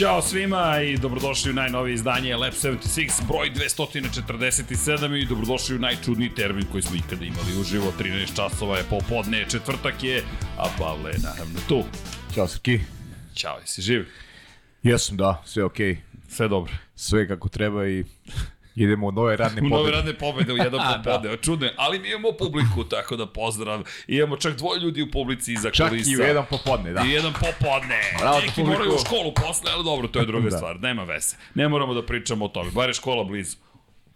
Ćao svima i dobrodošli u najnovije izdanje Lab 76, broj 247 i dobrodošli u najčudniji termin koji smo ikada imali uživo. 13 časova je popodne, četvrtak je, a Pavle je naravno tu. Ćao Srki. Ćao, jesi živ? Jesam, da, sve okej. Okay. Sve dobro. Sve kako treba i idemo u nove radne pobede. U nove radne pobede u jedan popodne, da. čudno je, ali mi imamo publiku, tako da pozdrav. Imamo čak dvoje ljudi u publici iza čak kulisa. Čak i u jedan popodne, da. I jedan popodne. Bravo, Neki moraju u školu posle, ali dobro, to je druga da. stvar, nema veze. Ne moramo da pričamo o tome, bar je škola blizu.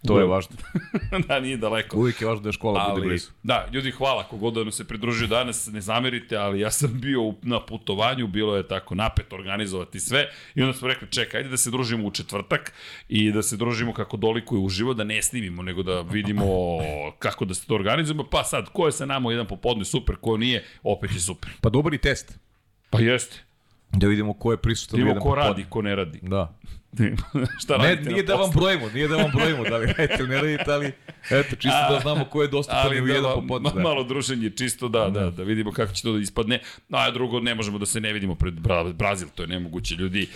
To je važno. da, nije daleko. Uvijek je važno da je škola ali, bude blizu. Da, ljudi, hvala kogod da nam se pridružio danas, ne zamerite, ali ja sam bio na putovanju, bilo je tako napet organizovati sve i onda smo rekli, čekaj, ajde da se družimo u četvrtak i da se družimo kako doliko je uživo, da ne snimimo, nego da vidimo kako da se to organizujemo, pa sad, ko je sa nama jedan popodne super, ko nije, opet je super. Pa dobar i test. Pa jeste. Da vidimo ko je prisutan. Da vidimo ko radi, ko ne radi. Da. šta ne, nije da vam brojimo, nije da vam brojimo, da li radite ne radite, ali eto, čisto a, da znamo ko je dostupan u da, jedan popodne. Da. Malo druženje, čisto da, da, da vidimo kako će to da ispadne. A drugo, ne možemo da se ne vidimo pred Brazil, to je nemoguće ljudi,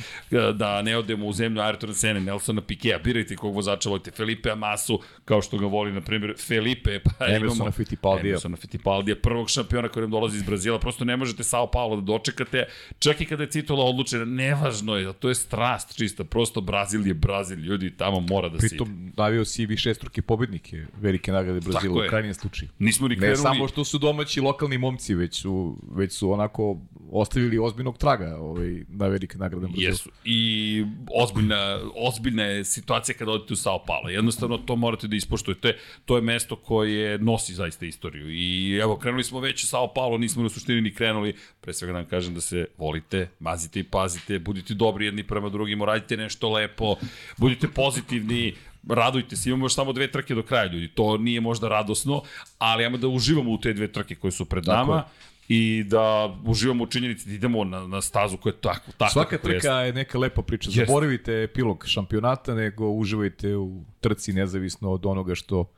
da ne odemo u zemlju Ayrtona Sene, Nelsona Pikea, birajte kog vozača volite, Felipe Amasu, kao što ga voli, na primjer, Felipe, pa Emersona Fittipaldija. Emersona Fittipaldija, prvog šampiona koji nam dolazi iz Brazila, prosto ne možete Sao Paulo da dočekate, čak i kada je titula odlučena, nevažno je, to je strast čista, prosto Brazil je Brazil, ljudi, tamo mora da se Pritom davio si više struke pobednike velike nagrade Brazila u krajnjem slučaju. Nismo ni krenuli. Ne samo što su domaći lokalni momci, već su, već su onako ostavili ozbiljnog traga ovaj, na velike nagrade Brazila. Jesu. I ozbiljna, ozbiljna je situacija kada odete u Sao Paulo. Jednostavno to morate da ispoštujete. To je mesto koje nosi zaista istoriju. I evo, krenuli smo već u Sao Paulo, nismo u suštini ni krenuli. Pre svega da vam kažem da se volite, mazite i pazite, budite dobri jedni prema drugim, radite nešto lepo, budite pozitivni, radujte se, imamo još samo dve trke do kraja ljudi, to nije možda radosno, ali ajmo da uživamo u te dve trke koje su pred nama. Tako i da uživamo u činjenici da idemo na, na stazu koja je tako, tako Svaka trka je neka lepa priča. Zaboravite epilog šampionata, nego uživajte u trci nezavisno od onoga što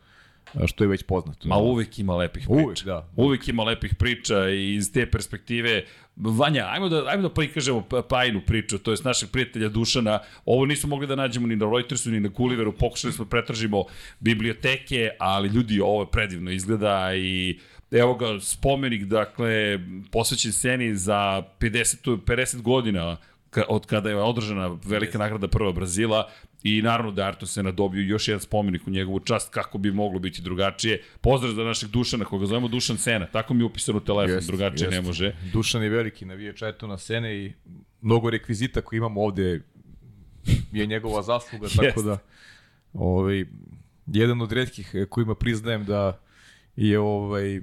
što je već poznato. Ma uvek ima lepih priča. Uvek, da. Uvek ima lepih priča i iz te perspektive Vanja, ajmo da, ajmo da prikažemo Pajinu priču, to je našeg prijatelja Dušana. Ovo nismo mogli da nađemo ni na Reutersu, ni na Gulliveru, pokušali smo da pretražimo biblioteke, ali ljudi, ovo predivno izgleda i evo ga spomenik, dakle, posvećen sceni za 50, 50 godina od kada je održana velika nagrada prva Brazila i naravno da Arto se nadobio još jedan spomenik u njegovu čast kako bi moglo biti drugačije. Pozdrav za našeg Dušana, koga zovemo Dušan Sena, tako mi je upisano u telefon, jest, drugačije jest. ne može. Dušan je veliki navijač na Sene i mnogo rekvizita koji imamo ovde je njegova zasluga, tako da ovaj, jedan od redkih kojima priznajem da je ovaj,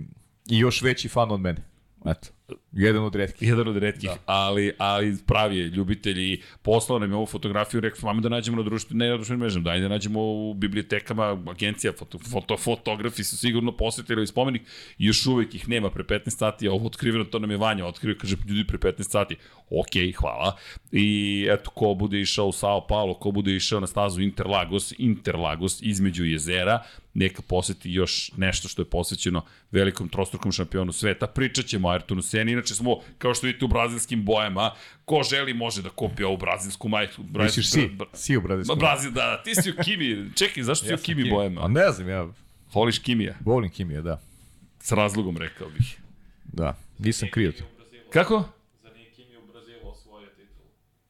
i još veći fan od mene. Eto. Jedan od redkih. Jedan od redkih, da. ali, ali pravi je ljubitelji poslao nam je ovu fotografiju, rekao smo, da nađemo na društvenim, ne na društvenim mrežama, daj da nađemo u bibliotekama, agencija, foto, foto, fotografi su sigurno posetili spomenik, i još uvek ih nema pre 15 sati, a ovo otkriveno, to nam je Vanja otkrio, kaže, ljudi pre 15 sati, ok, hvala. I eto, ko bude išao u Sao Paulo, ko bude išao na stazu Interlagos, Interlagos između jezera, neka poseti još nešto što je posvećeno velikom trostrukom šampionu sveta. Pričat ćemo o Ayrtonu Seni, inače smo, kao što vidite, u brazilskim bojama. Ko želi može da kupi ovu brazilsku majicu. Brazil, si, si u brazilskom. Brazil, da, da, ti si u Kimi. Čekaj, zašto ja si u Kimi, Kimi bojama? A ne znam, ja... Voliš Kimija? Volim Kimija, da. S razlogom, rekao bih. Da, nisam krio to. Kako?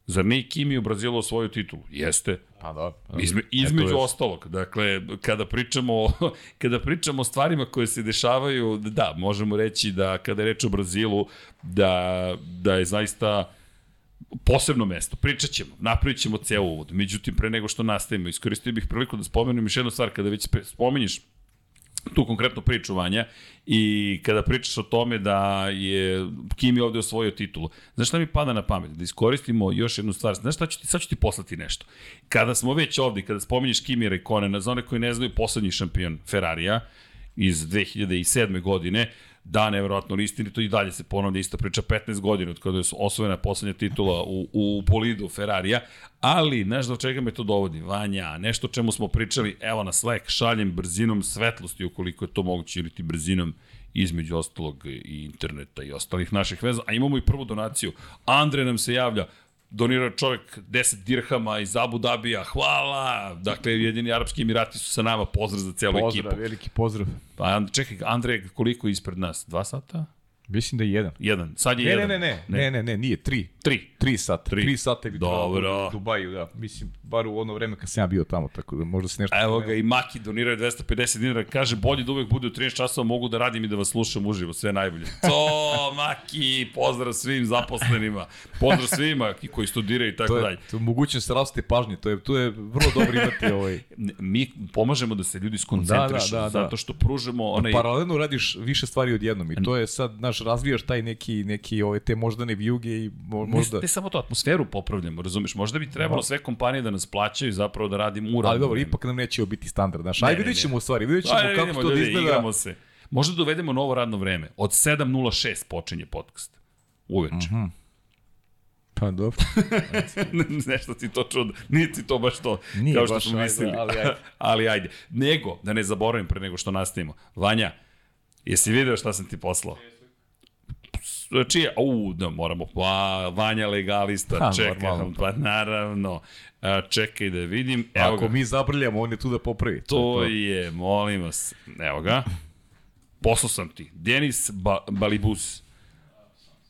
Zar nije Kimi u Brazilu osvojio titulu? Jeste. Pa da. Izme, između ostalog, dakle, kada pričamo, kada pričamo o stvarima koje se dešavaju, da, možemo reći da kada je reč o Brazilu, da, da je zaista posebno mesto. Pričat ćemo, napravit ćemo ceo uvod. Međutim, pre nego što nastavimo, iskoristio bih priliku da spomenem još jednu stvar, kada već spomenješ tu konkretnu priču Vanja i kada pričaš o tome da je Kimi ovde osvojio titulu, znaš šta mi pada na pamet? Da iskoristimo još jednu stvar. Znaš šta ću ti, sad ću ti poslati nešto. Kada smo već ovde, kada spominješ Kimi Rekonena, za one koji ne znaju, poslednji šampion Ferrarija iz 2007. godine, da, nevjerojatno to i dalje se ponavlja ista priča 15 godina od kada je osvojena poslednja titula u, u polidu Ferrarija, ali znaš do čega me to dovodi? Vanja, nešto o čemu smo pričali, evo na Slack, šaljem brzinom svetlosti ukoliko je to moguće ili ti brzinom između ostalog i interneta i ostalih naših veza, a imamo i prvu donaciju. Andre nam se javlja, donirao čovjek 10 dirhama iz Abu Dabija, hvala! Dakle, jedini Arabski Emirati su sa nama, pozdrav za celu pozdrav, ekipu. veliki pozdrav. Pa čekaj, Andrej, koliko je ispred nas? Dva sata? Mislim da je jedan. Jedan. Sad je Ne, jedan. ne, ne, ne, ne, ne, ne, nije, tri. Tri. Tri sata. Tri. Tri, sata je Dobro. u Dubaju, da. Mislim, bar u ono vreme kad sam ja bio tamo, tako da možda se nešto... Evo ga i Maki doniraju 250 dinara, kaže bolje da uvek bude u 13 časova, mogu da radim i da vas slušam uživo, sve najbolje. To, Maki, pozdrav svim zaposlenima, pozdrav svima koji studiraju i tako To dalje. je, to je mogućnost raste pažnje, to je, to je vrlo dobro imati ovaj... Mi pomažemo da se ljudi skoncentrišu, Da, da, da, da. zato što pružamo onaj... Paralelno radiš više stvari odjednom i to je sad, znaš, razvijaš taj neki, neki ove, te moždane vijuge i mo, možda... Ne, ne samo to, atmosferu popravljamo, razumeš? Možda bi trebalo sve kompanije da nas plaćaju zapravo da radimo u Ali dobro, ipak nam neće biti standard, znaš. Ajde, vidjet ćemo u stvari, vidjet ćemo Ajde, kako vidimo, to da ljudi, izgleda. igramo se. Možda dovedemo novo radno vreme. Od 7.06 počinje podcast. Uveče. Mm -hmm. Pa dobro. Nešto ti to čudo. Nije ti to baš to, Nije kao što baš, smo ajde, mislili. ali ajde. ali ajde. Nego, da ne zaboravim pre nego što nastavimo. Vanja, jesi video šta sam ti poslao? Čije? U, da, moramo. Pa, Vanja legalista, Ha, čekaj. normalno. Pa, naravno. A, čekaj da vidim. Evo Ako ga. mi zabrljamo, on je tu da popravi. To je, molim vas. Evo ga. Poslao sam ti. Denis ba Balibus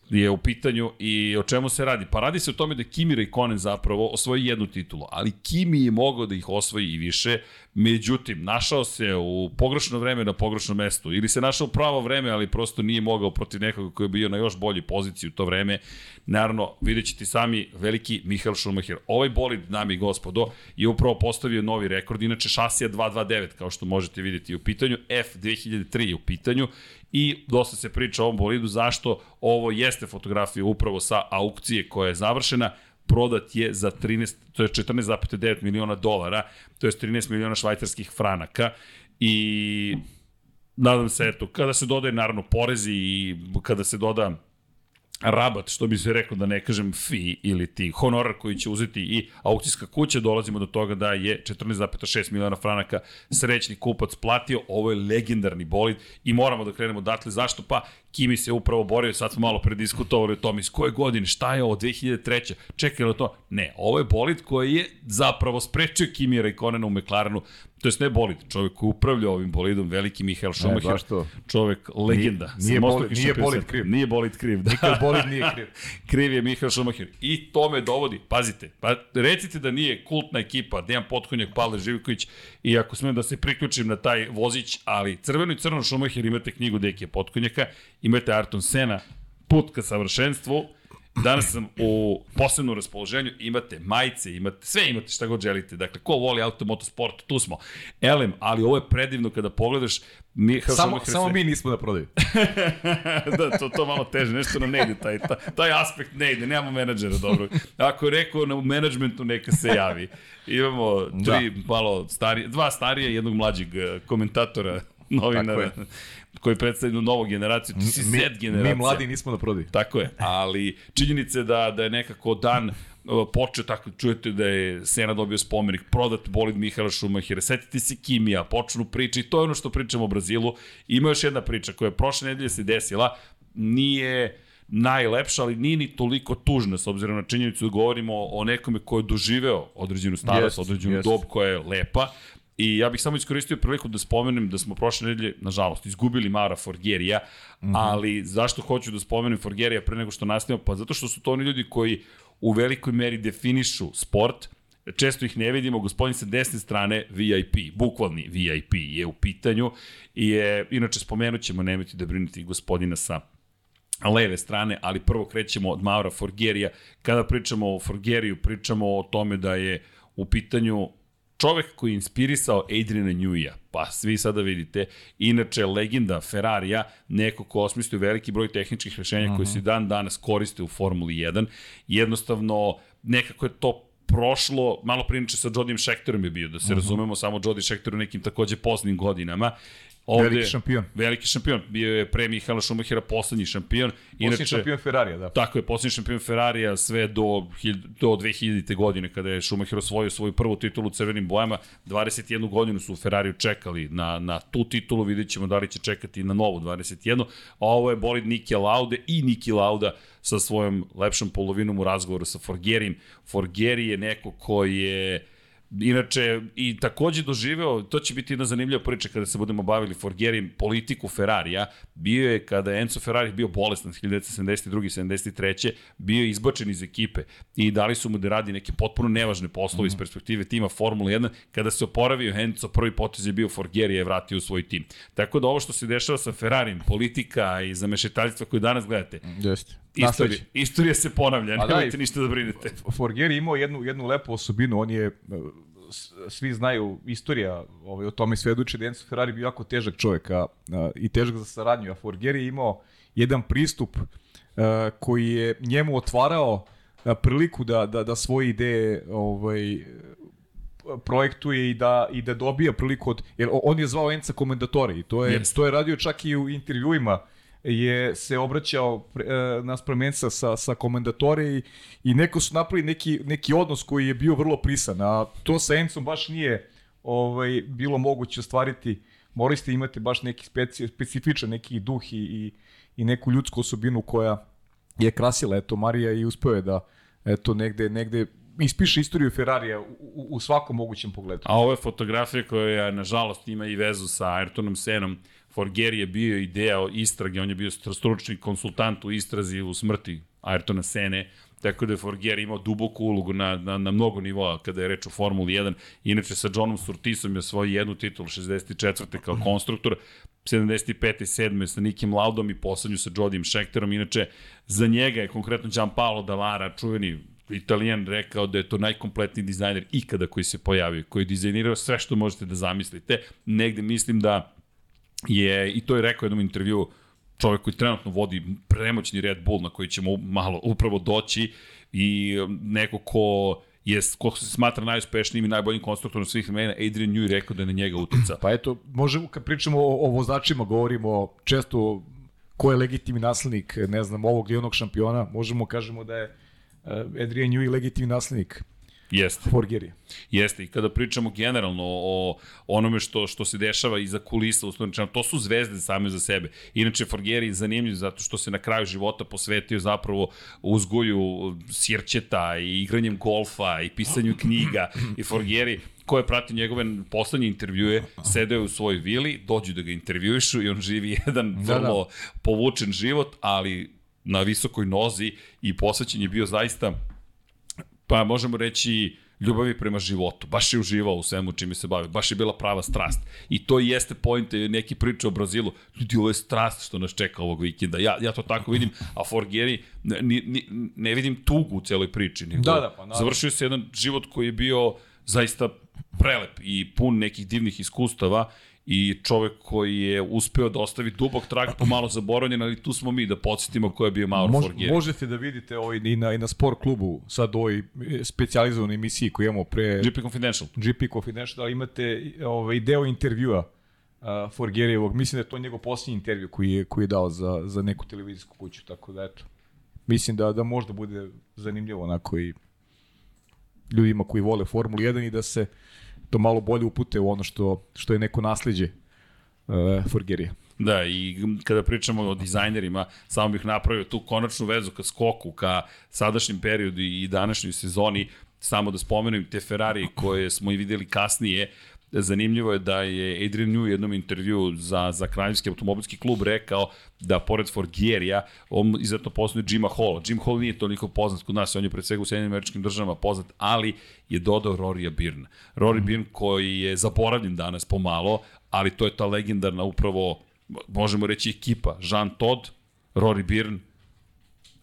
je u pitanju i o čemu se radi? Pa radi se o tome da Kimi Raikkonen zapravo osvoji jednu titulu, ali Kimi je mogao da ih osvoji i više, međutim, našao se u pogrešno vreme na pogrešnom mestu, ili se našao u pravo vreme, ali prosto nije mogao protiv nekoga koji je bio na još bolji poziciji u to vreme. Naravno, vidjet ćete sami veliki Mihael Schumacher. Ovaj bolid, dame i gospodo, je upravo postavio novi rekord, inače šasija 229, kao što možete vidjeti u pitanju, F2003 je u pitanju. I dosta se priča o ovom bolidu, zašto ovo jeste fotografija upravo sa aukcije koja je završena, prodat je za 13, to je 14,9 miliona dolara, to je 13 miliona švajcarskih franaka i nadam se, eto, kada se dodaje naravno porezi i kada se doda rabat, što bi se reklo da ne kažem fi ili ti honorar koji će uzeti i aukcijska kuća, dolazimo do toga da je 14,6 miliona franaka srećni kupac platio, ovo je legendarni bolid i moramo da krenemo datle, zašto? Pa Kimi se upravo borio, sad smo malo prediskutovali o tom iz koje godine, šta je ovo, 2003. Čekaj li to? Ne, ovo je bolid koji je zapravo sprečio Kimi Raikkonena u McLarenu, to jest ne bolid, čovjek koji upravlja ovim bolidom, veliki Mihael Schumacher, to. čovjek legenda. Nije- nije bolid- nije bolid kriv. Nije bolid kriv, da. Nikad bolid nije kriv. kriv je Mihael Schumacher. I to me dovodi, pazite, pa recite da nije kultna ekipa, Dejan Potkonjak, Pavle Živković i ako smem da se priključim na taj vozić, ali crveno i crno Schumacher imate knjigu Dekija Potkonjaka, imate Arton Sena, put ka savršenstvu, Danas sam u posebnom raspoloženju, imate majice, imate, sve imate šta god želite. Dakle, ko voli auto, motosport, tu smo. Elem, ali ovo je predivno kada pogledaš Mihael Samo, samo mi nismo na prodaju. da, to, to malo teže, nešto nam ne ide, taj, taj, taj aspekt ne ide, nemamo menadžera dobro. Ako je rekao na menadžmentu, neka se javi. Imamo tri da. malo starije, dva starije, jednog mlađeg eh, komentatora, novinara, je. Koji predstavljaju novu generaciju, ti si Mi, set generacija. mi mladi nismo na prodaju. Tako je, ali činjenica je da, da je nekako dan počeo tako, čujete da je Sena dobio spomenik, prodat bolid Mihaela Šumahira, setite se Kimija, počnu priče i to je ono što pričamo o Brazilu. Ima još jedna priča koja je prošle nedelje se desila, nije najlepša, ali nije ni toliko tužna, s obzirom na činjenicu da govorimo o nekome ko je doživeo određenu starost, Jest, određenu jest. dob koja je lepa. I ja bih samo iskoristio priliku da spomenem da smo prošle nedelje, nažalost, izgubili Mara Forgerija, mm. -hmm. ali zašto hoću da spomenem Forgerija pre nego što nastavimo? Pa zato što su to oni ljudi koji u velikoj meri definišu sport, često ih ne vidimo, gospodin sa desne strane VIP, bukvalni VIP je u pitanju i je, inače spomenut ćemo, nemojte da brinete i gospodina sa leve strane, ali prvo krećemo od Maura Forgerija. Kada pričamo o Forgeriju, pričamo o tome da je u pitanju čovek koji je inspirisao Adriana Newija, pa svi sada vidite, inače legenda Ferrarija, neko ko osmislio veliki broj tehničkih rešenja uh -huh. koji se dan danas koriste u Formuli 1, jednostavno nekako je to prošlo, malo prinače sa Jodijom Schechterom je bio, da se uh -huh. razumemo, samo Jody Schechter u nekim takođe poznim godinama, Ovde, Veliki šampion. Veliki šampion. Bio je pre Mihaela Šumahira poslednji šampion. Inače, šampion Ferrarija, da. Tako je, poslednji šampion Ferrarija sve do, do 2000. godine kada je Schumacher osvojio svoju prvu titulu u crvenim bojama. 21 godinu su u Ferrariju čekali na, na tu titulu, vidjet ćemo da li će čekati na novu 21. A ovo je bolid Niki Laude i Niki Lauda sa svojom lepšom polovinom u razgovoru sa Forgerim. Forgeri je neko koji je Inače, i takođe doživeo, to će biti jedna zanimljiva priča kada se budemo bavili Forgerim, politiku Ferrarija. Bio je, kada je Enzo Ferrari bio bolestan 1972. 73. bio je izbačen iz ekipe i dali su mu da radi neke potpuno nevažne poslove mm -hmm. iz perspektive tima Formula 1. Kada se oporavio Enzo, prvi potez je bio Forgeri je vratio u svoj tim. Tako da ovo što se dešava sa Ferrarim, politika i zamešetaljstva koju danas gledate, Jeste. Istorija, istorija se ponavlja, A da, nemojte i- ništa da brinete. Forgeri imao jednu, jednu lepu osobinu, on je, svi znaju, istorija ovaj, o tome svedoči da Enzo Ferrari bio jako težak čovjek a, a, i težak za saradnju, a Forgeri je imao jedan pristup a, koji je njemu otvarao a, priliku da, da, da svoje ideje ovaj, projektuje i da i da dobija priliku od jer on je zvao Enca komendatore i to je Jeste. to je radio čak i u intervjuima je se obraćao pre- e, naspram Enca sa, sa komendatore i, i neko su napravili neki, neki odnos koji je bio vrlo prisan, a to sa Encom baš nije ovaj, bilo moguće ostvariti. Morali ste imati baš neki speci, specifičan neki duh i, i, i neku ljudsku osobinu koja je krasila eto Marija i uspeo je da eto negde negde ispiše istoriju Ferrarija u, u, u svakom mogućem pogledu. A ovo je fotografija koja, nažalost, ima i vezu sa Ayrtonom Senom. Forgeri je bio i deo istrage, on je bio stručni konsultant u istrazi u smrti Ayrtona Sene, tako da je Forgeri imao duboku ulogu na, na, na mnogo nivoa kada je reč o Formuli 1. Inače, sa Johnom Surtisom je osvojio jednu titulu 64. kao konstruktor, 75. i 7. sa Nikim Laudom i poslednju sa Jodijem Schechterom. Inače, za njega je konkretno Gianpaolo Dallara, čuveni Italijan rekao da je to najkompletniji dizajner ikada koji se pojavio, koji je dizajnirao sve što možete da zamislite. Negde mislim da je, i to je rekao jednom intervju, čovjek koji trenutno vodi premoćni Red Bull na koji ćemo malo upravo doći i neko ko je, ko se smatra najuspešnijim i najboljim konstruktorom svih vremena, Adrian Newey rekao da je na njega utica. Pa eto, možemo, kad pričamo o, o vozačima, govorimo često ko je legitimni naslednik, ne znam, ovog ili onog šampiona, možemo kažemo da je uh, Adrian Newey legitimni naslednik Jeste. Forgeri. Jeste, i kada pričamo generalno o onome što, što se dešava iza kulisa, rečeno, to su zvezde same za sebe. Inače, Forgeri je zanimljiv zato što se na kraju života posvetio zapravo uzgoju sirćeta i igranjem golfa i pisanju knjiga. I Forgeri, ko je pratio njegove poslednje intervjue, sedeo u svojoj vili, dođu da ga intervjuišu i on živi jedan Da, da. vrlo povučen život, ali na visokoj nozi i posvećen je bio zaista pa možemo reći ljubavi prema životu. Baš je uživao u svemu čime se bavi. Baš je bila prava strast. I to jeste point neki priča o Brazilu. Ljudi, ovo je strast što nas čeka ovog vikenda. Ja, ja to tako vidim, a Forgeri ne, ne, ne vidim tugu u celoj priči. Nego Da, da, pa naravno. Završio se jedan život koji je bio zaista prelep i pun nekih divnih iskustava i čovek koji je uspeo da ostavi dubog trag pomalo zaboravljen, ali tu smo mi da podsjetimo ko je bio Mauro Mož, Forgeri. možete da vidite ovaj, i, na, i na sport klubu, sad ovoj specializovanoj emisiji koju imamo pre GP Confidential. GP Confidential, da imate ovaj, deo intervjua uh, Forgerijevog, mislim da je to njegov posljednji intervju koji je, koji je dao za, za neku televizijsku kuću, tako da eto. Mislim da, da možda bude zanimljivo onako i ljudima koji vole Formulu 1 i da se to malo bolje upute u ono što, što je neko nasledđe uh, Forgerija. Da, i kada pričamo o dizajnerima, samo bih napravio tu konačnu vezu ka skoku, ka sadašnjem periodu i današnjoj sezoni, samo da spomenem te Ferrari koje smo i videli kasnije, zanimljivo je da je Adrian Newey u jednom intervju za, za kraljevski automobilski klub rekao da pored Forgierija, on izuzetno poznuje Jima Hall. Jim Hall nije toliko poznat kod nas, on je pred svega u Sjedinim američkim državama poznat, ali je dodao Rorija Byrne. Rory Byrne koji je zaboravljen danas pomalo, ali to je ta legendarna upravo možemo reći ekipa, Jean Todt, Rory Byrne,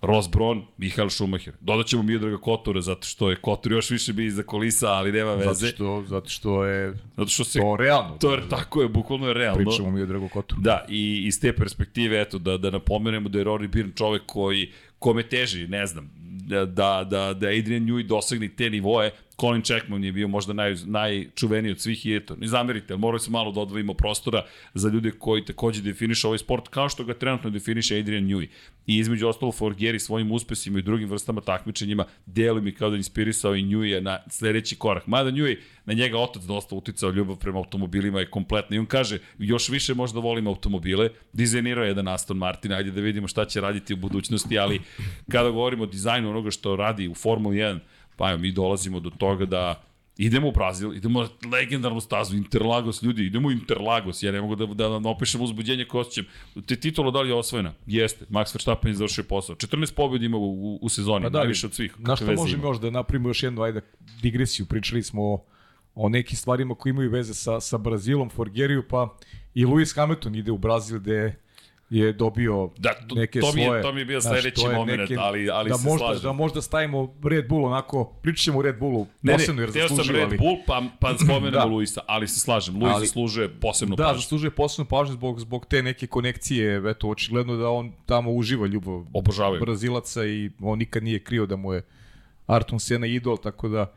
Ross Braun, Michael Schumacher. Dodat ćemo Miodraga Kotura, zato što je Kotur još više bio iza kulisa, ali nema veze. Zato što, zato što je zato što se, to realno. to je, tako je, bukvalno je realno. Pričamo mi o Drago Kotu. Da, i iz te perspektive, eto, da, da napomenemo da je Rory Byrne čovek koji, kome teži, ne znam, da, da, da Adrian Newey dosegne te nivoe, Colin Checkman je bio možda naj, najčuveniji od svih i eto, ne zamerite, ali morali smo malo da odvojimo prostora za ljude koji takođe definiše ovaj sport kao što ga trenutno definiše Adrian Newey. I između ostalo Forgeri svojim uspesima i drugim vrstama takmičenjima deli mi kao da inspirisao i Newey na sledeći korak. Mada Newey, na njega otac dosta uticao ljubav prema automobilima je kompletna i on kaže još više možda volim automobile, dizajnirao je jedan Aston Martin, ajde da vidimo šta će raditi u budućnosti, ali kada govorimo o dizajnu onoga što radi u Formuli 1, Pa evo, mi dolazimo do toga da idemo u Brazil, idemo na legendarnu stazu, Interlagos, ljudi, idemo u Interlagos, ja ne mogu da, da, da opišem uzbuđenje koje osjećam. Te titula da li je osvojena? Jeste, Max Verstappen je završio posao. 14 pobjeda ima u, u, u sezoni, pa da, najviše od svih. Na što možemo još da napravimo još jednu ajde, digresiju, pričali smo o, o nekim stvarima koji imaju veze sa, sa Brazilom, Forgeriju, pa i Lewis Hamilton ide u Brazil gde je dobio da, to, neke to mi je, svoje... To mi je bio sledeći moment, neke, ali, ali da se možda, slažem. Da možda stavimo Red Bull onako, pričat ćemo Red Bullu posebno jer zaslužuje. Ne, sam Red Bull, pa, pa spomenemo da. Luisa, ali se slažem, Luis ali, zaslužuje posebno da, pažnju. Da, zaslužuje posebno pažnju zbog, zbog te neke konekcije, eto, očigledno da on tamo uživa ljubav Obožavaju. Brazilaca i on nikad nije krio da mu je Arton Sena idol, tako da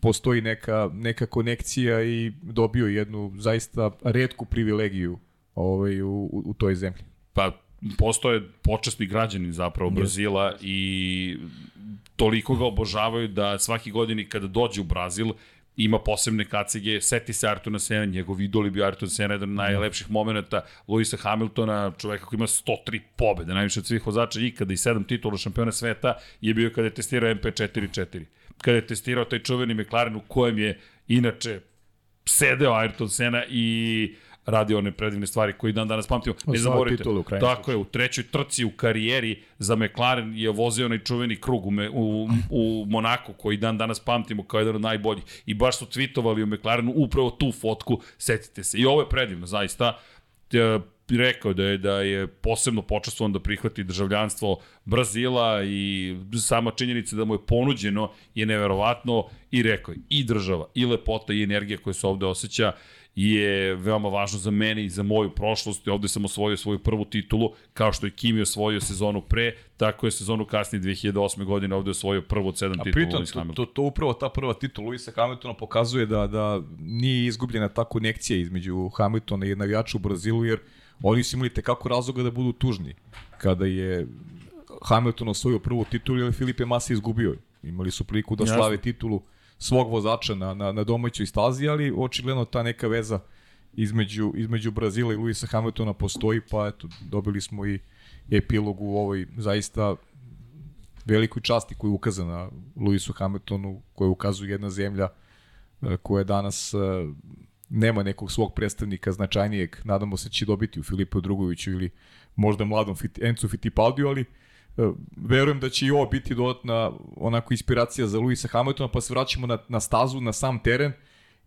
postoji neka, neka konekcija i dobio jednu zaista redku privilegiju ovaj, u, u, u toj zemlji. Pa postoje počasni građani zapravo yes. Brazila i toliko ga obožavaju da svaki godini kada dođe u Brazil ima posebne kacige, seti se Artuna Sena, njegov idol je bio Artur Sena, jedan od najlepših momenta, Luisa Hamiltona, čoveka koji ima 103 pobede, najviše od svih vozača ikada i 7 titula šampiona sveta, je bio kada je testirao MP44. Kada je testirao taj čuveni McLaren u kojem je inače sedeo Ayrton Sena i radi one predivne stvari koje dan danas pamtimo. Ne zaboravite. Tako je, u trećoj trci u karijeri za McLaren je vozio onaj čuveni krug u, me, u, u Monaku koji dan danas pamtimo kao jedan od najboljih. I baš su tweetovali u McLarenu upravo tu fotku, setite se. I ovo je predivno, zaista rekao da je da je posebno počastvovan da prihvati državljanstvo Brazila i sama činjenica da mu je ponuđeno je neverovatno i rekao je i država i lepota i energija koja se ovde osjeća je veoma važno za mene i za moju prošlost. Ovde sam osvojio svoju prvu titulu, kao što je Kimi osvojio sezonu pre, tako je sezonu kasnije 2008. godine ovde osvojio prvu od sedam titula pritom, to, to, to upravo ta prva titula Luisa Hamiltona pokazuje da, da nije izgubljena ta konekcija između Hamiltona i navijača u Brazilu, jer oni su imali tekako razloga da budu tužni. Kada je Hamilton osvojio prvu titulu, ili Filipe Massa izgubio. Imali su priliku da slave titulu svog vozača na, na, na domaćoj stazi, ali očigledno ta neka veza između, između Brazila i Luisa Hamiltona postoji, pa eto, dobili smo i epilog u ovoj zaista velikoj časti koju ukaza na Luisu Hamiltonu, koju ukazuje jedna zemlja e, koja danas e, nema nekog svog predstavnika značajnijeg, nadamo se da će dobiti u Filipu Drugoviću ili možda mladom Encu Fittipaldiju, ali E, verujem da će i ovo biti dodatna onako inspiracija za Luisa Hamiltona, pa se vraćamo na, na stazu, na sam teren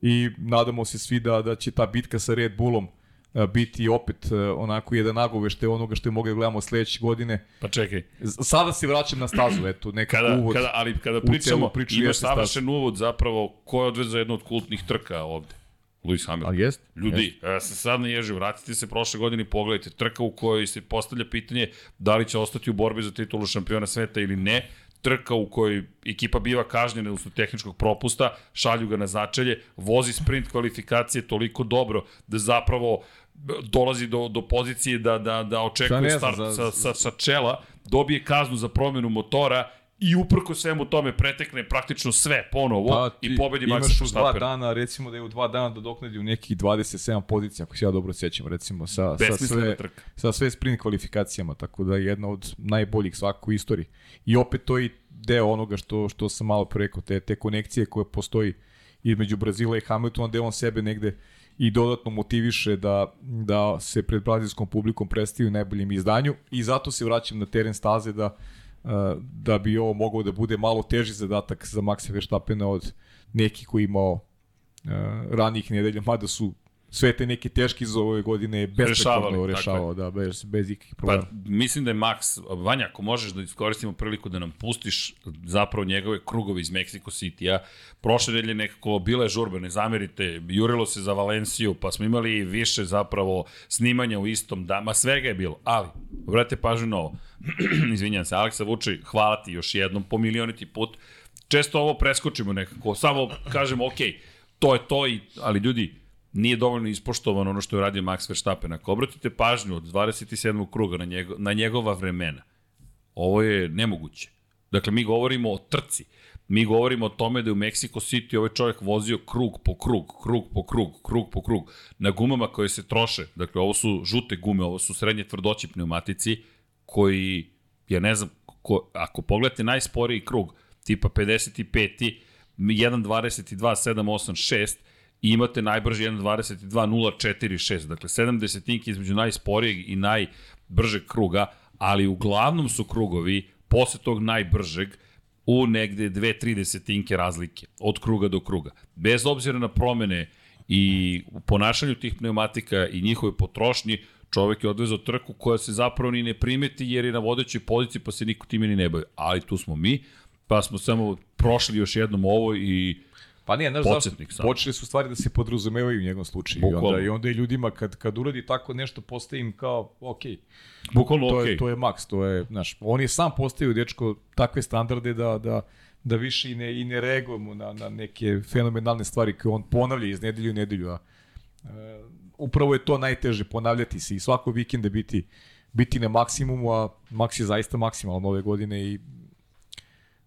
i nadamo se svi da, da će ta bitka sa Red Bullom e, biti opet e, onako jedan nagovešte onoga što je mogli da gledamo sledeće godine. Pa čekaj. Sada se vraćam na stazu, eto, neka kada, uvod. Kada, ali kada pričamo, imaš savršen uvod zapravo ko je odvezao jednu od kultnih trka ovde. Lewis Hamilton. Ali jest? Ljudi, jest. ja se sad ne ježim, vratite se prošle godine i pogledajte trka u kojoj se postavlja pitanje da li će ostati u borbi za titulu šampiona sveta ili ne, trka u kojoj ekipa biva kažnjena usled tehničkog propusta, šalju ga na začelje, vozi sprint kvalifikacije toliko dobro da zapravo dolazi do, do pozicije da, da, da očekuje start za, sa, sa, sa čela, dobije kaznu za promenu motora i uprko svemu tome pretekne praktično sve ponovo pa, i pobedi Max Verstappen. Imaš dva dana, recimo da je u dva dana da doknadi u nekih 27 pozicija, ako se ja dobro sećam, recimo, sa, sa, sve, sa sve sprint kvalifikacijama, tako da je jedna od najboljih svako u istoriji. I opet to i deo onoga što, što sam malo preko, te, te konekcije koje postoji između Brazila i Hamiltona, gde on sebe negde i dodatno motiviše da, da se pred brazilskom publikom predstavi u najboljem izdanju i zato se vraćam na teren staze da da bi ovo mogao da bude malo teži zadatak za Maxa Verstappena od nekih koji imao ranijih nedelja, mada su sve te neke teške iz ove godine besprekorno rešavao, da, bez, bez ikakvih problema. Pa, mislim da je Max, Vanja, ako možeš da iskoristimo priliku da nam pustiš zapravo njegove krugove iz Mexico City-a, prošle nedelje nekako bile žurbe, ne zamerite, jurilo se za Valenciju, pa smo imali više zapravo snimanja u istom dama, svega je bilo, ali, vrate pažnju na ovo, izvinjam se, Aleksa Vuči, hvala ti još jednom po milioniti put, često ovo preskočimo nekako, samo kažemo, ok, to je to, i, ali ljudi, nije dovoljno ispoštovano ono što je radio Max Verstappen. Ako obratite pažnju od 27. kruga na, njego, na njegova vremena, ovo je nemoguće. Dakle, mi govorimo o trci. Mi govorimo o tome da je u Mexico City ovaj čovjek vozio krug po krug, krug po krug, krug po krug, na gumama koje se troše. Dakle, ovo su žute gume, ovo su srednje tvrdoći pneumatici, koji, ja ne znam, ko, ako pogledate najsporiji krug, tipa 55. 1.22, 7, 8, 6, i imate najbrži 1.22.046, dakle 7 desetinki između najsporijeg i najbržeg kruga, ali uglavnom su krugovi posle tog najbržeg u negde 2-3 desetinke razlike od kruga do kruga. Bez obzira na promene i u ponašanju tih pneumatika i njihove potrošnji, čovek je odvezao trku koja se zapravo ni ne primeti jer je na vodećoj poziciji pa se niko time ni ne bavi. Ali tu smo mi, pa smo samo prošli još jednom ovo i Pa nije, znaš zašto, počeli su stvari da se podrazumevaju u njegovom slučaju. Bukvalno. I onda, I onda je ljudima kad, kad uradi tako nešto, postaje im kao, ok. Bukvalno to ok. Je, to je maks, to je, znaš, on je sam postavio, dečko, takve standarde da, da, da više i ne, i ne reagujemo na, na neke fenomenalne stvari koje on ponavlja iz nedelju u nedelju. A, e, upravo je to najteže, ponavljati se i svako vikende biti biti na maksimumu, a maks je zaista maksimalno ove godine i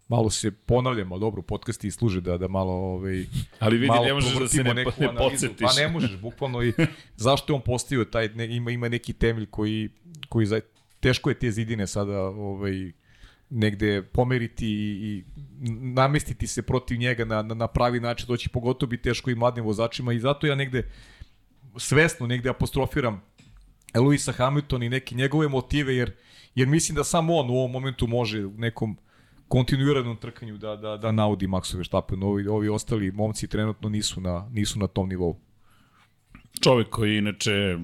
malo se ponavljamo, dobro, podcasti i služe da, da malo... Ovaj, Ali vidi, ne možeš da se ne, ne podsjetiš. Pa ne možeš, bukvalno. I zašto je on postavio taj, ne, ima, ima neki temelj koji, koji za, teško je te zidine sada ovaj, negde pomeriti i, i namestiti se protiv njega na, na, na pravi način, to će pogotovo biti teško i mladim vozačima i zato ja negde svesno negde apostrofiram Luisa Hamilton i neke njegove motive, jer, jer mislim da samo on u ovom momentu može u nekom kontinuiranom trkanju da, da, da naudi Maxu Verstappen. Ovi, ovi ostali momci trenutno nisu na, nisu na tom nivou. Čovek koji inače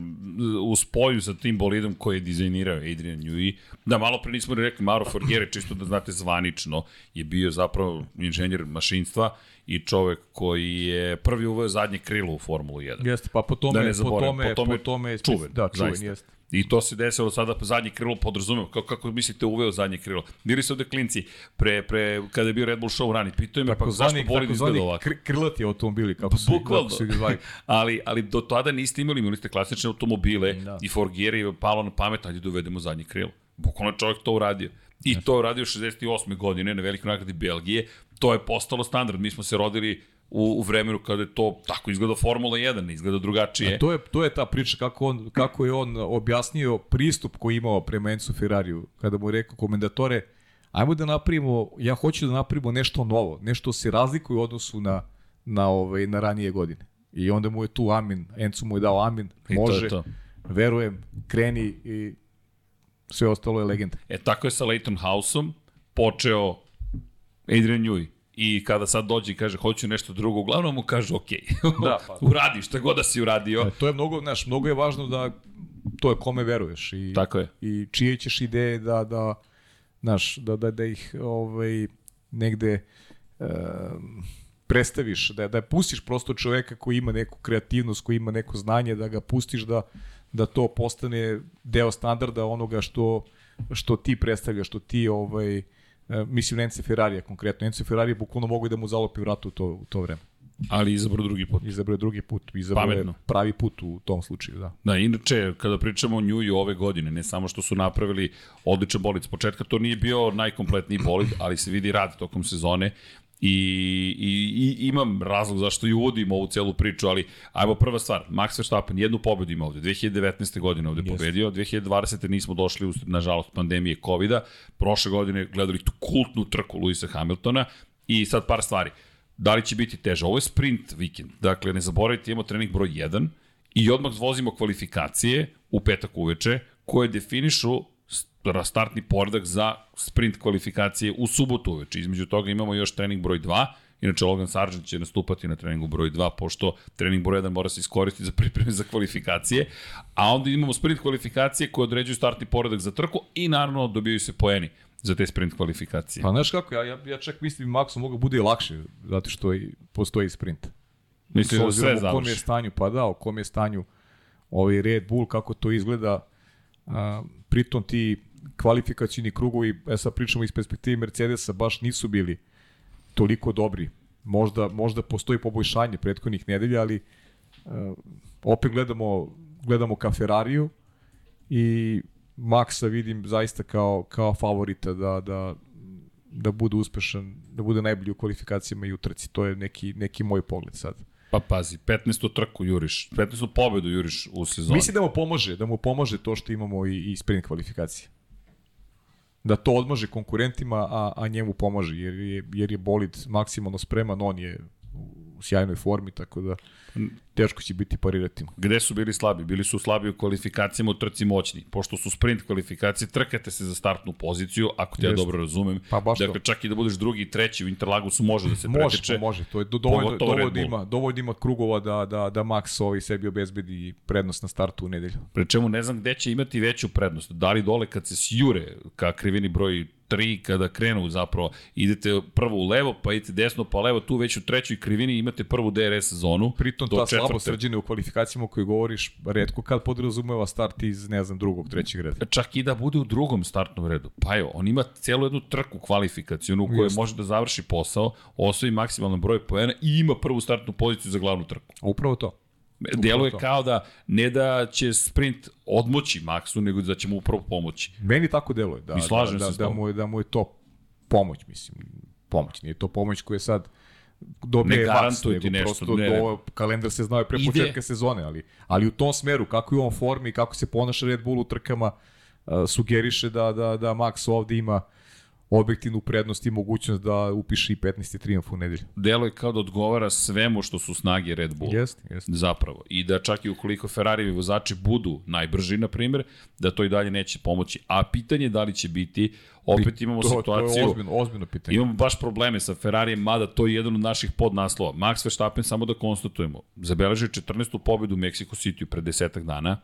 u spoju sa tim bolidom koji je dizajnirao Adrian Newey, da malo pre nismo rekli Mauro Forgere, čisto da znate zvanično, je bio zapravo inženjer mašinstva i čovek koji je prvi uveo zadnje krilo u Formulu 1. Jeste, pa po tome, da ne zaboravim, po tome, po tome, po tome je čuven, da, čuven, zaista. jeste. I to se desilo sada zadnje krilo podrazumeo. Kako, kako mislite uveo zadnje krilo? Bili su ovde klinci pre, pre, kada je bio Red Bull show rani. Pitaju me pa zašto bolid izgleda ovako? Kr krlati automobili, kako su, Bukvalno. kako su ali, ali do tada niste imali, imali ste klasične automobile da. i Forgieri je palo na pamet, ajde dovedemo zadnje krilo. Bukvalno čovjek to uradio. I to je uradio 68. godine na velikoj nagradi Belgije. To je postalo standard. Mi smo se rodili u, u vremenu kada je to tako izgleda Formula 1, izgleda drugačije. A to je to je ta priča kako on kako je on objasnio pristup koji imao prema Enzo Ferrariju kada mu je rekao komendatore ajmo da napravimo ja hoću da napravimo nešto novo, nešto se razlikuje u odnosu na na ovaj na ranije godine. I onda mu je tu amin, Enzo mu je dao amin, može, to to. verujem, kreni i sve ostalo je legenda. E tako je sa Leighton Houseom počeo Adrian Newey i kada sad dođe i kaže hoću nešto drugo, uglavnom mu kaže ok, da, pa. uradi šta god da si uradio. E, to je mnogo, znaš, mnogo je važno da to je kome veruješ i, Tako je. i čije ćeš ideje da, da, znaš, da, da, da ih ovaj, negde um, predstaviš, da, da pustiš prosto čoveka koji ima neku kreativnost, koji ima neko znanje, da ga pustiš da, da to postane deo standarda onoga što, što ti predstavljaš, što ti ovaj, E, mislim Ence Ferrarija konkretno. Ence Ferrari bukvalno mogu da mu zalopi vratu u to, u to vreme. Ali izabrao drugi put. Izabrao drugi put, izabrao je pravi put u tom slučaju, da. Da, inače, kada pričamo o Njuju ove godine, ne samo što su napravili odličan bolid s početka, to nije bio najkompletniji bolid, ali se vidi rad tokom sezone I, i, i imam razlog zašto i uvodim ovu celu priču, ali ajmo prva stvar, Max Verstappen jednu pobedu ima ovde, 2019. godine ovde yes. pobedio, 2020. nismo došli, nažalost, pandemije COVID-a, prošle godine gledali tu kultnu trku Luisa Hamiltona i sad par stvari. Da li će biti teže? Ovo je sprint vikend, dakle ne zaboravite, imamo trening broj 1 i odmah vozimo kvalifikacije u petak uveče koje definišu startni poredak za sprint kvalifikacije u subotu uveče. Između toga imamo još trening broj 2, Inače, Logan Sargent će nastupati na treningu broj 2, pošto trening broj 1 mora se iskoristiti za pripreme za kvalifikacije, a onda imamo sprint kvalifikacije koje određuju startni poredak za trku i naravno dobijaju se poeni za te sprint kvalifikacije. Pa znaš kako, ja, ja, ja čak mislim Maxu mogu bude i lakše, zato što i, postoji sprint. Mislim da sve završi. U kom je stanju, pa da, u kom je stanju ovaj Red Bull, kako to izgleda, a, pritom ti kvalifikacijni krugovi, e sad pričamo iz perspektive Mercedesa, baš nisu bili toliko dobri. Možda, možda postoji poboljšanje prethodnih nedelja, ali uh, opet gledamo, gledamo ka Ferrariju i Maxa vidim zaista kao, kao favorita da, da, da bude uspešan, da bude najbolji u kvalifikacijama i u trci. To je neki, neki moj pogled sad. Pa pazi, 15. trku juriš, 15. pobedu juriš u sezoni. Mislim da mu pomože, da mu pomože to što imamo i, i sprint kvalifikacije. Da to odmaže konkurentima, a, a njemu pomože, jer je, jer je bolid maksimalno spreman, on je u sjajnoj formi, tako da teško će biti parirati. Gde su bili slabi? Bili su slabi u kvalifikacijama u trci moćni. Pošto su sprint kvalifikacije, trkate se za startnu poziciju, ako te ja dobro razumem. Pa baš dakle, to. čak i da budeš drugi i treći u Interlagusu može da se može, pretiče. Može, to je do, dovoljno, dovoljno, ima, dovoljno ima krugova da, da, da Max ovaj sebi obezbedi prednost na startu u nedelju. Pre čemu ne znam gde će imati veću prednost. Da li dole kad se sjure ka krivini broj 3 kada krenu zapravo idete prvo u levo pa idete desno pa levo tu već u trećoj krivini imate prvu DRS zonu pritom ta slabo srđene u kvalifikacijama koje govoriš redko kad podrazumeva start iz ne znam drugog trećeg reda. Čak i da bude u drugom startnom redu. Pa jo on ima celu jednu trku kvalifikacijonu u kojoj može da završi posao osvoji maksimalan broj poena i ima prvu startnu poziciju za glavnu trku. Upravo to Delo je kao da ne da će sprint odmoći Maxu, nego da će mu upravo pomoći. Meni tako deluje, da, da, da, da, mu je, da mu je to pomoć, mislim. Pomoć, nije to pomoć koja je sad dobije ne Max, nego ti nešto, prosto ne, ne. Do, kalendar se znao pre početka sezone, ali, ali u tom smeru, kako je on formi, kako se ponaša Red Bull u trkama, uh, sugeriše da, da, da Max ovde ima uh, objektivnu prednost i mogućnost da upiše i 15. triumf u nedelju. Delo je kao da odgovara svemu što su snage Red Bull. Jeste, jeste. Zapravo. I da čak i ukoliko Ferrarijevi vozači budu najbrži, na primjer, da to i dalje neće pomoći. A pitanje je da li će biti, opet imamo to, situaciju... To je ozbiljno, ozbiljno pitanje. Imamo baš probleme sa Ferrarijem, mada to je jedan od naših podnaslova. Max Verstappen, samo da konstatujemo, zabeležio 14. pobedu u Mexico City pred desetak dana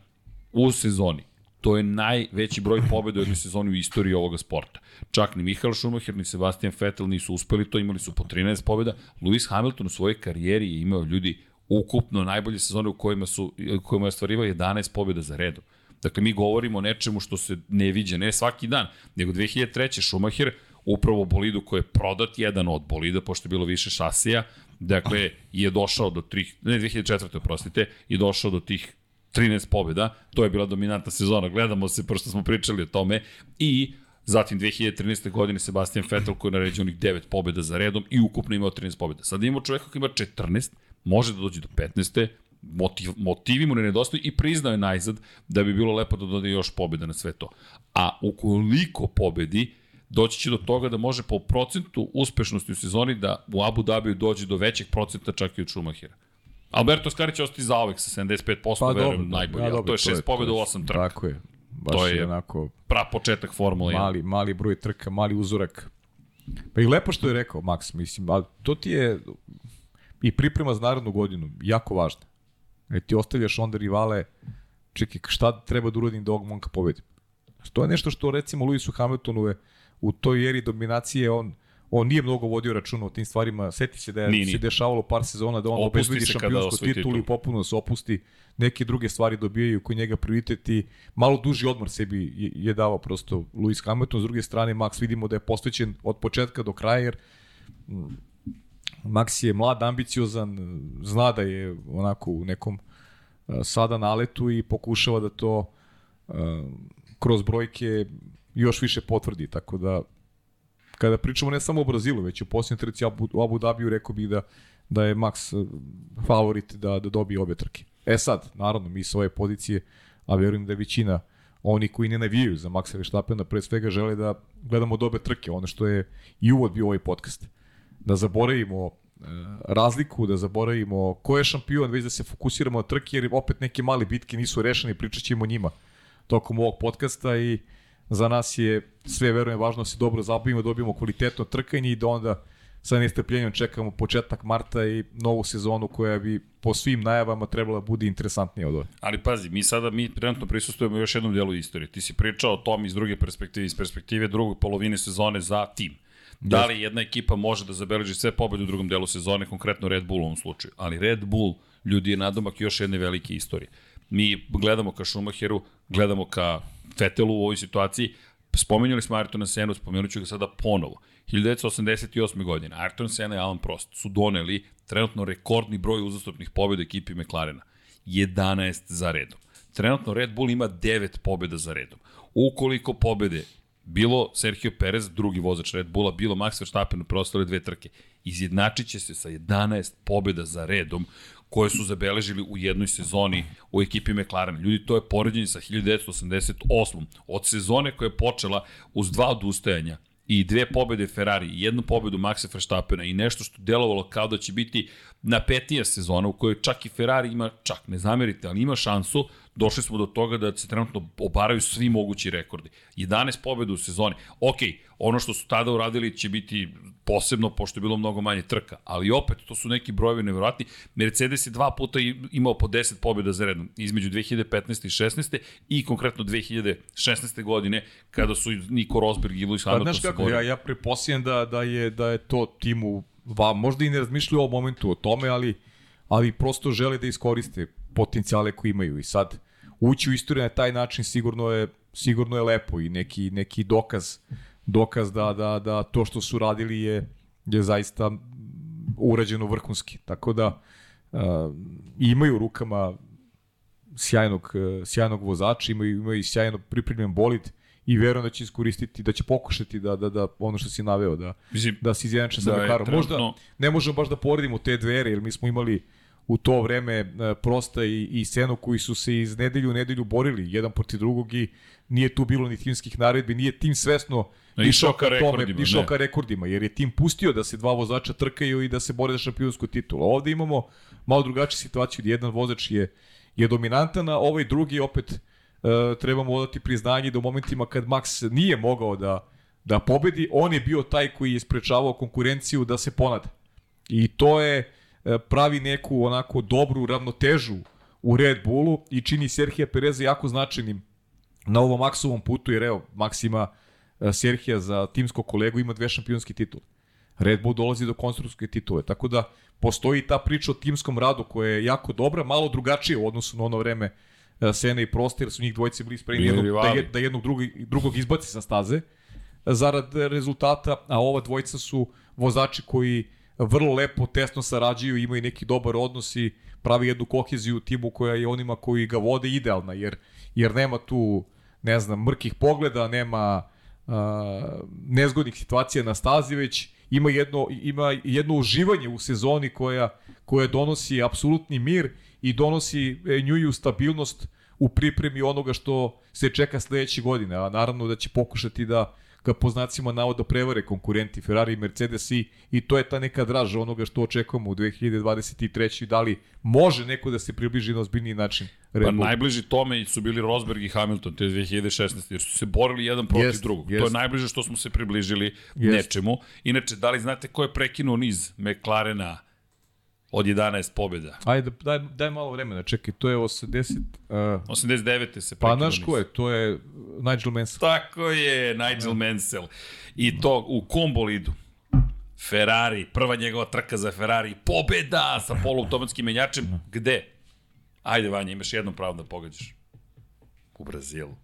u sezoni. To je najveći broj pobjeda u jednoj sezoni u istoriji ovoga sporta. Čak ni Michael Schumacher ni Sebastian Vettel nisu uspeli to, imali su po 13 pobjeda. Lewis Hamilton u svojoj karijeri je imao ljudi ukupno najbolje sezone u kojima, su, u kojima je ostvarivao 11 pobjeda za redom. Dakle, mi govorimo o nečemu što se ne viđa, ne svaki dan, nego 2003. Schumacher upravo bolidu koji je prodat, jedan od bolida, pošto je bilo više šasija, dakle, je došao do tih, ne, 2004. oprostite, je došao do tih 13 pobjeda, to je bila dominantna sezona, gledamo se, pošto smo pričali o tome, i Zatim 2013. godine Sebastian Vettel koji je naređio onih 9 pobjeda za redom i ukupno imao 13 pobjeda. Sad imamo čoveka koji ima 14, može da dođe do 15. Motiv, motivi mu ne nedostaju i priznao je najzad da bi bilo lepo da dode još pobjeda na sve to. A ukoliko pobedi, doći će do toga da može po procentu uspešnosti u sezoni da u Abu Dhabiju dođe do većeg procenta čak i od Schumachera. Alberto Skari će ostati zaovek sa 75%, pa, verujem, najbolji. Ja, dobro, to je 6 pobjeda u 8 trka. Tako je. Baš to je, je onako... Pra početak Formule 1. Mali, mali broj trka, mali uzorak. Pa i lepo što je rekao Max, mislim, ali to ti je i priprema za narodnu godinu jako važno. Jer ti ostavljaš onda rivale, čekaj, šta treba da uradim da ovog momka pobedim? To je nešto što recimo Lewisu Hamiltonu je u toj eri dominacije on on nije mnogo vodio računa o tim stvarima. Seti se da je nije, se dešavalo par sezona da on obezbedi šampionsku titulu i popuno se opusti. Neke druge stvari dobijaju koji njega prioritet i malo duži odmor sebi je, je davao prosto Lewis Hamilton. S druge strane, Max vidimo da je posvećen od početka do kraja, jer mm, Max je mlad, ambiciozan, zna da je onako u nekom sada naletu i pokušava da to kroz brojke još više potvrdi, tako da kada pričamo ne samo o Brazilu, već o posljednje trci Abu, u Abu Dhabiju, rekao bih da, da je Max eh, favorit da, da dobije obe trke. E sad, naravno, mi sa ove pozicije, a verujem da je većina oni koji ne navijaju za Maxa Verstappena pre svega žele da gledamo dobe trke, ono što je i uvod bio ovaj podcast. Da zaboravimo e, razliku, da zaboravimo ko je šampion, već da se fokusiramo na trke, jer opet neke male bitke nisu rešene, pričat ćemo njima tokom ovog podcasta i za nas je sve verujem važno da se dobro zabavimo, da dobijemo kvalitetno trkanje i da onda sa nestrpljenjem čekamo početak marta i novu sezonu koja bi po svim najavama trebala da bude interesantnija od ove. Ali pazi, mi sada mi trenutno prisustujemo još jednom delu istorije. Ti si pričao o tom iz druge perspektive, iz perspektive drugog polovine sezone za tim. Da li jedna ekipa može da zabeleži sve pobede u drugom delu sezone, konkretno Red Bull u ovom slučaju. Ali Red Bull, ljudi, je nadomak još jedne velike istorije. Mi gledamo ka Schumacheru, gledamo ka Fetelu u ovoj situaciji, Spominjali smo Ayrtona Senu, spomenut ću ga sada ponovo. 1988. godine Ayrton Senna i Alan Prost su doneli trenutno rekordni broj uzastopnih pobjeda ekipi McLarena. 11 za redom. Trenutno Red Bull ima 9 pobjeda za redom. Ukoliko pobede bilo Sergio Perez, drugi vozač Red Bulla, bilo Max Verstappen u preostale dve trke, izjednačit će se sa 11 pobjeda za redom koje su zabeležili u jednoj sezoni u ekipi McLaren. Ljudi, to je poređenje sa 1988. Od sezone koja je počela uz dva odustajanja i dve pobede Ferrari i jednu pobedu Maxa Verstappena i nešto što delovalo kao da će biti napetija sezona u kojoj čak i Ferrari ima, čak ne zamerite, ali ima šansu, došli smo do toga da se trenutno obaraju svi mogući rekordi. 11 pobeda u sezoni. Ok, ono što su tada uradili će biti posebno, pošto je bilo mnogo manje trka, ali opet, to su neki brojevi nevjerojatni. Mercedes je dva puta imao po 10 pobjeda za redom, između 2015. i 16. i konkretno 2016. godine, kada su Niko Rosberg i Lewis pa, Hamilton pa, znaš kako, ja, ja preposljedam da, da, je, da je to timu, va, možda i ne razmišljaju o momentu o tome, ali, ali prosto žele da iskoriste potencijale koje imaju i sad ući u istoriju na taj način sigurno je sigurno je lepo i neki neki dokaz dokaz da, da, da to što su radili je, je zaista urađeno vrhunski. Tako da uh, imaju u rukama sjajnog, sjajnog vozača, imaju, imaju i sjajno pripremljen bolid i verujem da će iskoristiti, da će pokušati da, da, da ono što si naveo, da, Mislim, da se izjednače sa da Mekarom. Možda ne možemo baš da poredimo te dve ere, jer mi smo imali u to vreme Prosta i, i Seno koji su se iz nedelju u nedelju borili jedan protiv drugog i nije tu bilo ni timskih naredbi, nije tim svesno Ne, išao ka rekordima. Išao ka rekordima, jer je tim pustio da se dva vozača trkaju i da se bore za šampionsku titulu. Ovde imamo malo drugačiju situaciju, gdje jedan vozač je, je dominantan, a ovaj drugi opet uh, trebamo odati priznanje da u momentima kad Max nije mogao da, da pobedi, on je bio taj koji je sprečavao konkurenciju da se ponade. I to je pravi neku onako dobru ravnotežu u Red Bullu i čini Serhija Pereza jako značajnim na ovom Maxovom putu, jer evo, Max ima E, Serhija za timskog kolegu ima dve šampionske titule. Red Bull dolazi do konstruktorske titule, tako da postoji ta priča o timskom radu koja je jako dobra, malo drugačija u odnosu na ono vreme e, Sena i Prosta, jer su njih dvojice bili spremni jednog, da, je, da jednog drugog, drugog izbaci sa staze e, zarad rezultata, a ova dvojica su vozači koji vrlo lepo, tesno sarađuju, imaju neki dobar odnos i pravi jednu koheziju u timu koja je onima koji ga vode idealna, jer, jer nema tu, ne znam, mrkih pogleda, nema nezgodnih situacija na stazi, već ima jedno, ima jedno uživanje u sezoni koja, koja donosi apsolutni mir i donosi e, njuju stabilnost u pripremi onoga što se čeka sledeće godine, a naravno da će pokušati da ga po znacima navoda prevare konkurenti Ferrari i Mercedes i, i to je ta neka draža onoga što očekujemo u 2023. Da li može neko da se približi na ozbiljniji način Red Pa najbliži tome su bili Rosberg i Hamilton te 2016. jer su se borili jedan protiv jest, drugog. Jest. To je najbliže što smo se približili jest. nečemu. Inače, da li znate ko je prekinuo niz McLarena od 11 pobjeda. Ajde, daj, daj malo vremena, čekaj, to je 80... Uh, 89. se Pa naš ko je, to je Nigel Mansell. Tako je, Nigel Mansell. I to u kom bolidu? Ferrari, prva njegova trka za Ferrari, pobeda sa poluautomatskim menjačem. Gde? Ajde, Vanja, imaš jedno pravo da pogađaš. U Brazilu.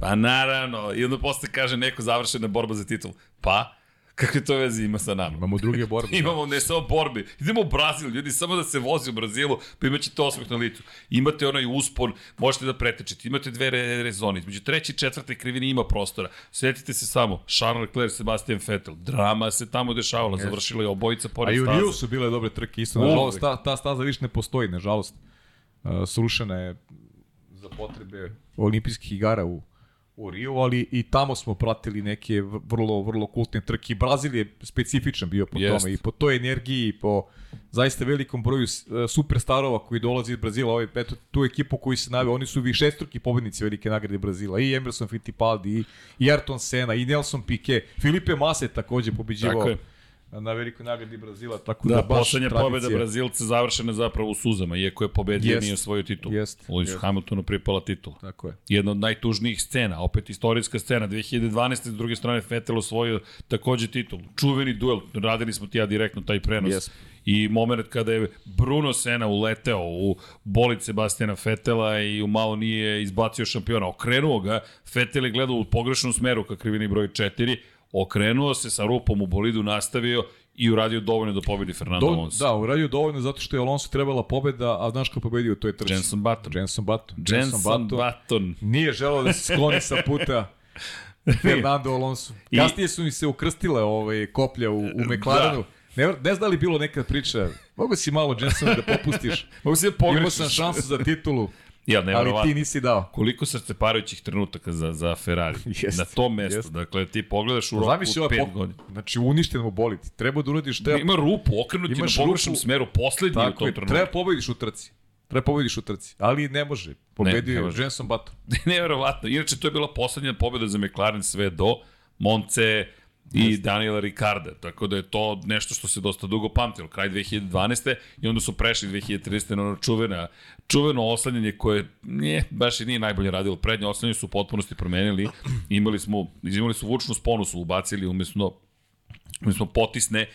Pa naravno, i onda posle kaže neko završena borba za titul. Pa, Kakve to veze ima sa nama? Imamo druge borbe. Imamo ne samo borbe. Idemo u Brazil, ljudi, samo da se vozi u Brazilu, pa imaćete osmeh na licu. Imate onaj uspon, možete da pretečete. Imate dve re rezone. Između treće i četvrte krivine ima prostora. Sjetite se samo, Charles Leclerc, Sebastian Vettel. Drama se tamo dešavala, yes. završila je obojica pored staza. A i u Rio su bile dobre trke, isto. Nažalost, ta, ta staza više ne postoji, nažalost. Uh, srušena je za potrebe olimpijskih igara u u Rio, ali i tamo smo pratili neke vrlo, vrlo kultne trke. Brazil je specifičan bio po Jest. tome i po toj energiji i po zaista velikom broju e, superstarova koji dolazi iz Brazila. Ovaj, eto, tu ekipu koji se nave, oni su višestruki pobednici velike nagrade Brazila. I Emerson Fittipaldi, i, i Ayrton Senna, i Nelson Piquet. Filipe Massa je takođe pobeđivao. Tako je na velikoj nagradi Brazila, tako da, da baš poslednja pobeda Brazilca završena zapravo u suzama, iako je pobedio jest, nije svoju titulu. Jest, Lewis jest. Hamiltonu pripala titula. Tako je. Jedna od najtužnijih scena, opet istorijska scena, 2012. s druge strane Vettel osvojio takođe titul. Čuveni duel, radili smo ti ja direktno taj prenos. Jest. I moment kada je Bruno Sena uleteo u bolid Sebastijana Fetela i u malo nije izbacio šampiona, okrenuo ga, Fetel je gledao u pogrešnom smeru ka krivini broj 4, okrenuo se sa rupom u bolidu, nastavio i uradio dovoljno da pobedi Fernando Do, Alonso. da, uradio dovoljno zato što je Alonso trebala pobeda, a znaš ko je pobedio u toj trci? Jenson Button. Jenson Button. Jenson Button. Nije želeo da se skloni sa puta Fernando Alonso. Kasnije su mi se ukrstile ovaj, koplja u, u McLarenu. Ne, ne zna li bilo neka priča, mogu si malo Jensona da popustiš. Mogu se da Imao pogrešiš. sam šansu za titulu, Ja, ali nevjerovatno. ti nisi dao. Koliko srceparajućih trenutaka za, za Ferrari. Jest, na tom mestu. jest. Dakle, ti pogledaš u roku Zamisli od 5 pok... godina. Znači uništen mu boli. Ti Treba da uradiš šta Ima rupu, okrenut je na Imaš pogrešnom smeru, poslednji u Tako tom je, trenutku. treba pobediš u trci. Treba pobediš u trci, ali ne može. Pobedio ne je. Jenson Button. Neverovatno. Inače, to je bila poslednja pobjeda za McLaren sve do Monce i Daniela Ricarda. Tako da je to nešto što se dosta dugo pamtilo. Kraj 2012. i onda su prešli 2013. na ono čuvena, čuveno oslanjanje koje nije, baš i nije najbolje radilo. Prednje oslanjanje su u potpunosti promenili. Imali smo, imali su vučnu sponu su ubacili umjesto smo potisne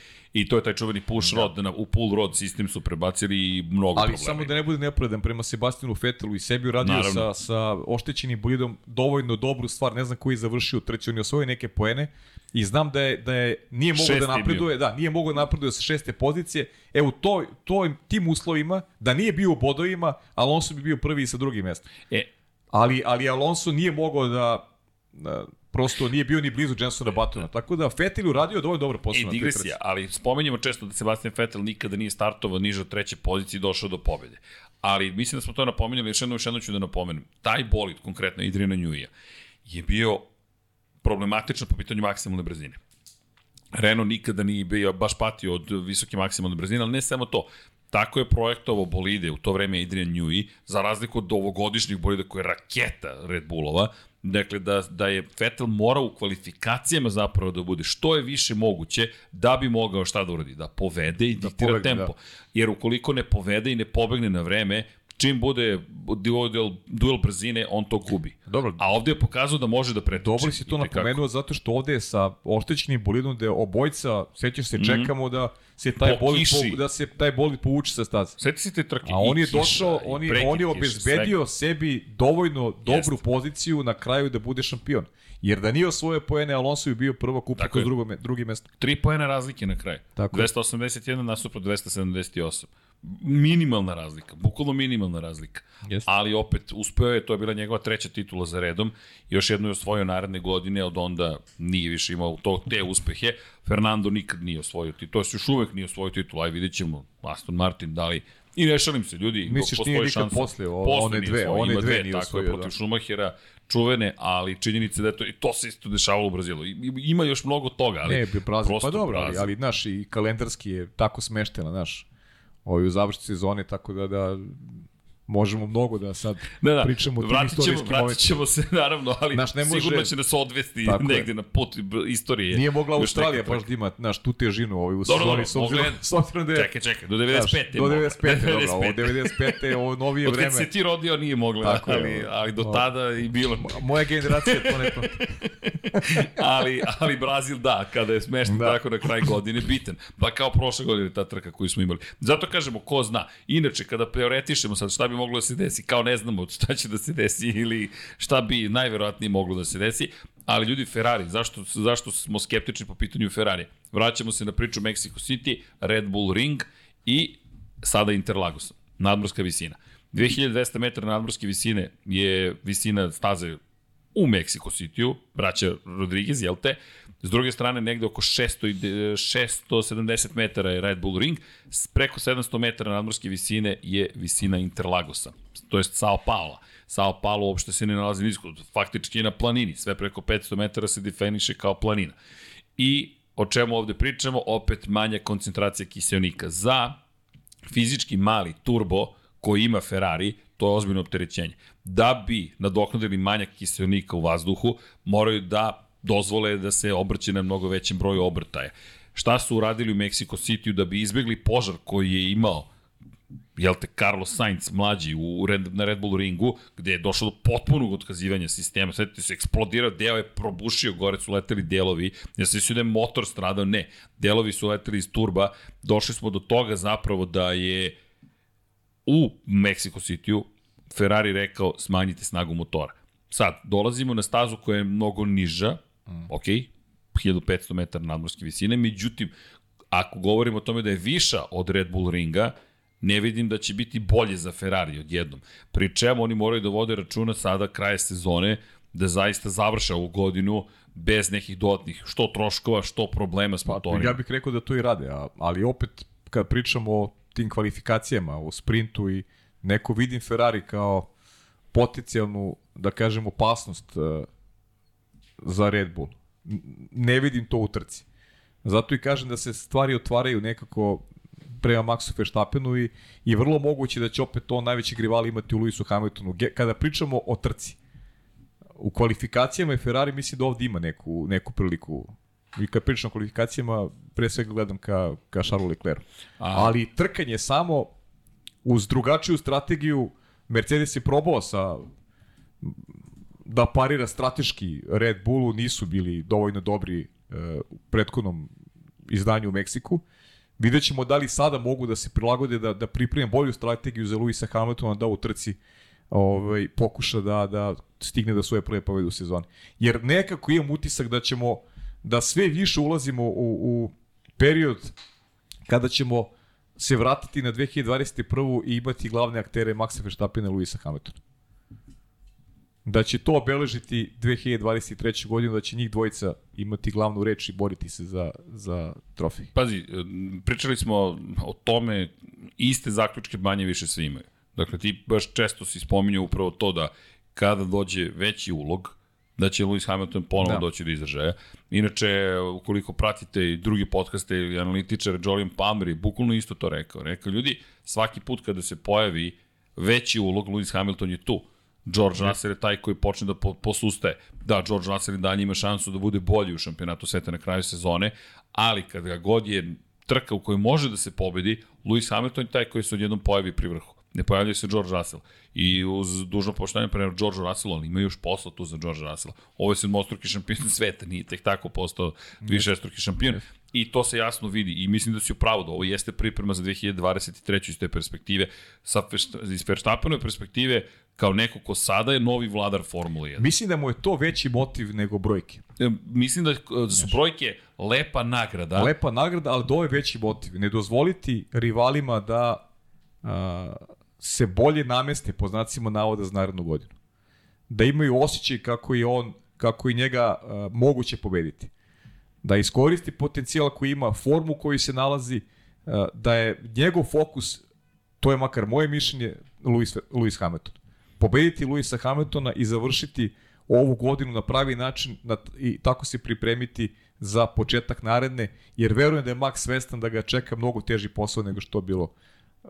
i to je taj čuveni push rod, na, u pull rod sistem su prebacili i mnogo Ali problema. samo da ne bude nepravedan prema Sebastinu Fetelu i sebi uradio Naravno. sa, sa oštećenim bolidom dovoljno dobru stvar, ne znam koji je završio trci, on je osvojio neke poene i znam da je, da je nije mogao Šesti da je napreduje, da, nije mogao da napreduje sa šeste pozicije. E u toj, toj, tim uslovima, da nije bio u bodovima, Alonso bi bio prvi i sa drugim mestom. E, Ali, ali Alonso nije mogao da, da prosto nije bio ni blizu Jensona Buttona. Tako da Vettel je uradio dovoljno dobro posao trci. digresija, ali spomenjamo često da Sebastian Vettel nikada nije startovao niže od treće pozicije i došao do pobjede. Ali mislim da smo to napomenuli, još jednom, još jednom ću da napomenem. Taj bolid, konkretno Adriana Njuija, je bio problematičan po pitanju maksimalne brzine. Renault nikada nije bio, baš patio od visoke maksimalne brzine, ali ne samo to. Tako je projektovao bolide u to vreme Adrian Newey, za razliku od ovogodišnjih bolida koja je raketa Red Bullova, dakle da, da je Vettel morao u kvalifikacijama zapravo da bude što je više moguće da bi mogao šta da uradi, da povede i da diktira pobegne, tempo. Jer ukoliko ne povede i ne pobegne na vreme, čim bude duel, duel brzine, on to gubi. Dobro. A ovde je pokazao da može da pretrči. Dobro si to napomenuo zato što ovde je sa oštećenim bolidom da obojca, sećaš se, čekamo da se taj. Po bolid kiši. po, da se taj bolid povuče sa staze. Sjeti se te trke. A on je kiša, došao, on je, on je obezbedio sebi dovoljno dobru poziciju na kraju da bude šampion. Jer da nije osvojio poene, Alonso bi bio prvo Tako kroz je. drugo, me- drugi mesto. Tri pojena razlike na kraju. Tako je. 281 nasuprot 278. Minimalna razlika, bukvalno minimalna razlika. Jeste. Ali opet, uspeo je, to je bila njegova treća titula za redom, još jednu je osvojio naredne godine, od onda nije više imao to, te uspehe. Fernando nikad nije osvojio titulu, to je još uvek nije osvojio titulu, aj vidjet ćemo Aston Martin, da li I ne šalim se, ljudi, Misliš, postoji nije nikad šansa. posle, o- Posle one dve, osvojio, one ima dve nije tako je, osvojio, protiv da. Schumachera, čuvene, ali činjenica da je to, i to se isto dešavalo u Brazilu. I- Ima još mnogo toga, ali Ne, bio prosto Pa dobro, ali, ali znaš, i kalendarski je tako smeštena, znaš, ovaj, u završci sezone, tako da, da možemo mnogo da sad Da, da, pričamo o tim vratit ćemo, istorijskim vratit ćemo se naravno, ali Znaš, ne može- sigurno će nas odvesti Tako je. negde na put istorije. Nije mogla Australija baš da ima, znaš, tu težinu ovaj, u Dobro, sezoni, dobro, s obzirom, je- s obzirom da je... Čekaj, čekaj, do znaš, 95. do 95. dobro, ovo 95. je ovo novije Od kad vreme. se ti rodio nije mogla, Tako je, ali, ovo. ali do tada i bilo. Moja generacija to ne pamti. ali, ali Brazil da, kada je smešten Da. da. tako na kraj godine, bitan. Pa kao prošle godine ta trka koju smo imali. Zato kažemo, ko zna. Inače, kada teoretišemo sad šta bi moglo da se desi, kao ne znamo šta će da se desi ili šta bi najverovatnije moglo da se desi, ali ljudi Ferrari, zašto, zašto smo skeptični po pitanju Ferrari? Vraćamo se na priču Mexico City, Red Bull Ring i sada Interlagos, nadmorska visina. 2200 metara nadmorske visine je visina staze u Mexico City-u, braća Rodriguez, jel te? S druge strane, negde oko 600 i de- 670 metara je Red Bull Ring, preko 700 metara nadmorske visine je visina Interlagosa, to jest Sao Paulo. Sao Paulo uopšte se ne nalazi nisko, faktički je na planini, sve preko 500 metara se definiše kao planina. I o čemu ovde pričamo? Opet manja koncentracija kiselnika. Za fizički mali turbo koji ima Ferrari, to je ozbiljno opterećenje. Da bi nadoknadili manjak kiselnika u vazduhu, moraju da dozvole da se obrće na mnogo većem broju obrtaja. Šta su uradili u Mexico City da bi izbegli požar koji je imao jel te, Carlos Sainz mlađi u na Red Bull ringu, gde je došlo do potpunog otkazivanja sistema. Svetite se, eksplodirao, deo je probušio, gore su leteli delovi. Ja se mislio da je motor stradao, ne. Delovi su leteli iz turba. Došli smo do toga zapravo da je u Mexico City-u Ferrari rekao smanjite snagu motora. Sad, dolazimo na stazu koja je mnogo niža, mm. ok, 1500 metara nadmorske visine, međutim, ako govorimo o tome da je viša od Red Bull ringa, ne vidim da će biti bolje za Ferrari odjednom. Pri čemu oni moraju da vode računa sada kraje sezone da zaista završa ovu godinu bez nekih dodatnih što troškova, što problema s pa, motorima. Ja bih rekao da to i rade, ali opet kad pričamo o tim kvalifikacijama, o sprintu i neko vidim Ferrari kao potencijalnu, da kažem, opasnost uh, za Red Bull. Ne vidim to u trci. Zato i kažem da se stvari otvaraju nekako prema Maxu Verstappenu i, i vrlo moguće da će opet to najveći rival imati u Lewisu Hamiltonu. Kada pričamo o trci, u kvalifikacijama i Ferrari misli da ovde ima neku, neku priliku. I kad pričam o kvalifikacijama, pre svega gledam ka, ka Charles Leclerc. Aha. Ali trkanje samo uz drugačiju strategiju, Mercedes je probao sa da parira strateški Red Bullu, nisu bili dovoljno dobri uh, u prethodnom izdanju u Meksiku. Vidjet ćemo da li sada mogu da se prilagode, da, da pripremim bolju strategiju za Luisa Hamiltona da u trci ovaj, pokuša da, da stigne da svoje prve pobede u sezoni. Jer nekako imam utisak da ćemo da sve više ulazimo u, u period kada ćemo se vratiti na 2021. i imati glavne aktere Maxa Verstappena i Luisa Hamiltona. Da će to obeležiti 2023. godinu, da će njih dvojica imati glavnu reč i boriti se za, za trofej. Pazi, pričali smo o tome, iste zaključke manje više sve imaju. Dakle, ti baš često si spominjao upravo to da kada dođe veći ulog, da će Lewis Hamilton ponovo da. doći do izražaja. Inače, ukoliko pratite i drugi podcaste ili analitičar Jolion Palmer je bukvalno isto to rekao. Rekao, ljudi, svaki put kada se pojavi veći ulog, Lewis Hamilton je tu. George Russell je taj koji počne da posustaje. Da, George Russell i dalje ima šansu da bude bolji u šampionatu sveta na kraju sezone, ali kada god je trka u kojoj može da se pobedi, Lewis Hamilton je taj koji se odjednom pojavi pri vrhu. Ne pojavljuje se George Russell. I uz dužno poštovanje prema George Russell, on ima još posla tu za George Russell. Ovo je sedmostruki šampion sveta, nije tek tako postao višestruki šampion. I to se jasno vidi i mislim da si upravo da ovo jeste priprema za 2023. iz te perspektive. Sa, iz Verstappenove perspektive kao neko ko sada je novi vladar Formule 1. Mislim da mu je to veći motiv nego brojke. E, mislim da, da su brojke lepa nagrada. Lepa nagrada, ali do je veći motiv. Ne dozvoliti rivalima da a, se bolje nameste, po znacima navoda, za narednu godinu. Da imaju osjećaj kako je on, kako i njega a, moguće pobediti. Da iskoristi potencijal koji ima, formu koji se nalazi, a, da je njegov fokus, to je makar moje mišljenje, Lewis, Lewis Hamilton. Pobediti Lewisa Hamiltona i završiti ovu godinu na pravi način na, i tako se pripremiti za početak naredne, jer verujem da je Max svestan da ga čeka mnogo teži posao nego što bilo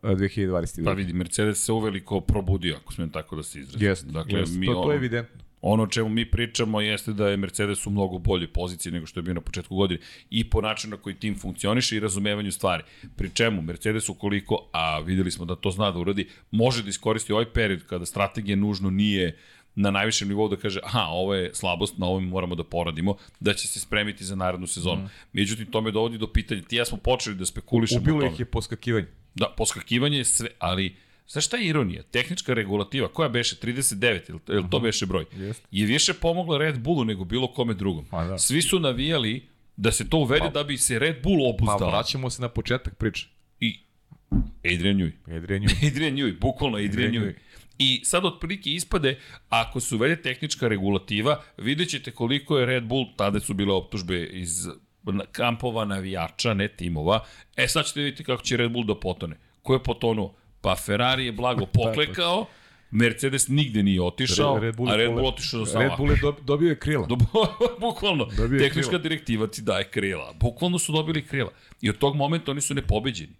2022. Pa vidi, Mercedes se uveliko probudio, ako smijem tako da se izrazim. Jeste, dakle, jest, mi to, to je evidentno. Ono o čemu mi pričamo jeste da je Mercedes u mnogo boljoj poziciji nego što je bio na početku godine i po načinu na koji tim funkcioniše i razumevanju stvari. Pri čemu Mercedes ukoliko, a videli smo da to zna da uradi, može da iskoristi ovaj period kada strategija nužno nije na najvišem nivou da kaže aha, ovo je slabost, na ovom moramo da poradimo, da će se spremiti za narednu sezonu. Mm. Međutim, to me dovodi do pitanja. Ti ja smo počeli da spekulišemo Ubilo ih je poskakivanje. Da, poskakivanje je sve, ali Znaš šta je ironija? Tehnička regulativa, koja beše 39, ili, ili to beše broj, Jest. je više pomogla Red Bullu nego bilo kome drugom. Pa da. Svi su navijali da se to uvede pa, da bi se Red Bull obuzdao. Pa vraćamo se na početak priče. I Adrian Newey. Adrian Newey. Adrian Newey, bukvalno Adrian, Adrian Newey. I sad otprilike ispade, ako se uvede tehnička regulativa, vidjet ćete koliko je Red Bull, tada su bile optužbe iz kampova navijača, ne timova. E sad ćete vidjeti kako će Red Bull da potone. Ko je potonuo? Pa Ferrari je blago poklekao, Mercedes nigde nije otišao, Red Bull a Red Bull otišao samo Red Bull je do, dobio je krila. Dob, bukvalno, dobio tehnička krila. direktiva ti daje krila. Bukvalno su dobili krila. I od tog momenta oni su nepobeđeni.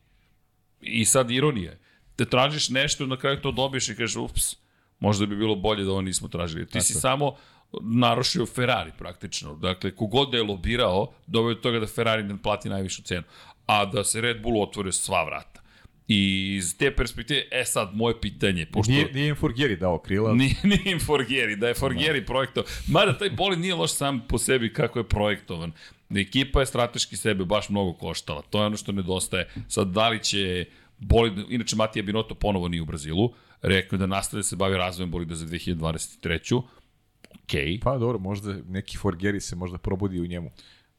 I sad ironija. Te tražiš nešto na kraju to dobiješ i kažeš ups, možda bi bilo bolje da ovo nismo tražili. Ti Tako. si samo narošio Ferrari praktično. Dakle, kogod da je lobirao, doveo do toga da Ferrari ne plati najvišu cenu. A da se Red Bull otvorio sva vrata. I iz te perspektive, e sad, moje pitanje, pošto... Nije, nije im Forgieri dao krila. Nije, nije im Forgieri, da je Forgieri projektov. Mada taj bolid nije loš sam po sebi kako je projektovan. Ekipa je strateški sebe baš mnogo koštala. To je ono što nedostaje. Sad, da li će bolid... Inače, Matija Binotto ponovo nije u Brazilu. Rekao je da nastaje da se bavi razvojem bolida za 2023. Okej. Pa dobro, možda neki Forgieri se možda probudi u njemu.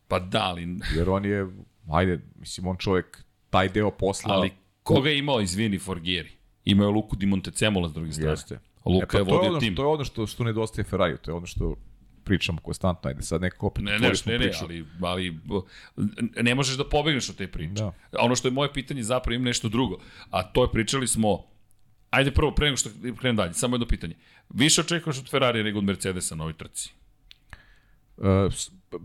Pa da, ali... Jer on je, ajde, mislim, on čovjek taj deo posla... Ali koga je imao, izvini, Forgieri? Imao je Luku Di Montecemola s druge strane. Jeste. Luka E, pa je to je vodio ono, tim. To je ono što, što nedostaje Ferrari, to je ono što pričamo konstantno, ajde sad nekako opet Ne, ne, ne, ne, ali, ali ne možeš da pobegneš od te priče. Da. Ono što je moje pitanje zapravo ima nešto drugo, a to je pričali smo, ajde prvo, pre nego što krenem dalje, samo jedno pitanje. Više očekuješ od Ferrari nego od Mercedesa na ovoj trci? Uh,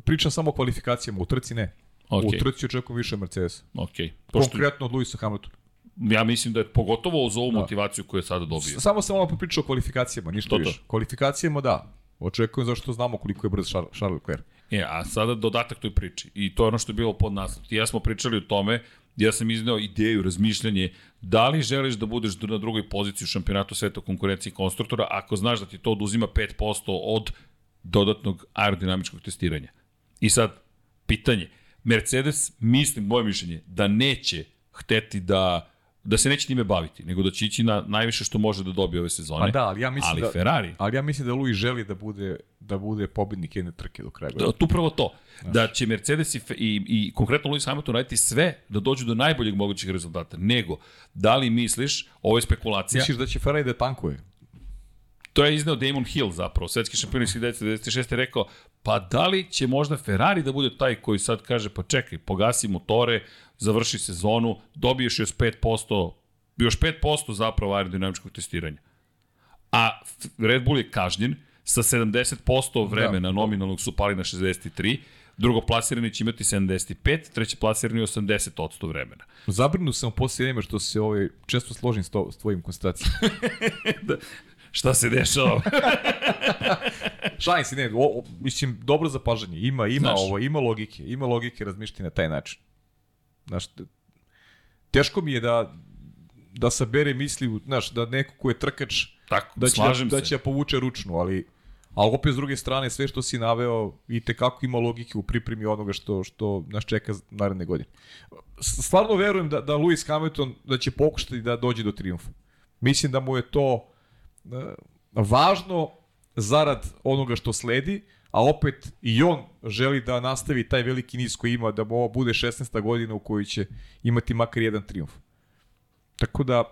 pričam samo o kvalifikacijama, u trci ne. Ok, U trci očekujem više Mercedes. ok. Pošto Konkretno od Luisa Hamiltona. ja mislim da je pogotovo uz ovu motivaciju koju je sada dobio. Samo sam malo popričao o kvalifikacijama, ništa To, to. više. Kvalifikacijama da. Očekujem zašto znamo koliko je brz Charles, Charles Leclerc. E, a sada dodatak toj priči. I to je ono što je bilo pod nas. I ja smo pričali o tome, ja sam izneo ideju, razmišljanje, da li želiš da budeš na drugoj poziciji u šampionatu sveta konkurenciji konstruktora, ako znaš da ti to oduzima 5% od dodatnog aerodinamičkog testiranja. I sad, pitanje. Mercedes, mislim, moje mišljenje, da neće hteti da da se neće time baviti, nego da će ići na najviše što može da dobije ove sezone. Pa da, ali ja mislim ali da- Ferrari, Ali ja mislim da Louis želi da bude, da bude pobednik jedne trke do kraja. Da, upravo to. Da će Mercedes i, i, i konkretno Lewis Hamilton raditi sve da dođu do najboljeg mogućih rezultata. Nego, da li misliš, ovo je spekulacija, Misliš da će Ferrari da tankuje? To je izneo Damon Hill zapravo, svetski šampion iz 1996. je rekao, pa da li će možda Ferrari da bude taj koji sad kaže, pa čekaj, pogasi motore, završi sezonu, dobiješ još 5%, još 5% zapravo aerodinamičkog testiranja. A Red Bull je kažnjen sa 70% vremena da. nominalnog su pali na 63, drugo plasirani će imati 75, treći plasirani 80% vremena. Zabrinut sam posle vreme što se ovaj, često složim s, to, s tvojim konstatacijama. Šta se dešava? Šalim se, ne, o, o, mislim, dobro zapažanje. Ima, ima Znaš. ovo, ima logike. Ima logike razmišljati na taj način. Znaš, teško mi je da da sabere misli, znaš, da neko ko je trkač, Tako, da će, slažem da, da će da povuče ručnu, ali a opet s druge strane sve što si naveo i te kako ima logike u pripremi onoga što što nas čeka naredne godine. Stvarno verujem da da Lewis Hamilton da će pokušati da dođe do trijumfa. Mislim da mu je to važno zarad onoga što sledi, a opet i on želi da nastavi taj veliki niz koji ima, da mu ovo bude 16. godina u kojoj će imati makar jedan trijumf. Tako da,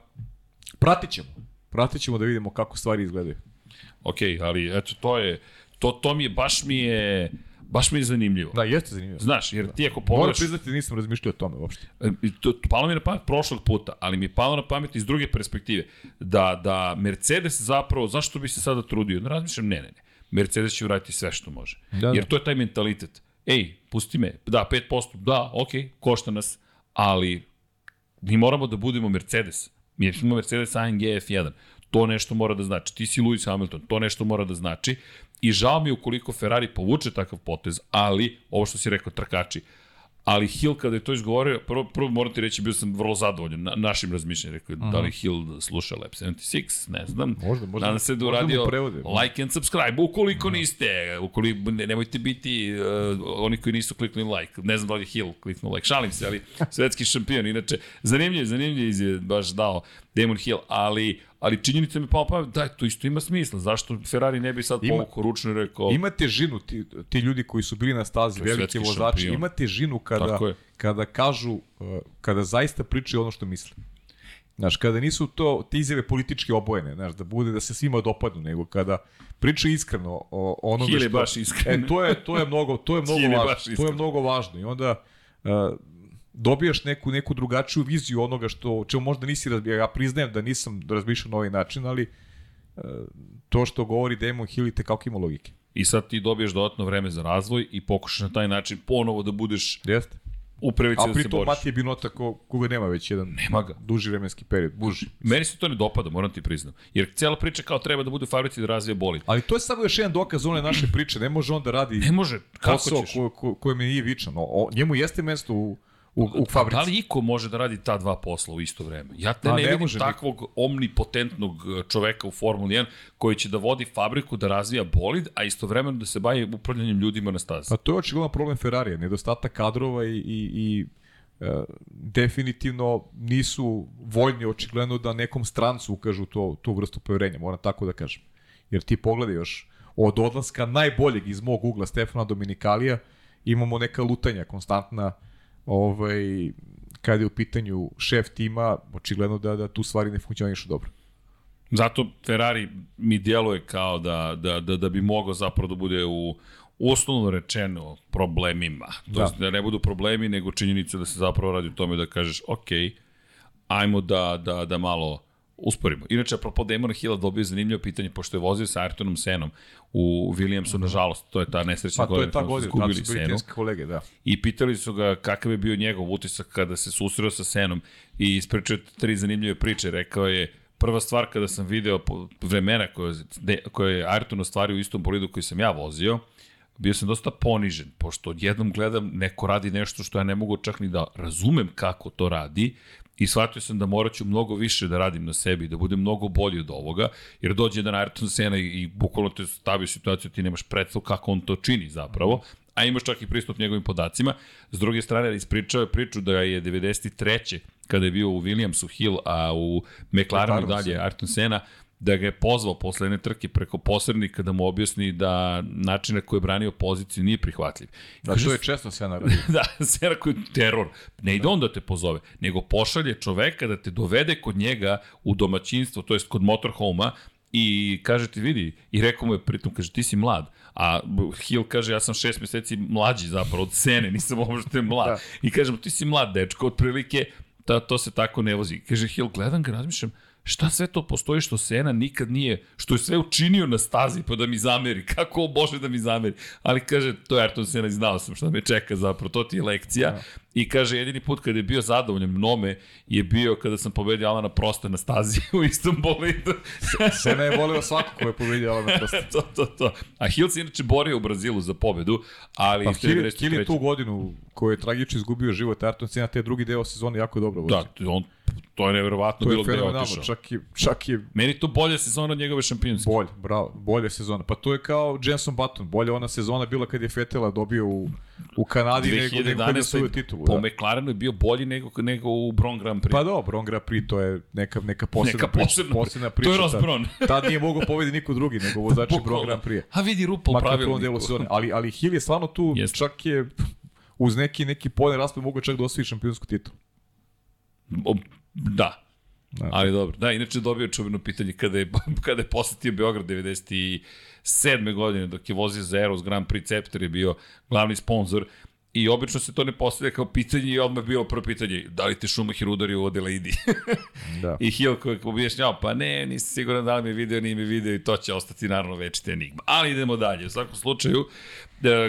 pratit ćemo. Pratit ćemo da vidimo kako stvari izgledaju. Ok, ali eto, to je, to, to mi je, baš mi je, baš mi je zanimljivo. Da, jeste zanimljivo. Znaš, jer ti ako Moram pogledaš... priznati da nisam razmišljao o tome uopšte. I to, to palo mi na pamet prošlog puta, ali mi je palo na pamet iz druge perspektive. Da, da Mercedes zapravo, zašto bi se sada trudio? Ne razmišljam, ne, ne, ne. Mercedes će uraditi sve što može. Da, da. Jer to je taj mentalitet. Ej, pusti me, da, 5%, da, ok, košta nas, ali mi moramo da budemo Mercedes. Mi smo Mercedes AMG F1. To nešto mora da znači. Ti si Lewis Hamilton, to nešto mora da znači. I žao mi ukoliko Ferrari povuče takav potez, ali, ovo što si rekao, trkači, ali Hill kada je to izgovorio, prvo, prvo moram ti reći, bio sam vrlo zadovoljan na, našim razmišljanjem. Rekao, je, da li Hill sluša Lab 76, ne znam. Možda, možda- Nadam se da uradio like and subscribe, ukoliko niste, ukoliko, ne, nemojte biti uh, oni koji nisu kliknuli like, ne znam da li je Hill kliknuo like, šalim se, ali svetski šampion, inače, zanimljiv, zanimljiv je baš dao Damon Hill, ali, ali činjenica mi pao pamet, daj, to isto ima smisla, zašto Ferrari ne bi sad povukao ručno i rekao, Ima težinu, ti, ti ljudi koji su bili na stazi, veliki vozači, šampion. ima težinu kada, kada kažu, uh, kada zaista pričaju ono što misle. Znaš, kada nisu to te izjave politički obojene, znaš, da bude da se svima dopadnu, nego kada pričaju iskreno o onome Hill je što... baš iskren. E, to je, to je mnogo, to je mnogo važno. To je mnogo važno. I onda uh, dobijaš neku, neku drugačiju viziju onoga što, čemu možda nisi razbijao. Ja priznajem da nisam razmišljao na ovaj način, ali uh, to što govori Damon Hill i tekako ima logike. i sad ti dobiješ dodatno vreme za razvoj i pokušaš na taj način ponovo da budeš Jeste. u prilici A da se pritom boriš. Matije Binota ko, koga nema već jedan Nema ga. duži vremenski period, buži. Meni se to ne dopada, moram ti priznam. Jer cijela priča kao treba da bude u fabrici da razvija bolid. Ali to je samo još jedan dokaz one naše priče. Ne može on da radi Ne može, kako posao ćeš? ko, ko, koje mi nije vičan. O, o, njemu jeste mesto u, u, u fabrici. Da li iko može da radi ta dva posla u isto vreme? Ja te Pa, ne, ne vidim takvog omnipotentnog e, čoveka u Formuli 1 koji će da vodi fabriku, da razvija bolid, a istovremeno da se bavi upravljanjem ljudima na stazi. Pa to je očigledno problem Ferrarija, nedostatak kadrova i, i, i e, definitivno nisu voljni očigledno da nekom strancu ukažu to, tu vrstu poverenja, moram tako da kažem. Jer ti pogledaj još, od odlaska najboljeg iz mog ugla Stefana Dominikalija imamo neka lutanja konstantna ovaj, kada je u pitanju šef tima, očigledno da, da tu stvari ne funkcionišu dobro. Zato Ferrari mi djeluje kao da, da, da, da bi mogao zapravo da bude u uslovno rečeno problemima. To Da. da. da ne budu problemi, nego činjenica da se zapravo radi o tome da kažeš, ok, ajmo da, da, da malo usporimo. Inače, apropo Damona Hilla dobio zanimljivo pitanje, pošto je vozio sa Ayrtonom Senom u Williamsu, nažalost, to je ta nesrećna Pa to je godina ta godina, izgubili tad su Senu. britanski kolege, da. I pitali su ga kakav je bio njegov utisak kada se susreo sa Senom i ispričao tri zanimljive priče. Rekao je, prva stvar kada sam video vremena koje, de- koje je Ayrton ostvario u istom bolidu koji sam ja vozio, bio sam dosta ponižen, pošto odjednom gledam neko radi nešto što ja ne mogu čak ni da razumem kako to radi i shvatio sam da morat ću mnogo više da radim na sebi, da budem mnogo bolji od ovoga, jer dođe jedan Ayrton Sena i, i bukvalno te stavi u situaciju ti nemaš predstav kako on to čini zapravo, a imaš čak i pristup njegovim podacima. S druge strane, ispričao je priču da je 93. kada je bio u Williamsu Hill, a u McLarenu McLarenu dalje Ayrton Sena, da ga je pozvao posle jedne trke preko posrednika da mu objasni da način na koji je branio poziciju nije prihvatljiv. Da, to je često se naradi. da, Sena koji je teror. Ne ide on da te pozove, nego pošalje čoveka da te dovede kod njega u domaćinstvo, to jest kod motorhoma, i kaže ti vidi, i rekao mu je pritom, kaže ti si mlad, a Hill kaže ja sam šest meseci mlađi zapravo od Sene, nisam uopšte mlad. Da. Da. I kažem ti si mlad dečko, otprilike ta, to se tako ne vozi. Kaže Hill, gledam ga, razmišljam, šta sve to postoji što Sena nikad nije, što je sve učinio na stazi pa da mi zameri, kako on može da mi zameri. Ali kaže, to je Ayrton Sena i znao sam šta me čeka zapravo, to ti je lekcija. Da. I kaže, jedini put kada je bio zadovoljan mnome je bio kada sam pobedio Alana Prosta na stazi u istom bolidu. Sena je volio svako ko je pobedio Alana Prosta. to, to, to. A Hill se inače borio u Brazilu za pobedu, ali Pa iz Hill, 93. Hill je tu godinu koju je tragično izgubio život Ayrton Senna, te drugi deo sezone jako dobro vozi. Da, je on, to je je bilo gde je otišao. čak i, čak i Meni to bolje sezona od njegove šampionske. bolje, bravo, bolje sezona. Pa to je kao Jenson Button, bolje ona sezona bila kad je Fetela dobio u, u Kanadi nego, nego kad je osvojio titulu. po Da. McLarenu je bio bolji nego, nego u Bron Grand Prix. Pa dobro, on Grand Prix, to je neka, neka posebna Neka priča. posebna, posebna priča. to je Ross tad- Brown. Tad nije mogao pobedi niko drugi, nego vozači Bron. Grand Prix. A vidi rupa u pravilniku. Ali, ali Hill je stvarno tu, Jeste. čak je uz neki, neki polen raspad mogao čak da osvoji šampionsku titulu. Da. Da. Ali dobro. Da, inače dobio čuveno pitanje kada je, kada je posetio Beograd 97. godine dok je vozio za Eros Grand Prix Cepter je bio glavni sponsor I obično se to ne postavlja kao pitanje i odmah je bilo prvo pitanje, da li te Schumacher udario u Adelaide? Da. I Hill koji je objašnjao, pa ne, nisam siguran da li mi video, nije mi video i to će ostati naravno večita enigma. Ali idemo dalje. U svakom slučaju,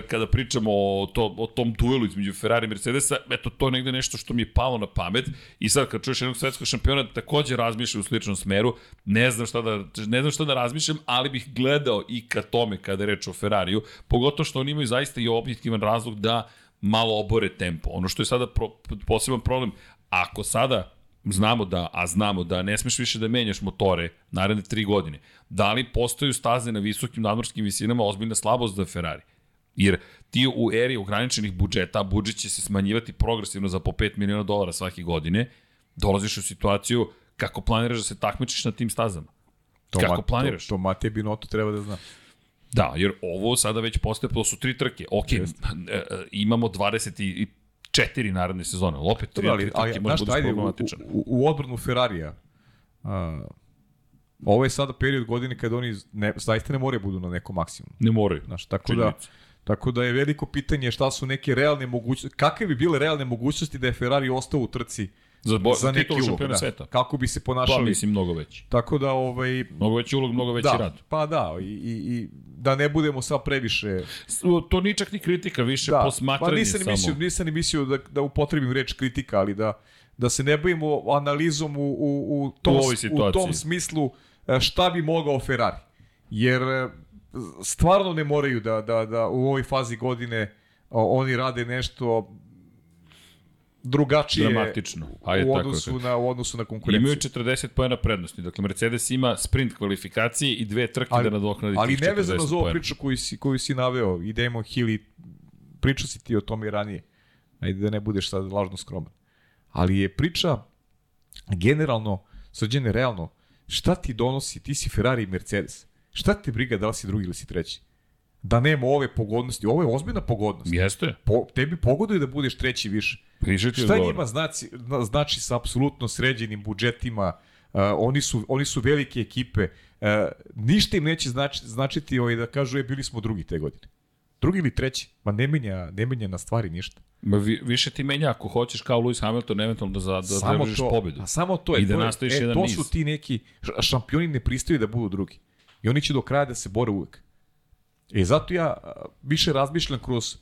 kada pričamo o, to, o tom duelu između Ferrari i Mercedesa, eto, to je negde nešto što mi je palo na pamet i sad kad čuješ jednog svetskog šampiona takođe razmišlja u sličnom smeru, ne znam šta da, ne znam šta da razmišljam, ali bih gledao i ka tome kada je reč o Ferrariju, pogotovo što oni imaju zaista i objektivan razlog da malo obore tempo. Ono što je sada pro, poseban problem, ako sada znamo da, a znamo da ne smeš više da menjaš motore naredne tri godine, da li postaju staze na visokim nadmorskim visinama ozbiljna slabost za Ferrari? Jer ti u eri ograničenih budžeta, budžet će se smanjivati progresivno za po 5 miliona dolara svake godine, dolaziš u situaciju kako planiraš da se takmičiš na tim stazama. To kako Ma- planiraš? To, to Matej Binotto treba da zna. Da, jer ovo sada već postaje, to su tri trke. Ok, e, e, imamo 24 naredne sezone, ali opet tri, ali, tri ali trke znaš može šta, da ajde, u, problematičan. u, u odbranu Ferrarija, a, ovo je sada period godine kada oni ne, zaista ne moraju budu na nekom maksimumu. Ne moraju. Znaš, tako da, Činjenica. Tako da je veliko pitanje šta su neke realne mogućnosti, kakve bi bile realne mogućnosti da je Ferrari ostao u trci Za, bo, za neki ulog, da. sveta. Kako bi se Pa ponašali. mislim mnogo veći. Tako da, ovaj, Mnogo veći ulog, mnogo veći da, rad. pa da, i, i, i da ne budemo sad previše To nije čak ni kritika, više da, posmatranje pa nisam ni samo. mislio, nisam ni mislio da, da upotrebim reč kritika, ali da, da se ne bavimo analizom u, u, u, tom, U u tom smislu e, šta bi mogao Ferrari. Jer e, stvarno ne moraju da, da, da u ovoj fazi godine o, oni rade nešto drugačije Dramatično. Ajde, u tako odnosu, da na, u odnosu na konkurenciju. Imaju 40 pojena prednosti. Dakle, Mercedes ima sprint kvalifikacije i dve trke Ali- da nadoknadi Ali tih 40 nevezano za ovu poena. priču koju si, koju si naveo i Damon Hill i pričao si ti o tome i ranije. Ajde da ne budeš sad lažno skroman. Ali je priča generalno, srđene realno, šta ti donosi, ti si Ferrari i Mercedes. Šta ti briga da li si drugi ili si treći? Da nema ove pogodnosti. Ovo je ozbiljna pogodnost. Jeste. Po, tebi pogoduje da budeš treći više. Piše ti Šta odgovor. njima znači, na- znači sa apsolutno sređenim budžetima, uh, oni, su, oni su velike ekipe, uh, ništa im neće znači, značiti ovaj, da kažu, je, bili smo drugi te godine. Drugi ili treći, ma ne menja, ne menja na stvari ništa. Ma vi, više ti menja ako hoćeš kao Lewis Hamilton eventualno da, za, da zadržiš pobedu. A samo to je. I da to nastaviš e, jedan to niz. su ti neki, šampioni ne pristaju da budu drugi. I oni će do kraja da se bore uvek. E, zato ja više razmišljam kroz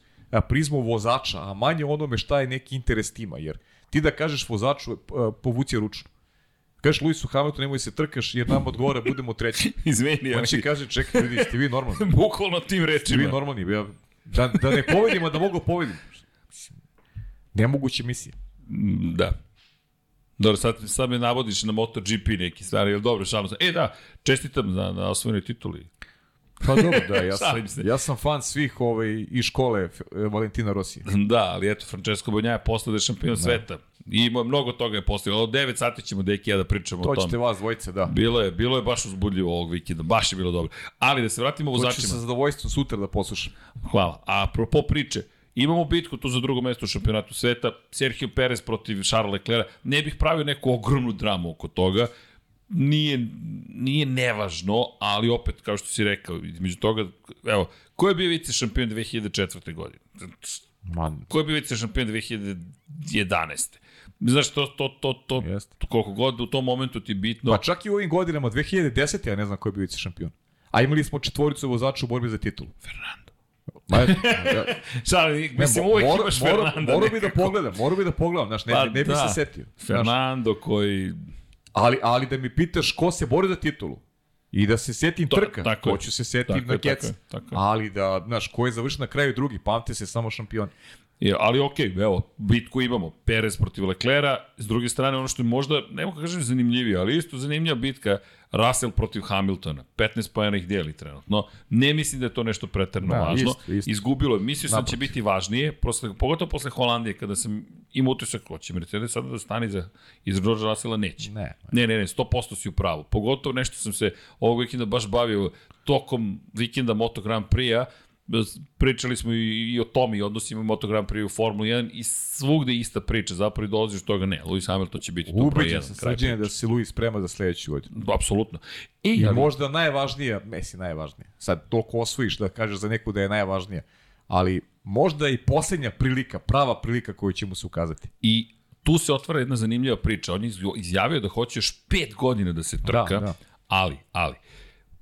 prizmu vozača, a manje onome šta je neki interes tima. Jer ti da kažeš vozaču, a, povuci ručno. Kažeš Luisu Hamiltonu, nemoj se trkaš jer nam odgovara budemo treći. Izmeni, On će kaže, čekaj ljudi, ste vi normalni? bukvalno tim Ste vi rečima. normalni? Ja, da, da ne povedim, a da mogu povedim. Nemoguće misija. Mm, Da. Dobro, sad, sad me navodiš na MotoGP neki stvari, ali dobro, šalim se. E da, čestitam na, na osvojenoj tituli. Pa dobro, da, ja sam, ja sam fan svih ovaj, iz škole F- Valentina Rosija. Da, ali eto, Francesco Bonja je postao da je šampion sveta. I mnogo toga je postao. Od 9 sati ćemo deki ja da pričamo To o ćete tome. vas dvojice, da. Bilo je, bilo je baš uzbudljivo ovog vikenda, baš je bilo dobro. Ali da se vratimo To ću sa zadovoljstvom sutra da poslušam. Hvala. A apropo priče, imamo bitku tu za drugo mesto u šampionatu sveta, Sergio Perez protiv Charles Leclerc. Ne bih pravio neku ogromnu dramu oko toga, nije, nije nevažno, ali opet, kao što si rekao, između toga, evo, ko je bio vice šampion 2004. godine? Man, Ko je bio vice šampion 2011. Znaš, to, to, to, to, to, koliko god u tom momentu ti bitno. Pa čak i u ovim godinama, 2010. ja ne znam ko je bio vice šampion. A imali smo četvoricu vozača u borbi za titulu. Fernando. Ma, ja, Šali, ne, mislim, mo- uvek mora- imaš mora- Fernanda. Morao bi da pogledam, morao bi da pogledam, znaš, ne, Pa ne, ne bi da. se setio. Znaš, Fernando koji ali, ali da mi pitaš ko se bori za titulu i da se setim To- trka, tako hoću se setim Tako na tako kec. je, tako je. Ali da, znaš, ko je završio na kraju drugi, pamte se samo šampion. Je, ali okej, evo, bitku imamo. Perez protiv Leclera, s druge strane ono što je možda, ne mogu kažem zanimljivije, ali isto zanimljiva bitka, Russell protiv Hamiltona. 15 pojena ih deli trenutno. Ne mislim da je to nešto preterno Da, važno. isto, isto. Izgubilo je. Mislio sam da će biti važnije, posle, pogotovo posle Holandije, kada sam imao utisak, ko će Mercedes sada da stani za, iz George Russella, neće. Ne. Ne, ne, ne, 100% si u pravu. Pogotovo nešto sam se ovog vikenda baš bavio tokom vikenda Moto Grand Prix-a, pričali smo i, i o tome i odnosima Moto Grand Prix u Formula 1 i svugde ista priča, zapravo i dolaziš do toga, ne, Lewis Hamilton će biti tu broj Ubeđen jedan. sam da se Luis sprema za sledeću godinu. Apsolutno. I, I ali, možda najvažnija, Messi najvažnija. Sad toliko osvojiš da kažeš za neku da je najvažnija, ali možda i poslednja prilika, prava prilika koju će mu se ukazati. I tu se otvara jedna zanimljiva priča. On je izjavio da hoće još pet godina da se trka, Da, da. ali, ali,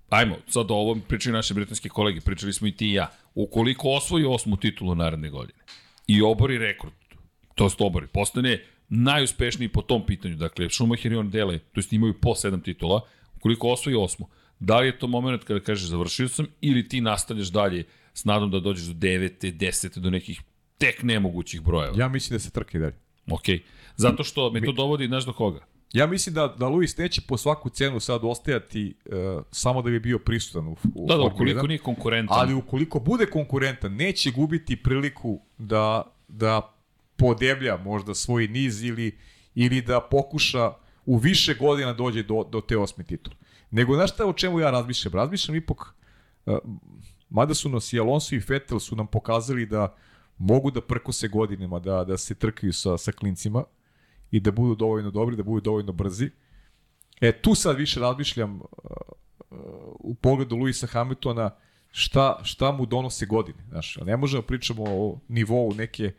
ajmo, sad o ovom pričaju naše britanske kolege, pričali smo i ti i ja. Ukoliko osvoji osmu titulu naredne godine i obori rekord, to jest obori, postane najuspešniji po tom pitanju, dakle, Schumacher i on dele, to jest imaju po sedam titula, ukoliko osvoji osmu, da li je to moment kada kažeš završio sam ili ti nastavljaš dalje s nadom da dođeš do devete, desete, do nekih tek nemogućih brojeva. Ja mislim da se trka i dalje. Ok. Zato što me to dovodi, znaš do koga? Ja mislim da, da Luis neće po svaku cenu sad ostajati uh, samo da bi bio prisutan u, u Da, da, ukoliko 1. nije konkurentan. Ali ukoliko bude konkurentan, neće gubiti priliku da, da podeblja možda svoj niz ili, ili da pokuša u više godina dođe do, do te osme titule. Nego, znaš šta o čemu ja razmišljam? Razmišljam ipak, uh, mada su nas i Alonso i Vettel su nam pokazali da mogu da prkose godinama, da, da se trkaju sa, sa klincima i da budu dovoljno dobri, da budu dovoljno brzi. E, tu sad više razmišljam uh, uh, u pogledu Luisa Hamiltona šta, šta mu donose godine. Znaš, ne možemo da pričamo o nivou neke,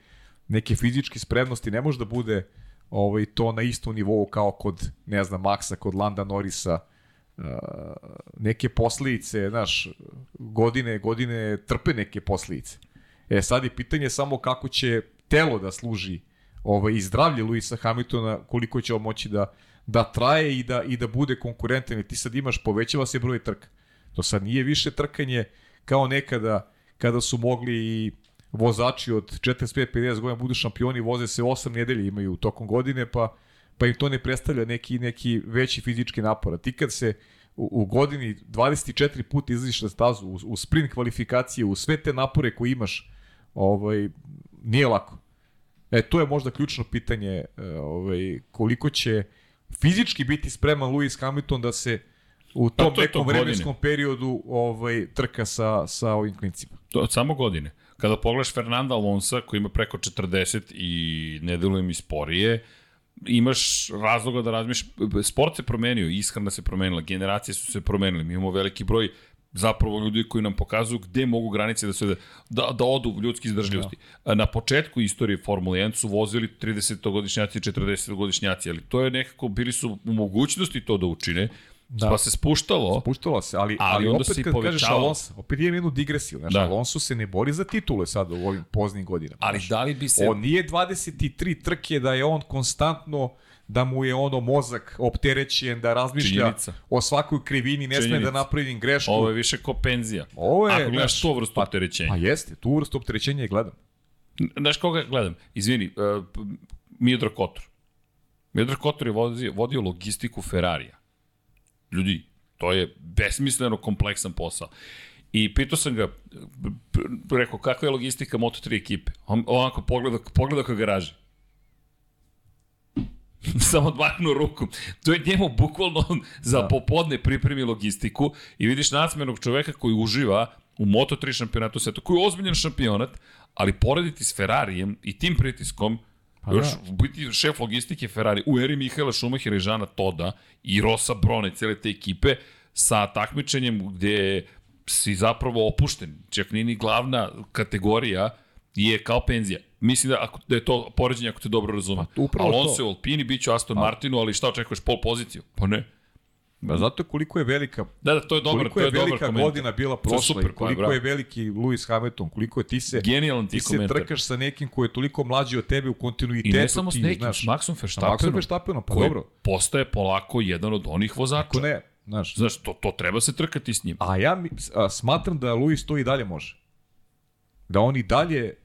neke fizičke spremnosti, ne može da bude ovaj, to na istom nivou kao kod, ne znam, Maxa, kod Landa Norisa, uh, neke posljedice, znaš, godine, godine trpe neke posljedice. E, sad je pitanje samo kako će telo da služi ovaj, i zdravlje Luisa Hamiltona, koliko će on moći da, da traje i da, i da bude konkurentan. Jer ti sad imaš, povećava se broj trka. To sad nije više trkanje kao nekada kada su mogli i vozači od 45-50 godina budu šampioni, voze se 8 nedelje imaju tokom godine, pa pa im to ne predstavlja neki neki veći fizički napor. A ti kad se u, u godini 24 puta izlaziš na stazu, u, u sprint kvalifikacije, u sve te napore koje imaš, ovaj, nije lako. E, to je možda ključno pitanje e, ovaj, koliko će fizički biti spreman Lewis Hamilton da se u tom pa to nekom to vremenskom periodu ovaj, trka sa, sa ovim klincima. To, samo godine. Kada pogledaš Fernanda Alonso koji ima preko 40 i ne deluje mi sporije, imaš razloga da razmišljaš, sport se promenio, ishrana se promenila, generacije su se promenile, mi imamo veliki broj zapravo ljudi koji nam pokazuju gde mogu granice da se da, da, da odu ljudski izdržljivosti. Da. Na početku istorije Formule 1 su vozili 30-godišnjaci, 40-godišnjaci, ali to je nekako, bili su u mogućnosti to da učine, Da. Pa se spuštalo. Spuštalo se, ali, ali, ali onda opet kad povećalo. kažeš Alonso, opet imam jednu digresiju. Znaš, da. Alonso se ne bori za titule sad u ovim poznim godinama. Ali znaš. da li bi se... On nije 23 trke da je on konstantno da mu je ono mozak opterećen, da razmišlja Činjenica. o svakoj krivini, ne sme da napravim grešku. Ovo je više ko penzija. Ovo je, Ako gledaš to vrstu pa, opterećenja. Pa jeste, tu vrstu opterećenja je gledam. Znaš koga gledam? Izvini, uh, Miodro Kotor. Miodro Kotor je vodio, vodio logistiku Ferrarija. Ljudi, to je besmisleno kompleksan posao. I pitao sam ga, rekao, kakva je logistika Moto3 ekipe? On ovako pogleda, pogleda ka garaži. Samo odmahnuo ruku. To je njemu bukvalno za da. popodne pripremi logistiku i vidiš nasmenog čoveka koji uživa u Moto3 šampionatu sveta, koji je ozbiljan šampionat, ali porediti s Ferrarijem i tim pritiskom, Pa Još da. biti šef logistike Ferrari u eri Mihaela Šumahira i Žana Toda i Rosa Brone, cele te ekipe, sa takmičenjem gde si zapravo opušten. Čak nije ni glavna kategorija je kao penzija. Mislim da, ako, da je to poređenje ako te dobro razume. Pa, Alonso je u Alpini, bit ću Aston A. Martinu, ali šta očekuješ, pol poziciju? Pa ne. Ba, zato koliko je velika Da, da, to je dobro, koliko to je, je velika komentar. godina bila prošla super, koliko je, je veliki Lewis Hamilton, koliko je ti se Genijalan ti, ti se trkaš sa nekim ko je toliko mlađi od tebe u kontinuitetu. I ne samo s nekim, s Maxom Verstappenom. Maxom Verstappenom, pa dobro. postaje polako jedan od onih vozača. Ako ne, znaš. Znaš, to, to treba se trkati s njim. A ja a, smatram da Lewis to i dalje može. Da on i dalje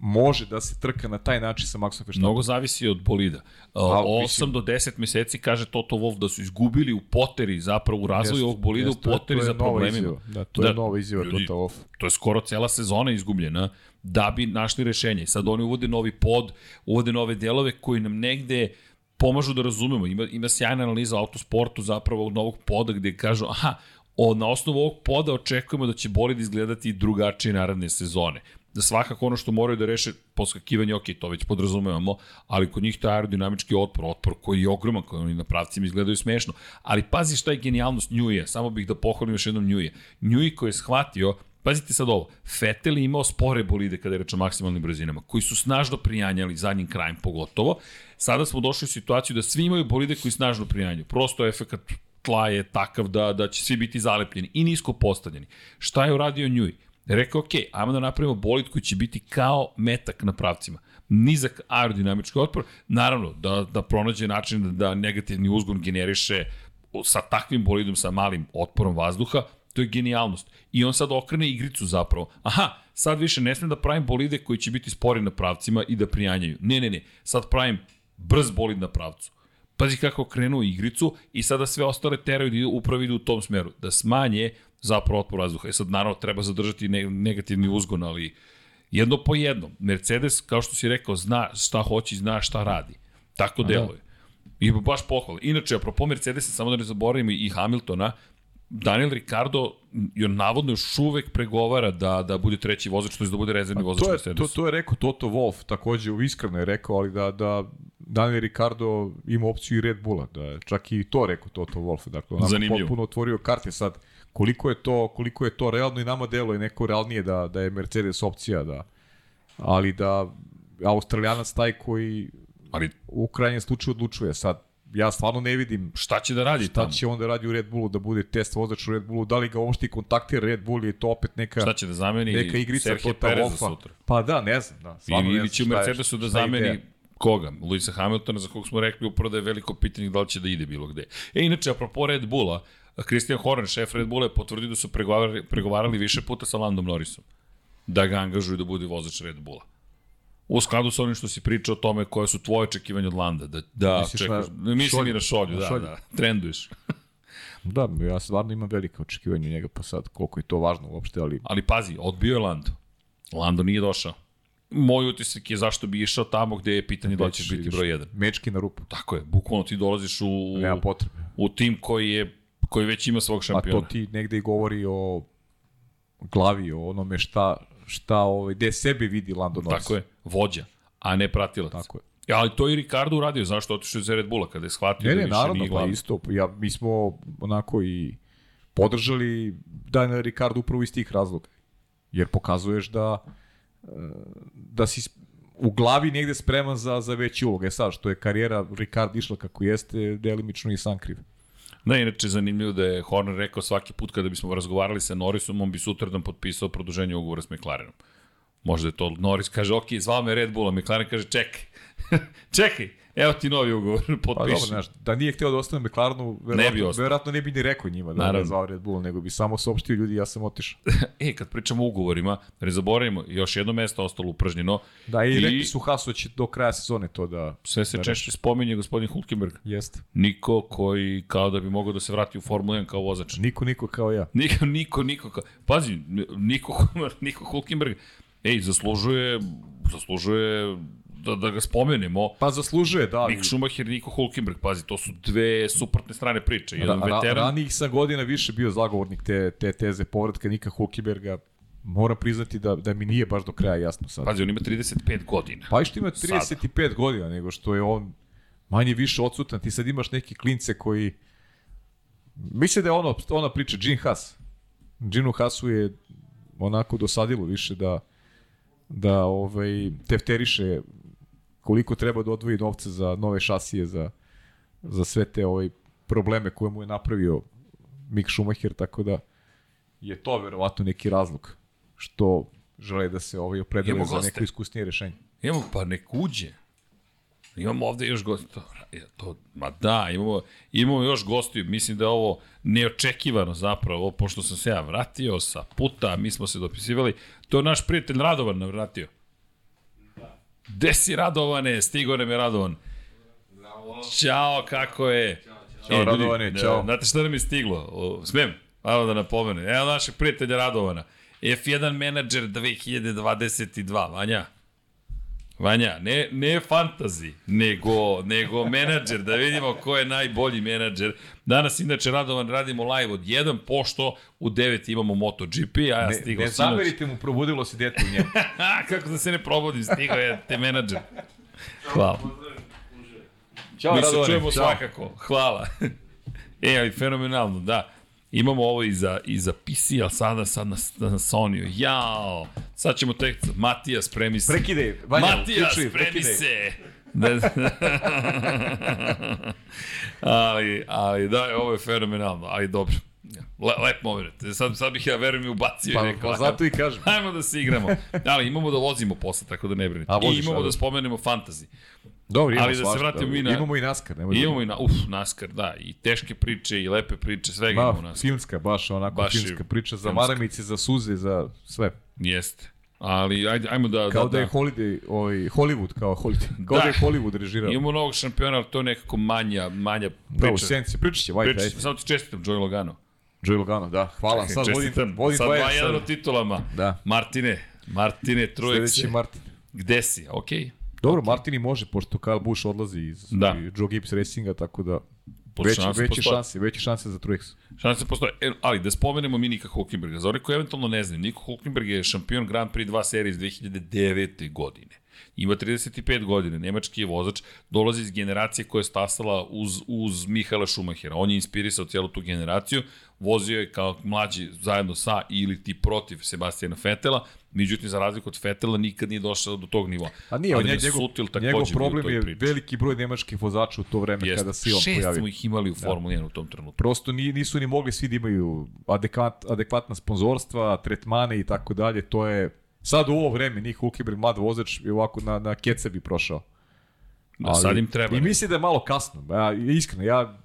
može da se trka na taj način sa Maxom Verstappenom. Mnogo zavisi od bolida. Uh, 8 do 10 meseci kaže Toto Wolff da su izgubili u poteri zapravo u razvoju jest, ovog bolida jest, u poteri za problemima. Da, to da, je nova izjava Toto Wolff. To je skoro cela sezona izgubljena da bi našli rešenje. Sad oni uvode novi pod, uvode nove delove koji nam negde pomažu da razumemo. Ima, ima sjajna analiza autosportu zapravo novog poda gde kažu aha, o, na osnovu ovog poda očekujemo da će bolid izgledati drugačije naredne sezone da svakako ono što moraju da reše poskakivanje, ok, to već podrazumevamo, ali kod njih to je aerodinamički otpor, otpor koji je ogroman, koji oni na pravcima izgledaju smešno. Ali pazi šta je genijalnost Njuje, samo bih da pohvalim još jednom Njuje. Njuje koji je shvatio Pazite sad ovo, Vettel je imao spore bolide kada je reč o maksimalnim brzinama, koji su snažno prijanjali zadnjim krajem pogotovo. Sada smo došli u situaciju da svi imaju bolide koji snažno prijanjaju. Prosto efekt tla je takav da, da će svi biti zalepljeni i nisko postavljeni. Šta je uradio Njui? Rekao, ok, ajmo da napravimo bolid koji će biti kao metak na pravcima. Nizak aerodinamički otpor, naravno da, da pronađe način da, da negativni uzgon generiše sa takvim bolidom sa malim otporom vazduha, to je genijalnost. I on sad okrene igricu zapravo. Aha, sad više ne smem da pravim bolide koji će biti spori na pravcima i da prijanjaju. Ne, ne, ne, sad pravim brz bolid na pravcu. Pazi kako krenuo igricu i sada sve ostale teraju da upravo idu u tom smeru. Da smanje zapravo otpor vazduha. E sad naravno treba zadržati negativni uzgon, ali jedno po jedno. Mercedes, kao što si rekao, zna šta hoće i zna šta radi. Tako A, da. deluje. I baš pohvala. Inače, apropo Mercedesa, samo da ne zaboravimo i Hamiltona, Daniel Ricardo je navodno još uvek pregovara da, da bude treći vozač, to je da bude rezervni vozač Mercedes. To, to je rekao Toto Wolff, takođe u iskreno je rekao, ali da, da Daniel Ricardo ima opciju i Red Bulla, da je čak i to rekao Toto Wolff, dakle on potpuno otvorio karte sad koliko je to koliko je to realno i nama delo je neko realnije da da je Mercedes opcija da ali da Australijanac taj koji ali u krajnjem slučaju odlučuje sad ja stvarno ne vidim šta će da radi šta tamo. će onda radi u Red Bullu da bude test vozač u Red Bullu, da li ga uopšte kontaktira Red Bull ili je to opet neka šta će da zameni neka igrica Sergio Perez sutra. Pa da, ne znam, da. Stvarno ili, ili će u Mercedesu da zameni koga? Luisa Hamiltona, za kog smo rekli upravo da je veliko pitanje da li će da ide bilo gde. E, inače, apropo Red Bulla, Christian Horner, šef Red Bulla, je potvrdio da su pregovarali, pregovarali više puta sa Landom Norrisom. da ga angažuju da bude vozač Red Bulla. U skladu sa onim što si pričao o tome koje su tvoje očekivanje od Landa. Da, da Misliš čekaš, na mislim šolju? i na šolju, da, šolju. da, trenduješ. Da, ja stvarno imam velike očekivanje u njega, pa sad koliko je to važno uopšte, ali Ali pazi, odbio je Lando. Lando nije došao. Moj utisak je zašto bi išao tamo gde je pitanje da li ćeš biti broj 1. Mečki na rupu. Tako je, bukvalno ti dolaziš u, potrebe. u tim koji je koji već ima svog A šampiona. to ti negde i govori o glavi, o onome šta, šta ovaj, gde sebe vidi Lando Norris. Tako je, vođa, a ne pratilac. Tako je. Ja, ali to i Ricardo uradio, zašto otišao iz Red Bulla kada je shvatio Ne, da ne, više naravno, nije pa glavni. isto. Ja, mi smo onako i podržali Daniela Ricardo upravo iz tih razloga. Jer pokazuješ da e, da si u glavi negde spreman za, za veći ulog. E sad, što je karijera Ricardo išla kako jeste, delimično i sam kriv. Da, inače zanimljivo da je Horner rekao svaki put kada bismo razgovarali sa Norrisom, on bi sutradan potpisao produženje ugovora s McLarenom. Možda je to Norris kaže, ok, zvao me Red Bull, a McLaren kaže, čekaj, čekaj, evo ti novi ugovor, Pa dobro, potpiši. znaš, da nije hteo da ostane McLarenu, Ne bi verovatno, ostao. verovatno ne bi ni rekao njima da Naravno. je zvao Red Bull, nego bi samo saopštio ljudi ja sam otišao. e, kad pričamo o ugovorima, ne zaboravimo, još jedno mesto ostalo upražnjeno. Da, i, I- rekli su Hasu da će do kraja sezone to da... Sve se da češće spominje gospodin Hulkenberg. Jeste. Niko koji kao da bi mogao da se vrati u Formulu 1 kao vozač. Niko, niko kao ja. Niko, niko, niko. kao- Pazi, niko, niko Hulkenberg, ej, zaslužuje, zaslužuje da, da ga spomenemo. Pa zaslužuje, da. Mick Schumacher, Niko Hulkenberg, pazi, to su dve suprotne strane priče. Jedan Ra, ra, veteran, ranijih sam godina više bio zagovornik te, te teze povratka Nika Hulkenberga. Moram priznati da, da mi nije baš do kraja jasno sad. pazi, on ima 35 godina. Pa i što ima 35 godina, nego što je on manje više odsutan. Ti sad imaš neke klince koji... Mislim da je ono, ona priča, Gene Haas. Ginu Haasu je onako dosadilo više da da ovaj, tefteriše koliko treba da odvoji novca za nove šasije, za, za sve te ovaj, probleme koje mu je napravio Mick Schumacher, tako da je to verovatno neki razlog što žele da se ovaj opredele Imamo za goste. neko iskusnije rešenje. Imamo, pa nek uđe. Imamo ovde još gosti. To, ja, to, ma da, imamo, imamo još gostiju. Mislim da je ovo neočekivano zapravo, pošto sam se ja vratio sa puta, mi smo se dopisivali. To je naš prijatelj Radovan nam vratio. Gde si Radovane? Stigo nam je Radovan. Ćao, kako je? Ćao, ljudi, Radovane, da, ćao. Znate šta nam je stiglo? O, smem? Malo da napomenu. Evo našeg prijatelja Radovana. F1 menadžer 2022. Vanja, Vanja, ne, ne fantasy, nego, nego menadžer, da vidimo ko je najbolji menadžer. Danas, inače, Radovan, radimo live od 1, pošto u 9 imamo MotoGP, a ja Ne, stigao ne zamerite mu, probudilo se dete u njemu. Kako da se ne probudim, stigao je te menadžer. Hvala. Ćao, Mi se čujemo ćao. svakako. Hvala. E, ali fenomenalno, da. Imamo ovo i za, i za PC, ali sada sad na, na Sony-u. Jao! Sad ćemo tek... Matija, spremi se. Prekidaj, Vanja, Matija, uključuj, spremi se! Da, ali, ali da, ovo je fenomenalno, ali dobro. Le, lep moment. Sad, sad bih ja, verujem, i ubacio i Pa, rekao, pa zato i kažem. Ajmo da se igramo. Ali imamo da vozimo posle, tako da ne brinite. A, I voziš, imamo a, da dobro. spomenemo fantasy. Dobro, imamo Ali da se vratimo da. i na- Imamo i NASCAR, nemoj I da- imamo i na, uf, NASCAR, da, i teške priče, i lepe priče, svega imamo u Ma, NASCAR. filmska, baš onako Baš je filmska priča za filmska. maramice, za suze, za sve. Jeste. Ali, ajde, ajmo da... Kao da, da, je Holiday, ovaj, Hollywood, kao Holiday. Kao da, Da. je Hollywood režirao. Imamo novog šampiona, ali to je nekako manja, manja priča. senci, pričat će, White, Priča, samo ti čestitam, Joey Logano. Joey Logano, da, hvala. Sad vodim, vodim Sad 2-1, 2-1 u sad. titulama. Da. Martine, Martine, Trujek Sledeći Martin. Gde si? Okej. Dobro, Martini može, pošto Kyle Busch odlazi iz Da. Joe Gibbs Racinga, tako da Pošto veće, šanse veće postoje. šanse, za Truex. Šanse postoje. E, ali da spomenemo mi Nika Hulkenberga. Za one koji eventualno ne znaju, Niko Hulkenberg je šampion Grand Prix 2 serije iz 2009. godine. Ima 35 godina, nemački je vozač, dolazi iz generacije koja je stasala uz, uz Mihaela Schumachera. On je inspirisao cijelu tu generaciju, vozio je kao mlađi zajedno sa ili ti protiv Sebastijana Fetela, međutim za razliku od Fetela nikad nije došao do tog nivoa. A nije, Ali on je, na njegov, Sutil takođe njegov problem je priči. veliki broj nemačkih vozača u to vreme Jeste. kada se on Šest pojavio. smo ih imali u Formuli 1 u tom trenutku. Prosto ni, nisu ni mogli svi da imaju adekvat, adekvatna sponzorstva, tretmane i tako dalje. To je sad u ovo vreme Nick Hulkenberg, mlad vozač, je ovako na, na kece bi prošao. Da, sad im treba. I mislim da je malo kasno. Ja, iskreno, ja,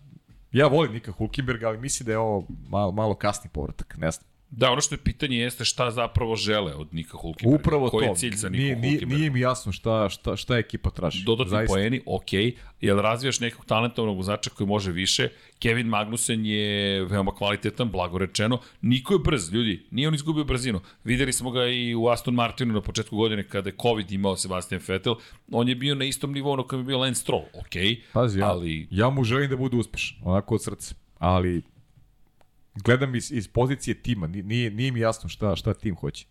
ja volim Nika Hulkenberga, ali mislim da je ovo malo, malo kasni povratak. Ne znam. Da, ono što je pitanje jeste šta zapravo žele od Nika Hulkenberga. Upravo Koji to. je cilj za Nika nije, nije, nije mi jasno šta, šta, šta ekipa traži. Dodatni Zaista. poeni, ok, jel razvijaš nekog talentovnog vozača koji može više, Kevin Magnussen je veoma kvalitetan, blago rečeno, niko je brz, ljudi, nije on izgubio brzinu. Videli smo ga i u Aston Martinu na početku godine kada je COVID imao Sebastian Vettel, on je bio na istom nivou na kojem je bio Lance Stroll, ok, Pazi, ja, ali ja mu želim da bude uspešan, onako od srca. Ali gledam iz, iz pozicije tima, ni- nije, nije mi jasno šta, šta tim hoće.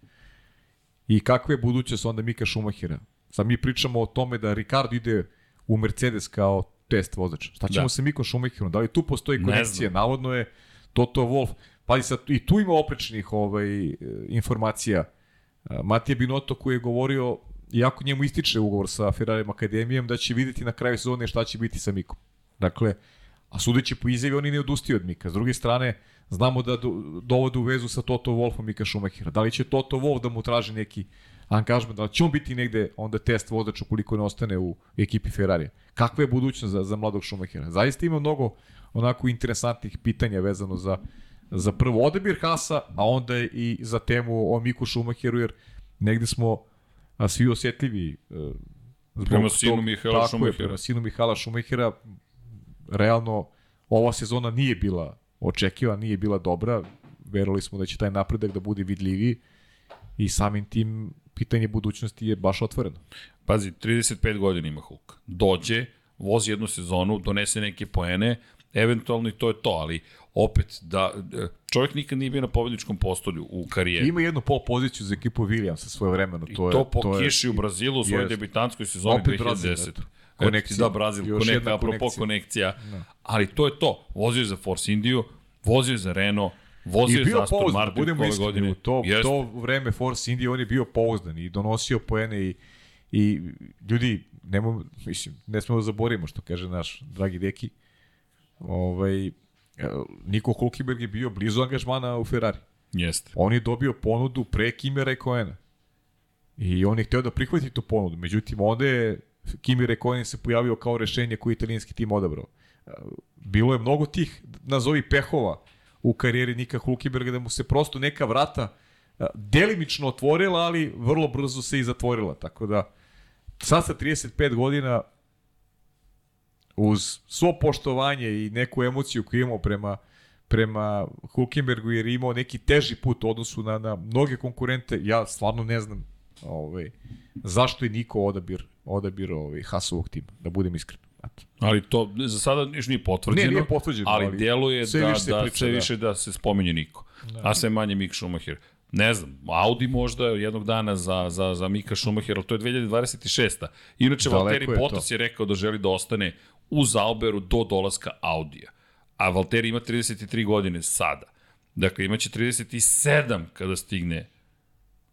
I kakva je budućnost onda Mika Šumahira. Sad mi pričamo o tome da Ricardo ide u Mercedes kao test vozač. Šta ćemo Da. da. sa Mikom Šumahirom? Da li tu postoji Ne konekcija? Navodno je Toto Wolf. Pazi sad, i tu ima oprečnih ovaj, informacija. Matija Binotto koji je govorio, iako njemu ističe ugovor sa Ferrari Akademijom, da će videti na kraju sezone šta će biti sa Mikom. Dakle, a sudeći po izjavi, oni ne odustaju od Mika. S druge strane, znamo da do, dovode u vezu sa Toto Wolfom Mika Schumachera. Da li će Toto Wolf da mu traži neki angažman, da li će on biti negde onda test vozač ukoliko ne ostane u ekipi Ferrari. Kakva je budućnost za, za mladog Schumachera? Zaista ima mnogo onako interesantnih pitanja vezano za, za prvo odabir Hasa, a onda i za temu o Miku Schumacheru, jer negde smo a, svi osjetljivi e, zbog Prema sinu tog- Mihaela tako je, prema sinu Mihala Schumachera realno ova sezona nije bila očekiva, nije bila dobra. Verovali smo da će taj napredak da bude vidljiviji i samim tim pitanje budućnosti je baš otvoreno. Pazi, 35 godina ima Hulk. Dođe, vozi jednu sezonu, donese neke poene, eventualno i to je to, ali opet, da, čovjek nikad nije bio na pobedničkom postolju u karijeri. Ima jednu pol poziciju za ekipu Williamsa svoje vremeno. I To, to, je, po to je, kiši u Brazilu u svojoj jest. debitanskoj sezoni Opet Brazil, 2010. eto. Konekcija. Da, Brazil, Još konekcija, jedna apropo konekcija. konekcija. Ali to je to. Vozio je za Force Indiju, vozio je za Renault, vozio I je za Aston pouzdan, Martin budemo ove godine. u to, Jeste. to vreme Force India on je bio pouzdan i donosio poene i, i ljudi, nemo, mislim, ne smemo da zaborimo što kaže naš dragi deki, ovaj, Niko Hulkenberg je bio blizu angažmana u Ferrari. Jeste. On je dobio ponudu pre Kimi Rekoena. I on je hteo da prihvati tu ponudu. Međutim, onda je Kimi Rekoen se pojavio kao rešenje koje je italijanski tim odabrao. E, Bilo je mnogo tih, nazovi pehova, u karijeri Nika Hulkenberga, da mu se prosto neka vrata e, delimično otvorila, ali vrlo brzo se i zatvorila. Tako da, sad sa 35 godina, uz svo poštovanje i neku emociju koju imamo prema prema Hulkenbergu jer je imao neki teži put u odnosu na, na mnoge konkurente, ja stvarno ne znam ovaj, zašto je Niko odabir, odabir ovaj, Hasovog tima, da budem iskren. Eto. Ali to za sada niš nije potvrđeno. Ne, nije potvrđeno, ali, ali deluje sve da, više se da, priča, sve da. više da se spominje Niko. A sve manje Mik Schumacher. Ne znam, Audi možda jednog dana za, za, za Mika Schumachera, ali to je 2026. Inače, Daleko Valtteri je to. Bottas je rekao da želi da ostane u Zauberu do dolaska Audija. A Valtteri ima 33 godine sada. Dakle, imaće 37 kada stigne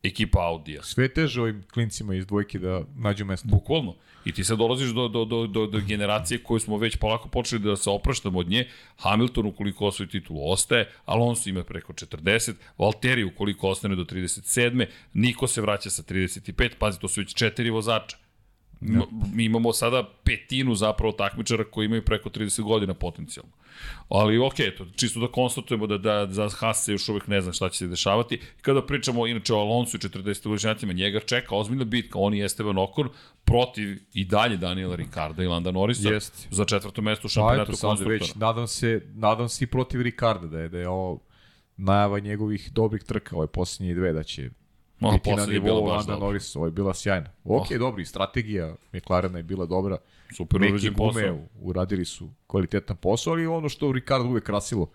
ekipa Audija. Sve teže ovim klincima iz dvojke da nađu mesto. Bukvalno. I ti sad dolaziš do, do, do, do, do generacije koju smo već polako počeli da se opraštamo od nje. Hamilton ukoliko osvoji titulu ostaje, Alonso ima preko 40, Valtteri ukoliko ostane do 37. Niko se vraća sa 35, pazi, to su već četiri vozača. Mi imamo sada petinu zapravo takmičara koji imaju preko 30 godina potencijalno. Ali ok, to, čisto da konstatujemo da, da za Haas se još uvek ne zna šta će se dešavati. Kada pričamo inače o Alonsu i 40 godišnjacima, njega čeka ozbiljna bitka, on i Esteban Okon protiv i dalje Daniela Ricarda i Landa Norrisa Jeste. za četvrto mesto u Pa šampionatu sad konstruktora. već, nadam se, nadam se i protiv Ricarda da je, da je ovo najava njegovih dobrih trka, ove posljednje dve, da će Ma, biti na nivou Landa. Norris, ovo je bila sjajna. Ok, oh. dobro, i strategija McLarena je bila dobra. Super Neki gume posao. uradili su kvalitetan posao, ali ono što Ricardo uvek krasilo,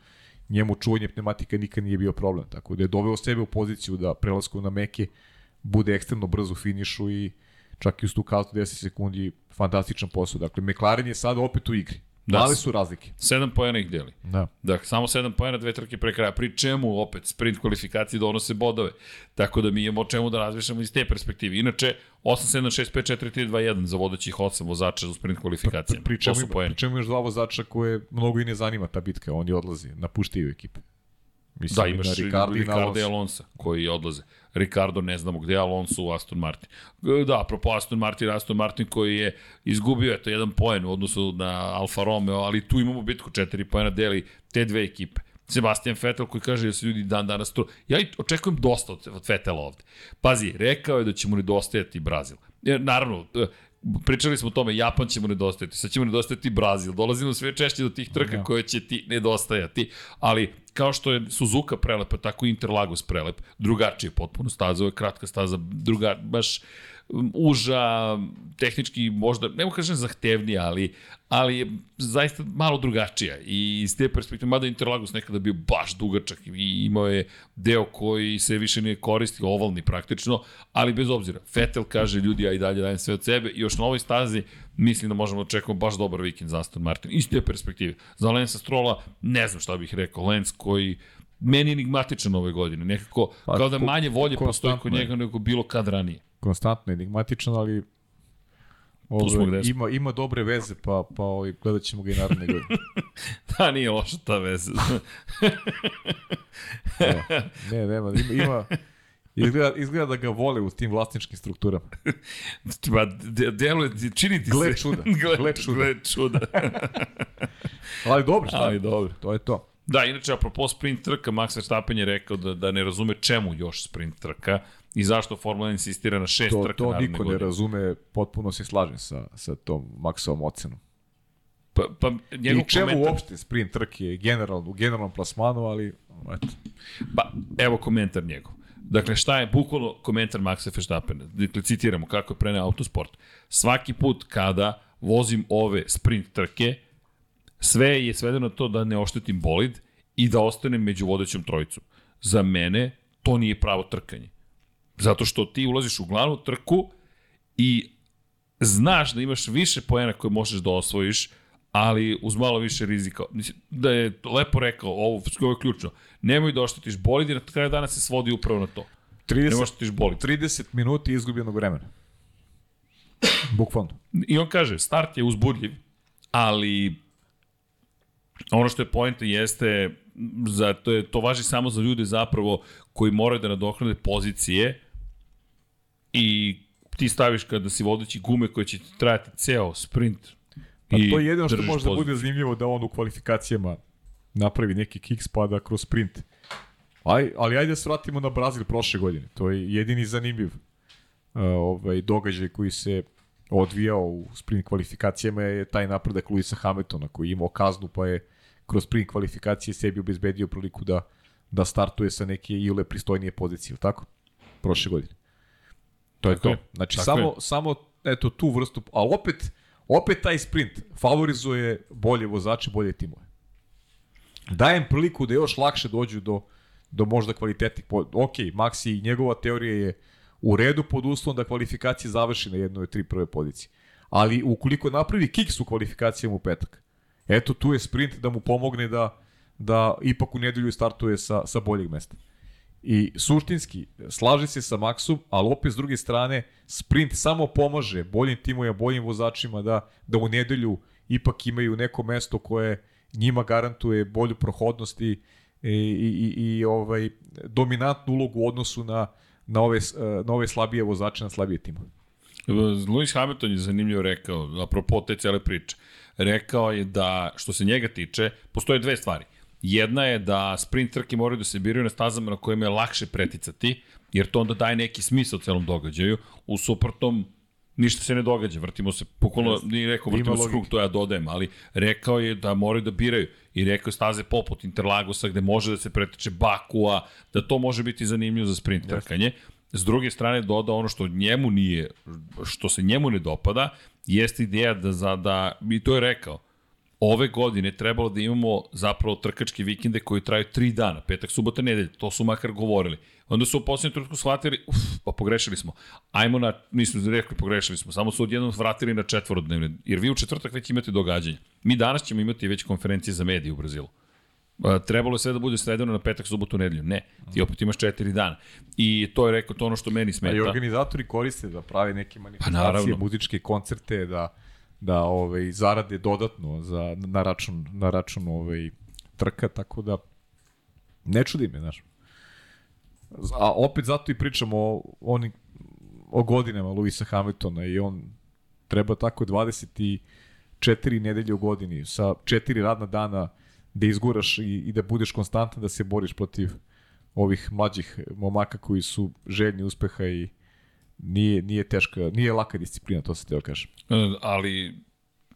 njemu čuvanje pneumatika nikad nije bio problem, tako da je doveo sebe u poziciju da prelaskom na meke bude ekstremno brzo u finišu i čak i uz tu kastu 10 sekundi fantastičan posao. Dakle, McLaren je sada opet u igri. Da. Male su razlike. Sedam pojena ih deli. Da. Dakle, samo 7 pojena, dve trke pre kraja. Pri čemu opet sprint kvalifikacije donose bodove. Tako da mi imamo o čemu da razmišljamo iz te perspektive. Inače, 8, 7, 6, 5, 4, 3, 2, 1 za vodećih 8 vozača za sprint kvalifikacije. Pri to čemu, ima, pri čemu još dva vozača koje mnogo i ne zanima ta bitka, oni odlaze, napuštaju ekipe. Mislim, Da, imaš Ricardo, i. Alonso koji odlaze. Ricardo ne znamo gde Alonso u Aston Martin. E, Da, apropo Aston Martin, Aston Martin koji je izgubio eto jedan poen u odnosu na Alfa Romeo, ali tu imamo bitku četiri poena deli te dve ekipe. Sebastian Vettel koji kaže da su ljudi dan danas to... Ja očekujem dosta od, Vettela ovde. Pazi, rekao je da će mu nedostajati Brazil. Jer, naravno, e, pričali smo o tome, Japan će mu nedostajati, sad će mu nedostajati Brazil, dolazimo sve češće do tih trka ja. koje će ti nedostajati, ali kao što je Suzuka prelepa, tako i Interlagos prelep, drugačije potpuno staza, ovo je kratka staza, druga, baš uža, tehnički možda, ne mogu kažem zahtevnija, ali, ali je zaista malo drugačija i iz te perspektive, mada Interlagos nekada bio baš dugačak i imao je deo koji se više nije koristi, ovalni praktično, ali bez obzira, Vettel kaže ljudi, ja i dalje dajem sve od sebe i još na ovoj stazi mislim da možemo da očekati baš dobar vikend za Aston Martin. Iz te perspektive. Za Lensa Strola ne znam šta bih rekao. Lens koji meni enigmatičan ove godine. Nekako, pa, kao da manje volje postoji kod njega nego bilo kad ranije konstantno enigmatičan, ali Ove, ima, ima dobre veze, pa, pa ovaj, gledat ćemo ga i naravno godine. da, nije loša ta veza. ne, ne, nema, ima, ima Izgleda, izgleda da ga vole u tim vlasničkim strukturama. Pa, deluje, čini ti gle se. Čuda. gle, gle čuda. Gle čuda. Ali dobro, šta? Ali dobro. To je to. Da, inače, apropo sprint trka, Max Verstappen je rekao da, da ne razume čemu još sprint trka i zašto Formula 1 insistira na šest to, trka To niko godine. ne razume, potpuno se slažem sa, sa tom Maxovom ocenom. Pa, pa njegov I čemu komentar... uopšte sprint trke generalno, u generalnom plasmanu, ali eto. Pa, evo komentar njegov. Dakle, šta je bukvalno komentar Maxa Verstappena? Dakle, citiramo kako je preneo autosport. Svaki put kada vozim ove sprint trke, sve je svedeno to da ne oštetim bolid i da ostanem među vodećom trojicom. Za mene to nije pravo trkanje. Zato što ti ulaziš u glavnu trku i znaš da imaš više poena koje možeš da osvojiš, ali uz malo više rizika. Mislim, da je lepo rekao, ovo, ovo je ključno. Nemoj da oštetiš bolid, jer na kraju dana se svodi upravo na to. 30, Nemoj oštetiš bolid. 30 minuti izgubljenog vremena. Bukvalno. I on kaže, start je uzbudljiv, ali ono što je pojenta jeste, za, to, je, to važi samo za ljude zapravo koji moraju da nadoknade pozicije, i ti staviš kada si vodeći gume koje će trajati ceo sprint Pa to je jedino što može da bude zanimljivo da on u kvalifikacijama napravi neki kick pa da kroz sprint. Aj, ali ajde da se vratimo na Brazil prošle godine. To je jedini zanimljiv uh, ovaj, događaj koji se odvijao u sprint kvalifikacijama je taj napredak Luisa Hamiltona koji je imao kaznu pa je kroz sprint kvalifikacije sebi obezbedio priliku da, da startuje sa neke ile pristojnije pozicije, tako? Prošle godine. To je Tako to. Je. Znači, Tako samo, je. samo eto, tu vrstu, ali opet, opet taj sprint favorizuje bolje vozače, bolje timove. Dajem priliku da još lakše dođu do, do možda kvalitetnih, ok, Maxi njegova teorija je u redu pod uslovom da kvalifikacije završi na jednoj tri prve pozicije. Ali ukoliko napravi kiks u kvalifikacijama u petak, eto tu je sprint da mu pomogne da, da ipak u nedelju startuje sa, sa boljeg mesta. I suštinski, slaži se sa Maxom, ali opet s druge strane, sprint samo pomaže boljim timovima, boljim vozačima da, da u nedelju ipak imaju neko mesto koje njima garantuje bolju prohodnost i, i, i, i ovaj, dominantnu ulogu u odnosu na, na, ove, na ove slabije vozače, na slabije timove. Lewis Hamilton je zanimljivo rekao, apropo te cele priče, rekao je da, što se njega tiče, postoje dve stvari – Jedna je da sprint trke moraju da se biraju na stazama na kojima je lakše preticati, jer to onda daje neki smisao celom događaju. U suprotnom, ništa se ne događa, vrtimo se, pokolno, nije rekao vrtimo se krug, to ja dodajem, ali rekao je da moraju da biraju i rekao je staze poput Interlagosa gde može da se pretiče Bakua, da to može biti zanimljivo za sprint trkanje. S druge strane doda ono što njemu nije, što se njemu ne dopada, jeste ideja da, za, da i to je rekao, ove godine trebalo da imamo zapravo trkačke vikende koji traju tri dana, petak, subota, nedelj, to su makar govorili. Onda su u posljednjem trenutku shvatili, uf, pa pogrešili smo. Ajmo na, nismo rekli pogrešili smo, samo su odjednom vratili na četvorodnevne, jer vi u četvrtak već imate događanje. Mi danas ćemo imati već konferencije za medije u Brazilu. trebalo je sve da bude sredeno na petak, subotu, nedelju. Ne, ti opet imaš četiri dana. I to je rekao to ono što meni smeta. A i organizatori koriste da prave neke pa manifestacije, pa, muzičke koncerte, da da ovaj zarade dodatno za na račun na račun ovaj trka tako da ne čudi me, znaš. A opet zato i pričamo o oni o godinama Luisa Hamiltona i on treba tako 24 nedelje u godini sa četiri radna dana da izguraš i, i da budeš konstantan da se boriš protiv ovih mlađih momaka koji su željni uspeha i nije, nije teška, nije laka disciplina, to se teo kažem. E, ali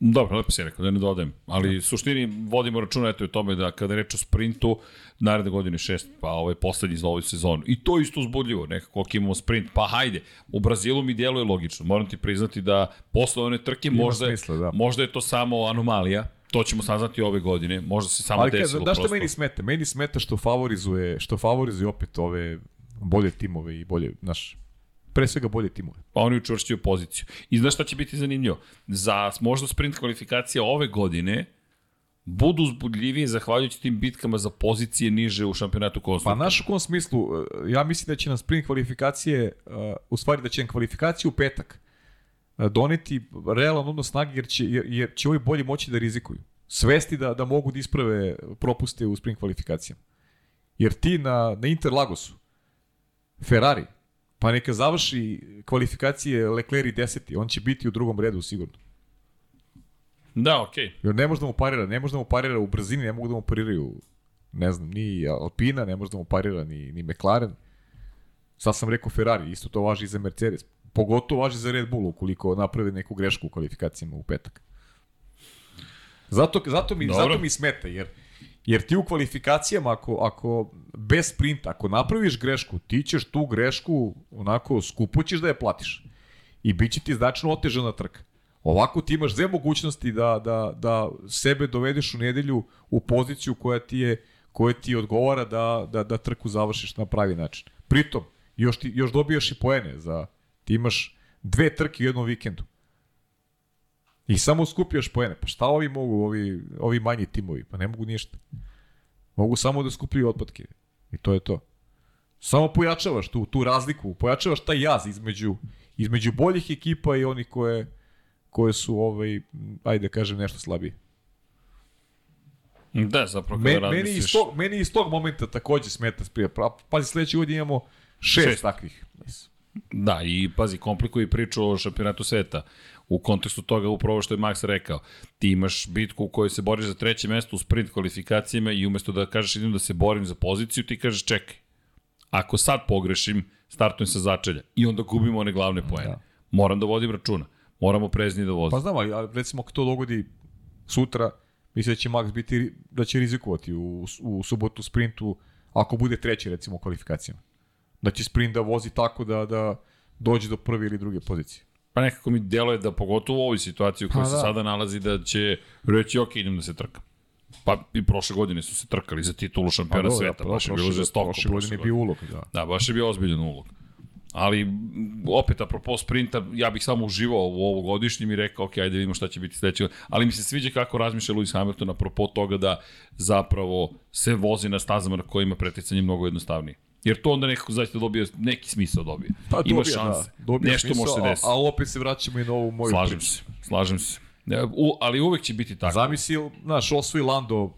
Dobro, lepo si rekao, da ne dodajem. Ali u suštini vodimo računa eto o tome da kada je reč o sprintu, naredne godine šest, pa ovo je poslednji za ovu sezonu. I to isto uzbudljivo, nekako koliko imamo sprint, pa hajde. U Brazilu mi djeluje logično. Moram ti priznati da posle one trke Ima možda, smisla, da. možda je to samo anomalija, to ćemo saznati ove godine, možda se samo Ali desilo znaš što prosto. meni smeta? Meni smeta što favorizuje, što favorizuje opet ove bolje timove i bolje, znaš, pre svega bolje timove. pa oni učvršćuju poziciju. I znaš šta će biti zanimljivo? Za možda sprint kvalifikacija ove godine budu uzbudljivije zahvaljujući tim bitkama za pozicije niže u šampionatu Pa konstruktora. naš u kom smislu, e, ja mislim da će nam sprint kvalifikacije, uh, u stvari da će nam kvalifikaciju u petak uh, doneti realan odnos snage jer će, jer, jer će ovi bolji moći da rizikuju. Svesti da, da mogu da isprave propuste u sprint kvalifikacijama. Jer ti na, na Interlagosu, Ferrari, pa neka završi kvalifikacije Leclerc i deseti, on će biti u drugom redu sigurno. Da, okej. Okay. Jer ne može da mu parira, ne može da mu parira u brzini, ne mogu da mu pariraju, ne znam, ni Alpina, ne može da mu parira ni, ni McLaren. Sad sam rekao Ferrari, isto to važi i za Mercedes. Pogotovo važi za Red Bull ukoliko napravi neku grešku u kvalifikacijama u petak. Zato, zato, mi, Dobro. zato mi smeta, jer, jer ti u kvalifikacijama, ako, ako bez sprinta, ako napraviš grešku, ti ćeš tu grešku, onako, skupo ćeš da je platiš. I bit će ti značno otežana trka. Ovako ti imaš dve mogućnosti da, da, da sebe dovedeš u nedelju u poziciju koja ti je koja ti odgovara da, da, da trku završiš na pravi način. Pritom, još, ti, još dobijaš i poene za, ti imaš dve trke u jednom vikendu. I samo skupljaš poene. Pa šta ovi mogu, ovi, ovi manji timovi? Pa ne mogu ništa. Mogu samo da skupljaju otpadke. I to je to. Samo pojačavaš tu, tu razliku, pojačavaš taj jaz između, između boljih ekipa i onih koje, koje su, ovaj, ajde da kažem, nešto slabije. Da, zapravo kada Me, razmisliš... meni, iz tog, meni iz tog momenta takođe smeta sprija. Pa, pazi, sledeće godine imamo šest, Šest. takvih. Da, i pazi, komplikuje priču o šampionatu sveta. U kontekstu toga upravo što je Max rekao. Ti imaš bitku u kojoj se boriš za treće mesto u sprint kvalifikacijama i umesto da kažeš idem da se borim za poziciju, ti kažeš čekaj. Ako sad pogrešim, startujem sa začelja. I onda gubimo one glavne poene. Da. Moram da vodim računa. Moramo prezni da vozim. Pa znam, ali ali recimo ako to dogodi sutra, mislim da će Max biti, da će rizikovati u, u subotu sprintu ako bude treći recimo u kvalifikacijama. Da će sprint da vozi tako da, da dođe do prve ili druge pozicije. Pa nekako mi deluje da pogotovo u ovoj situaciji u kojoj Pa se da. sada nalazi da će reći ok, idem da se trkam. Pa i prošle godine su se trkali za titulu šampiona dobro, sveta, da, baš je bilo žestoko. Prošle godine je bio ulog, da. Da, baš je bio ozbiljan ulog. Ali, opet, apropo sprinta, ja bih samo uživao u ovogodišnjem i rekao, ok, ajde da vidimo šta će biti sledeće. Ali mi se sviđa kako razmišlja Lewis Hamilton apropo toga da zapravo se vozi na stazama na kojima preticanje je mnogo jednostavnije. Jer to onda nekako zaista dobije, neki smisao dobije. Pa, Ima dobija, šanse. Da, dobija Nešto smisao, može se desiti. A, a opet se vraćamo i na ovu moju Slažem priču. se, slažem se. Ne, U, ali uvek će biti tako. Zamisli, znaš, osvoji Lando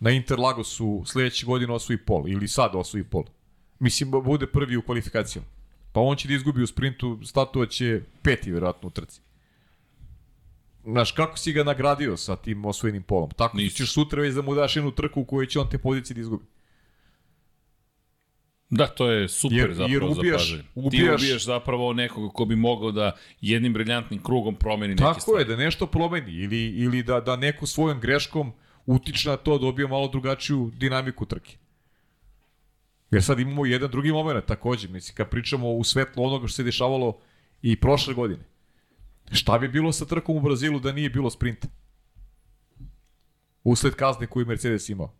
na Interlagosu sledeće godine osvoji pol, ili sad osvoji pol. Mislim, bude prvi u kvalifikacijama. Pa on će da izgubi u sprintu, statova će peti vjerojatno u trci. Znaš, kako si ga nagradio sa tim osvojenim polom? Tako Nisi. ćeš sutra već da mu daš jednu trku u kojoj će on te pozicije da izgubi. Da, to je super Jer- zapravo jer ubijaš- za pažnje. Ti ubijaš- ubijaš zapravo nekoga ko bi mogao da jednim briljantnim krugom promeni neke Tako stvari. je, da nešto promeni ili, ili da, da neko svojom greškom utiče na to, dobije malo drugačiju dinamiku trke. Jer sad imamo jedan drugi moment takođe, mislim, kad pričamo u svetlu onoga što se dešavalo i prošle godine. Šta bi bilo sa trkom u Brazilu da nije bilo sprinta? Usled kazne koju Mercedes imao.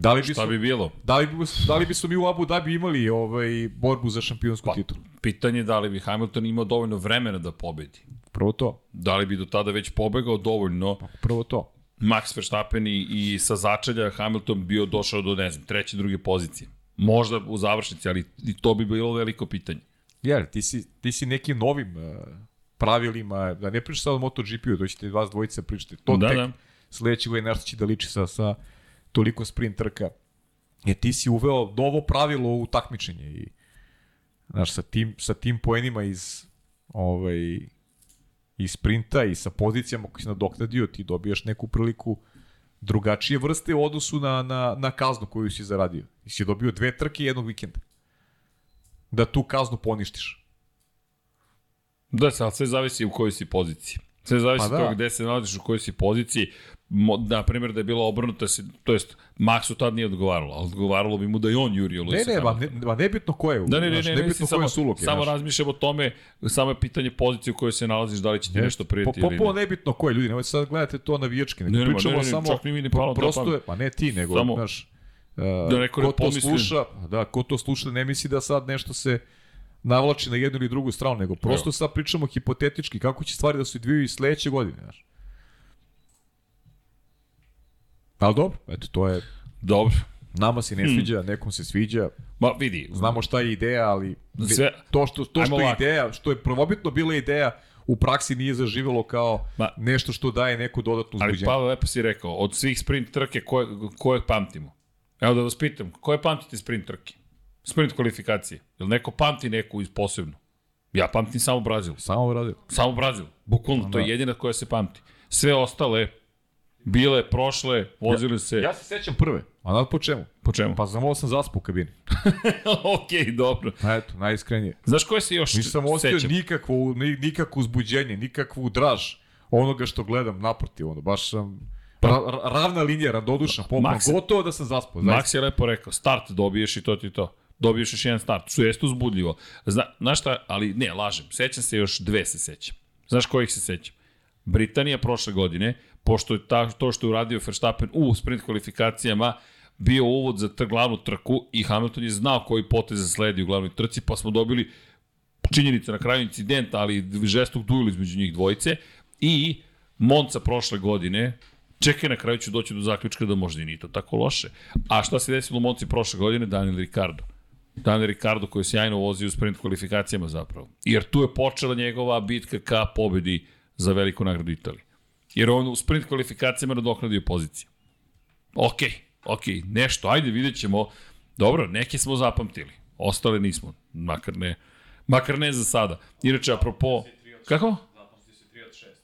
Da li bi, Šta su, bi bilo? da li bi, da li bi su mi u Abu Dhabi imali ovaj, borbu za šampionsku Pa, titulu? Pitanje je da li bi Hamilton imao dovoljno vremena da pobedi. Prvo to. Da li bi do tada već pobegao dovoljno Prvo to. Max Verstappen i, i sa začelja Hamilton bio došao do, ne znam, treće, druge pozicije. Možda u završnici, ali i to bi bilo veliko pitanje. Jer ti si, ti si nekim novim uh, pravilima, da ne pričaš sad o MotoGP-u, to ćete vas dvojica pričati. To Da, tek da. sledeće godine nešto će da liči sa, sa toliko sprint trka. Jer ti si uveo novo pravilo u takmičenje i znaš, sa tim, sa tim poenima iz ovaj, iz sprinta i sa pozicijama koji si nadoknadio, ti dobijaš neku priliku drugačije vrste u odnosu na, na, na kaznu koju si zaradio. I si dobio dve trke jednog vikenda. Da tu kaznu poništiš. Da, sad sve zavisi u kojoj si poziciji. Sve zavisi Pa da. toga gde se nalaziš, u kojoj si poziciji. Na primjer da je bilo obrnuto, se, to jest Maxu tad nije odgovaralo, ali odgovaralo bi mu da i on jurio Ne, Luisa ne, ma, Hamiltona. ne, ma nebitno ko je. Da, ne, ne, znaš, ne, ne, nebitno ko samo, je samo razmišljam o tome, samo je pitanje pozicije u kojoj se nalaziš, da li će ti nešto po, prijeti ili Potpuno ne. nebitno ko je, ljudi, nemojte sad gledate to navijački, nego Ne, ne, pričamo ne, ne, ne, samo, čak ni mi ne palo na prosto je, pa ne ti, nego, Samo- znaš, uh, Da neko ne ko to sluša, da, ko to sluša ne misli da sad nešto se navlači na jednu ili drugu stranu, nego prosto sad pričamo hipotetički kako će stvari da se odvijaju i sledeće godine, znaš. Ali dobro, eto, to je, Dobro. nama se ne Hmm. sviđa, nekom se sviđa, Ma vidi, znamo šta je ideja, ali Sve- to što, to što je ideja, što je prvobitno bila ideja, u praksi nije zaživelo kao Ma- nešto što daje neku dodatnu ali uzbuđenje. Pavel lepo si rekao, od svih sprint trke koje, koje pamtimo? Evo da vas pitam, koje pamtite sprint trke? Sprint kvalifikacije. Jel neko pamti neku iz posebno? Ja pamtim samo Brazil. Samo radio. Samo Brazil. Bukvalno, to je Da. jedina koja se pamti. Sve ostale, bile, prošle, vozili se... Ja se sećam prve, a nad po čemu? Po čemu? Pa znam ovo sam zaspao u kabini. ok, dobro. Pa eto, najiskrenije. Znaš koje se još Nisam ostio sećam? nikakvo, ni, nikakvo uzbuđenje, nikakvu draž onoga što gledam naprotiv, ono, baš sam ra, ra- ravna linija, radodušan, pomno, Max- gotovo da sam zaspao, zaista. Max je lepo rekao, start dobiješ i to ti to. Dobiješ još jedan start, što jeste uzbudljivo. Zna, znaš šta, ali ne, lažem, sećam se još dve se sećam. Znaš kojih se sećam? Britanija prošle godine, pošto je ta, to što je uradio Verstappen u sprint kvalifikacijama, bio uvod za tr glavnu trku i Hamilton je znao koji potez sledi u glavnoj trci, pa smo dobili činjenica na kraju incidenta, ali žestok duel između njih dvojice i Monca prošle godine, čekaj na kraju ću doći do zaključka da možda i nije to tako loše. A šta se desilo u Monci prošle godine? Daniel Ricardo. Daniel Ricardo koji sjajno vozio u sprint kvalifikacijama zapravo. Jer tu je počela njegova bitka ka pobedi za veliku nagradu Italije. Jer on u sprint kvalifikacijama nadoknadio pozicije. Ok, ok, nešto, ajde vidjet ćemo. Dobro, neke smo zapamtili, ostale nismo, makar ne, makar ne za sada. Inače, apropo, kako?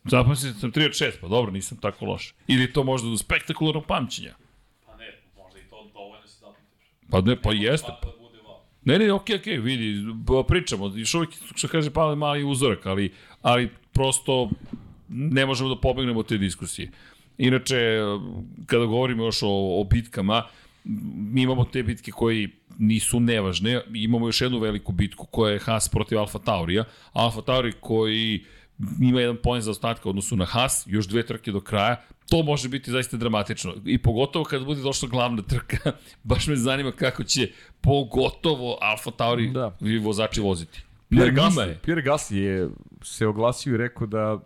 Zapamtio sam 3 od 6, pa dobro, nisam tako loš. Ili to možda do spektakularnog pamćenja. Pa ne, možda i to dovoljno se zapamtiš. Pa ne, pa jeste. Tako da. Ne, ne, okej, okej, vidi, b- pričamo, još uvijek, što kaže Pavel, mali uzorak, ali, ali prosto ne možemo da pobegnemo od te diskusije. Inače, kada govorimo još o, o bitkama, mi imamo te bitke koji nisu nevažne, imamo još jednu veliku bitku koja je Haas protiv Alfa Taurija, Alfa Tauri koji ima jedan poen za ostatka odnosu na Haas, još dve trke do kraja, to može biti zaista dramatično. I pogotovo kad bude došla glavna trka, baš me zanima kako će pogotovo Alfa Tauri Da. vozači voziti. Pierre Gasly. Pierre Gasly je se oglasio i rekao da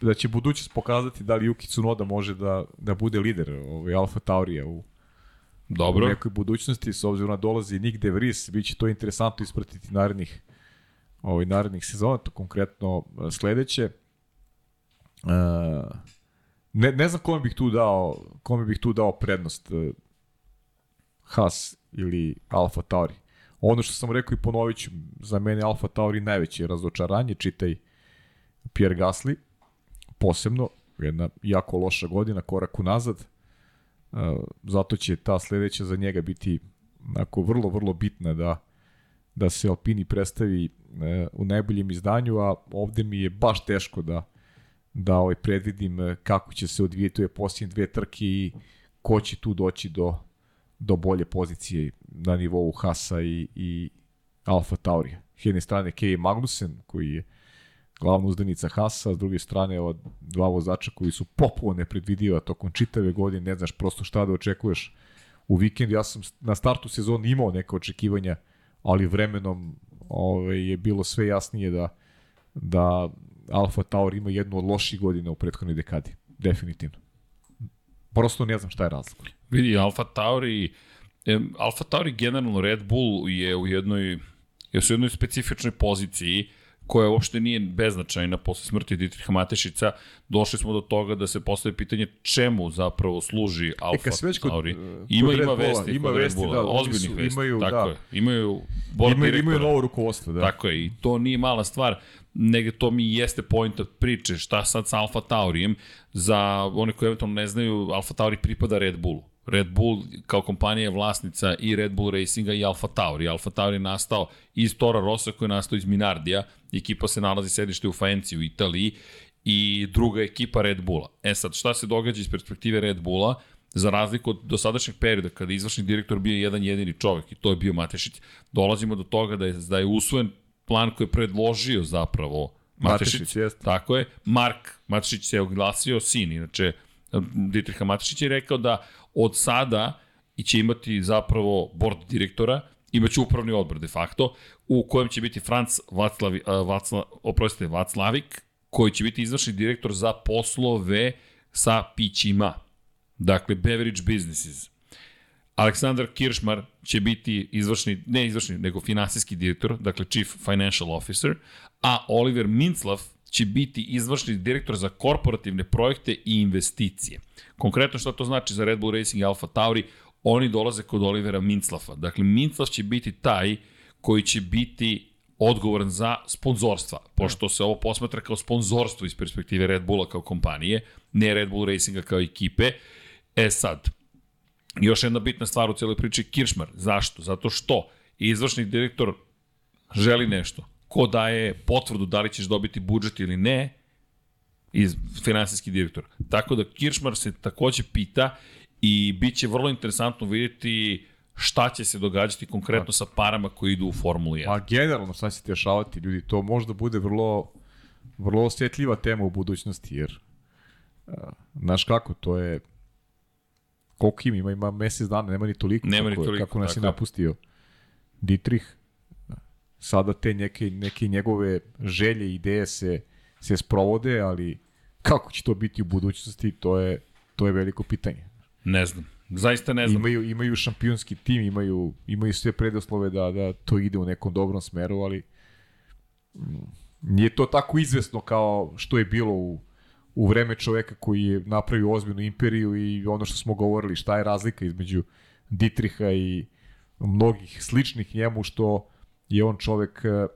da će budućnost pokazati da li Yuki Tsunoda može da, da bude lider ovaj, Alfa Taurija u, u Dobro. nekoj budućnosti, s obzirom na dolazi Nick De Vries, bit će to interesantno ispratiti narednih, ovaj, narednih sezona, to konkretno eh, sledeće. Uh, ne, ne znam kome bih tu dao, kome bih tu dao prednost uh, Haas ili Alfa Tauri. Ono što sam rekao i ponovit ću, za mene Alfa Tauri najveće razočaranje, čitaj Pierre Gasly, posebno, jedna jako loša godina, korak unazad, Uh, zato će ta sledeća za njega biti onako vrlo, vrlo bitna da, da se Alpini predstavi uh, u najboljem izdanju, a ovde mi je baš teško da, da ovaj predvidim uh, kako će se odvijeti ove posljednje dve trke i ko će tu doći do, do bolje pozicije na nivou Hasa i, i Alfa Taurija. S jedne strane Kevin Magnussen, koji je glavna uzdanica Hasa, s druge strane od dva vozača koji su popuno nepredvidiva tokom čitave godine, ne znaš prosto šta da očekuješ u vikendu. Ja sam na startu sezone imao neke očekivanja, ali vremenom ovaj, je bilo sve jasnije da, da Alfa Tauri ima jednu od loših godina u prethodnoj dekadi. Definitivno. Prosto ne znam šta je razlog. Vidi, Alfa Tauri, Alfa Tauri generalno Red Bull je u jednoj, je u jednoj specifičnoj poziciji koja uopšte nije beznačajna posle smrti Dietricha Matešica, došli smo do toga da se postavi pitanje čemu zapravo služi Alfa E, si već kod- Tauri. ima, ima Bulla, vesti ima kod vesti, Bulla, da, ozbiljnih su- vesti, imaju, tako da. je. Imaju Imaju, imaju novo rukovodstvo, da. Tako je, i to nije mala stvar. negde to mi jeste pojenta priče, šta sad sa Alfa Taurijem, za one koji eventualno ne znaju, Alfa Tauri pripada Red Bullu. Red Bull kao kompanija je vlasnica i Red Bull Racinga i Alfa Tauri. Alfa Tauri je nastao iz Tora Rossa koji je nastao iz Minardija. Ekipa se nalazi sedište u Faenci u Italiji i druga ekipa Red Bulla. E sad, šta se događa iz perspektive Red Bulla? Za razliku od dosadašnjeg perioda kada je izvršni direktor bio jedan jedini čovek i to je bio Matešić, dolazimo do toga da je, da je usvojen plan koji je predložio zapravo Matešić. Matešić, jeste. Tako je. Mark Matešić se oglasio, sin, inače Dietricha Matešić je rekao da od sada i će imati zapravo board direktora, imaće upravni odbor de facto, u kojem će biti Franz Vaclavi, Vacla, oprostite, Vaclavik, koji će biti izvršni direktor za poslove sa pićima. Dakle, beverage businesses. Aleksandar Kiršmar će biti izvršni, ne izvršni, nego finansijski direktor, dakle Chief Financial Officer, a Oliver Minclav će biti izvršni direktor za korporativne projekte i investicije. Konkretno šta to znači za Red Bull Racing i Alfa Tauri, oni dolaze kod Olivera Minclafa. Dakle, Minclaf će biti taj koji će biti odgovoran za sponzorstva, pošto se ovo posmatra kao sponzorstvo iz perspektive Red Bulla kao kompanije, ne Red Bull Racinga kao ekipe. E sad, još jedna bitna stvar u cijeloj priči Kiršmar. Zašto? Zato što izvršni direktor želi nešto. Ko daje potvrdu da li ćeš dobiti budžet ili ne, iz finansijski direktor. Tako da Kiršmar se takođe pita i bit će vrlo interesantno vidjeti šta će se događati konkretno sa parama koji idu u Formulu 1. A generalno šta će se dešavati, ljudi, to možda bude vrlo, vrlo osjetljiva tema u budućnosti, jer znaš kako, to je koliko ima, ima, ima mesec dana, nema ni toliko, Nema ni kako, toliko, kako nas je tako je. napustio Dietrich. Sada te neke, neke njegove želje, ideje se, se sprovode, ali kako će to biti u budućnosti, to je, to je veliko pitanje. Ne znam. Zaista ne znam. Imaju, imaju šampionski tim, imaju, imaju sve predoslove da, da to ide u nekom dobrom smeru, ali mm, nije to tako izvesno kao što je bilo u, u vreme čoveka koji je napravio ozbiljnu imperiju i ono što smo govorili, šta je razlika između Dietricha i mnogih sličnih njemu, što je on čovek eh,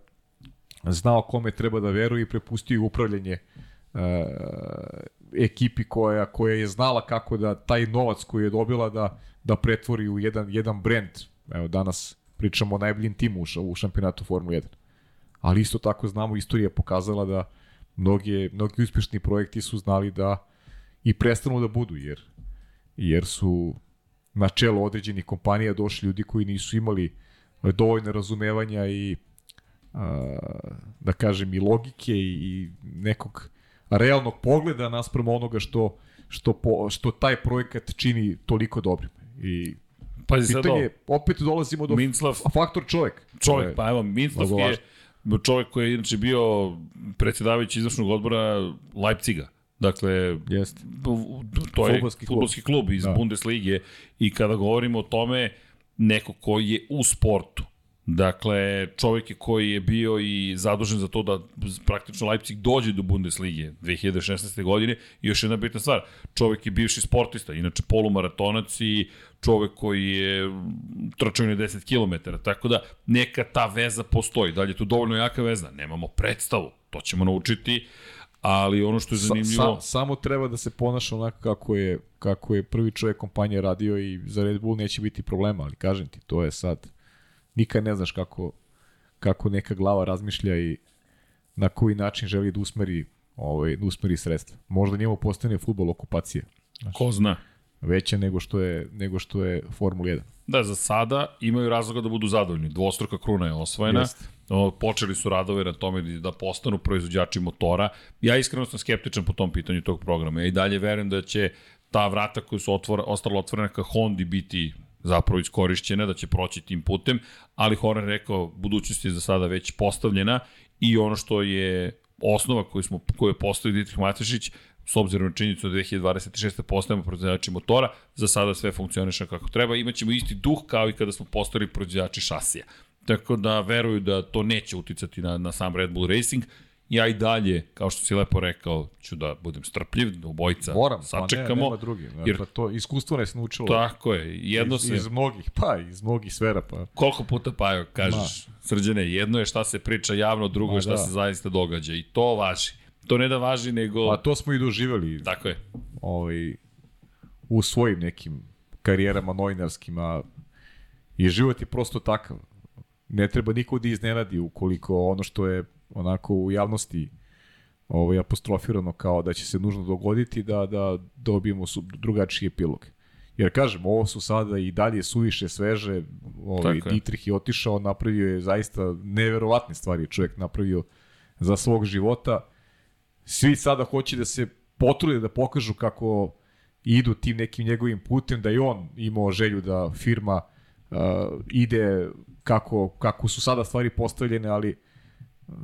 znao kome treba da veruje i prepustio upravljanje uh, ekipi koja, koja je znala kako da taj novac koji je dobila da, da pretvori u jedan, jedan brand. Evo, danas pričamo o najboljim timu u, ša- u šampionatu Formu 1. Ali isto tako znamo, istorija je pokazala da mnoge, mnogi uspešni projekti su znali da i prestanu da budu, jer, jer su na čelo određenih kompanija došli ljudi koji nisu imali dovoljno razumevanja i a, da kažem i logike i, i nekog realnog pogleda naspram onoga što što po, što taj projekat čini toliko dobrim. I Pazi sad ovo. pitanje, opet dolazimo do Minclav, faktor čovek. Je- pa evo, Minclav je čovjek koji je inače bio predsjedavajući izvršnog odbora Leipziga. Dakle, Jeste. to je Fudbalski klub. futbolski klub iz Da. Bundeslige i kada govorimo o tome, neko koji je u sportu, Dakle, čovjek je koji je bio i zadužen za to da praktično Leipzig dođe do Bundeslige 2016. godine. I još jedna bitna stvar, čovjek je bivši sportista, inače polumaratonac i čovjek koji je trčao na 10 km. Tako da neka ta veza postoji. Da li je tu dovoljno jaka veza? Nemamo predstavu. To ćemo naučiti. Ali ono što je Sa, zanimljivo... sa, samo treba da se ponaša onako kako je, kako je prvi čovjek kompanije radio i za Red Bull neće biti problema, ali kažem ti, to je sad, nikad ne znaš kako, kako neka glava razmišlja i na koji način želi da usmeri, ovaj, da usmeri sredstva. Možda njemu postane futbol okupacija, Ko zna? veća nego što je, nego što je Formula 1. Da, za sada imaju razloga da budu zadovoljni. Dvostruka kruna je osvojena. Jeste. Počeli su radove na tome da postanu proizvođači motora. Ja iskreno sam skeptičan po tom pitanju tog programa. Ja i dalje verujem da će ta vrata koja su otvora, ostala otvorena ka Hondi biti zapravo iskorišćena, da će proći tim putem, ali Horner rekao, budućnost je za sada već postavljena i ono što je osnova koju, smo, koju je postavio Dietrich Matešić, s obzirom na činjenicu da 2026. postajemo proizvođači motora, za sada sve funkcioniše kako treba, imaćemo isti duh kao i kada smo postali proizvođači šasija. Tako da veruju da to neće uticati na, na sam Red Bull Racing Ja i dalje, kao što si lepo rekao, ću da budem strpljiv, da obojica Moram, sačekamo. pa ne, nema drugi. Jer, pa to iskustvo nas naučilo. Tako je, jedno iz, se... iz mnogih, pa iz mnogih sfera, pa Koliko puta pa kažeš, srđane, jedno je šta se priča javno, drugo Ma je šta da. se zaista događa i to važi. To ne da važi, nego... Pa to smo i doživjeli Tako je. ovaj, u svojim nekim karijerama novinarskima i život je prosto takav. Ne treba niko da iznenadi ukoliko ono što je onako u javnosti ovaj, apostrofirano kao da će se nužno dogoditi da, da dobijemo su, drugačiji epilog. Jer kažem, ovo su sada i dalje suviše sveže, ovaj. Dietrich je otišao, napravio je zaista neverovatne stvari čovjek napravio za svog života. Svi sada hoće da se potrude da pokažu kako idu tim nekim njegovim putem, da je on imao želju da firma uh, ide kako, kako su sada stvari postavljene, ali uh,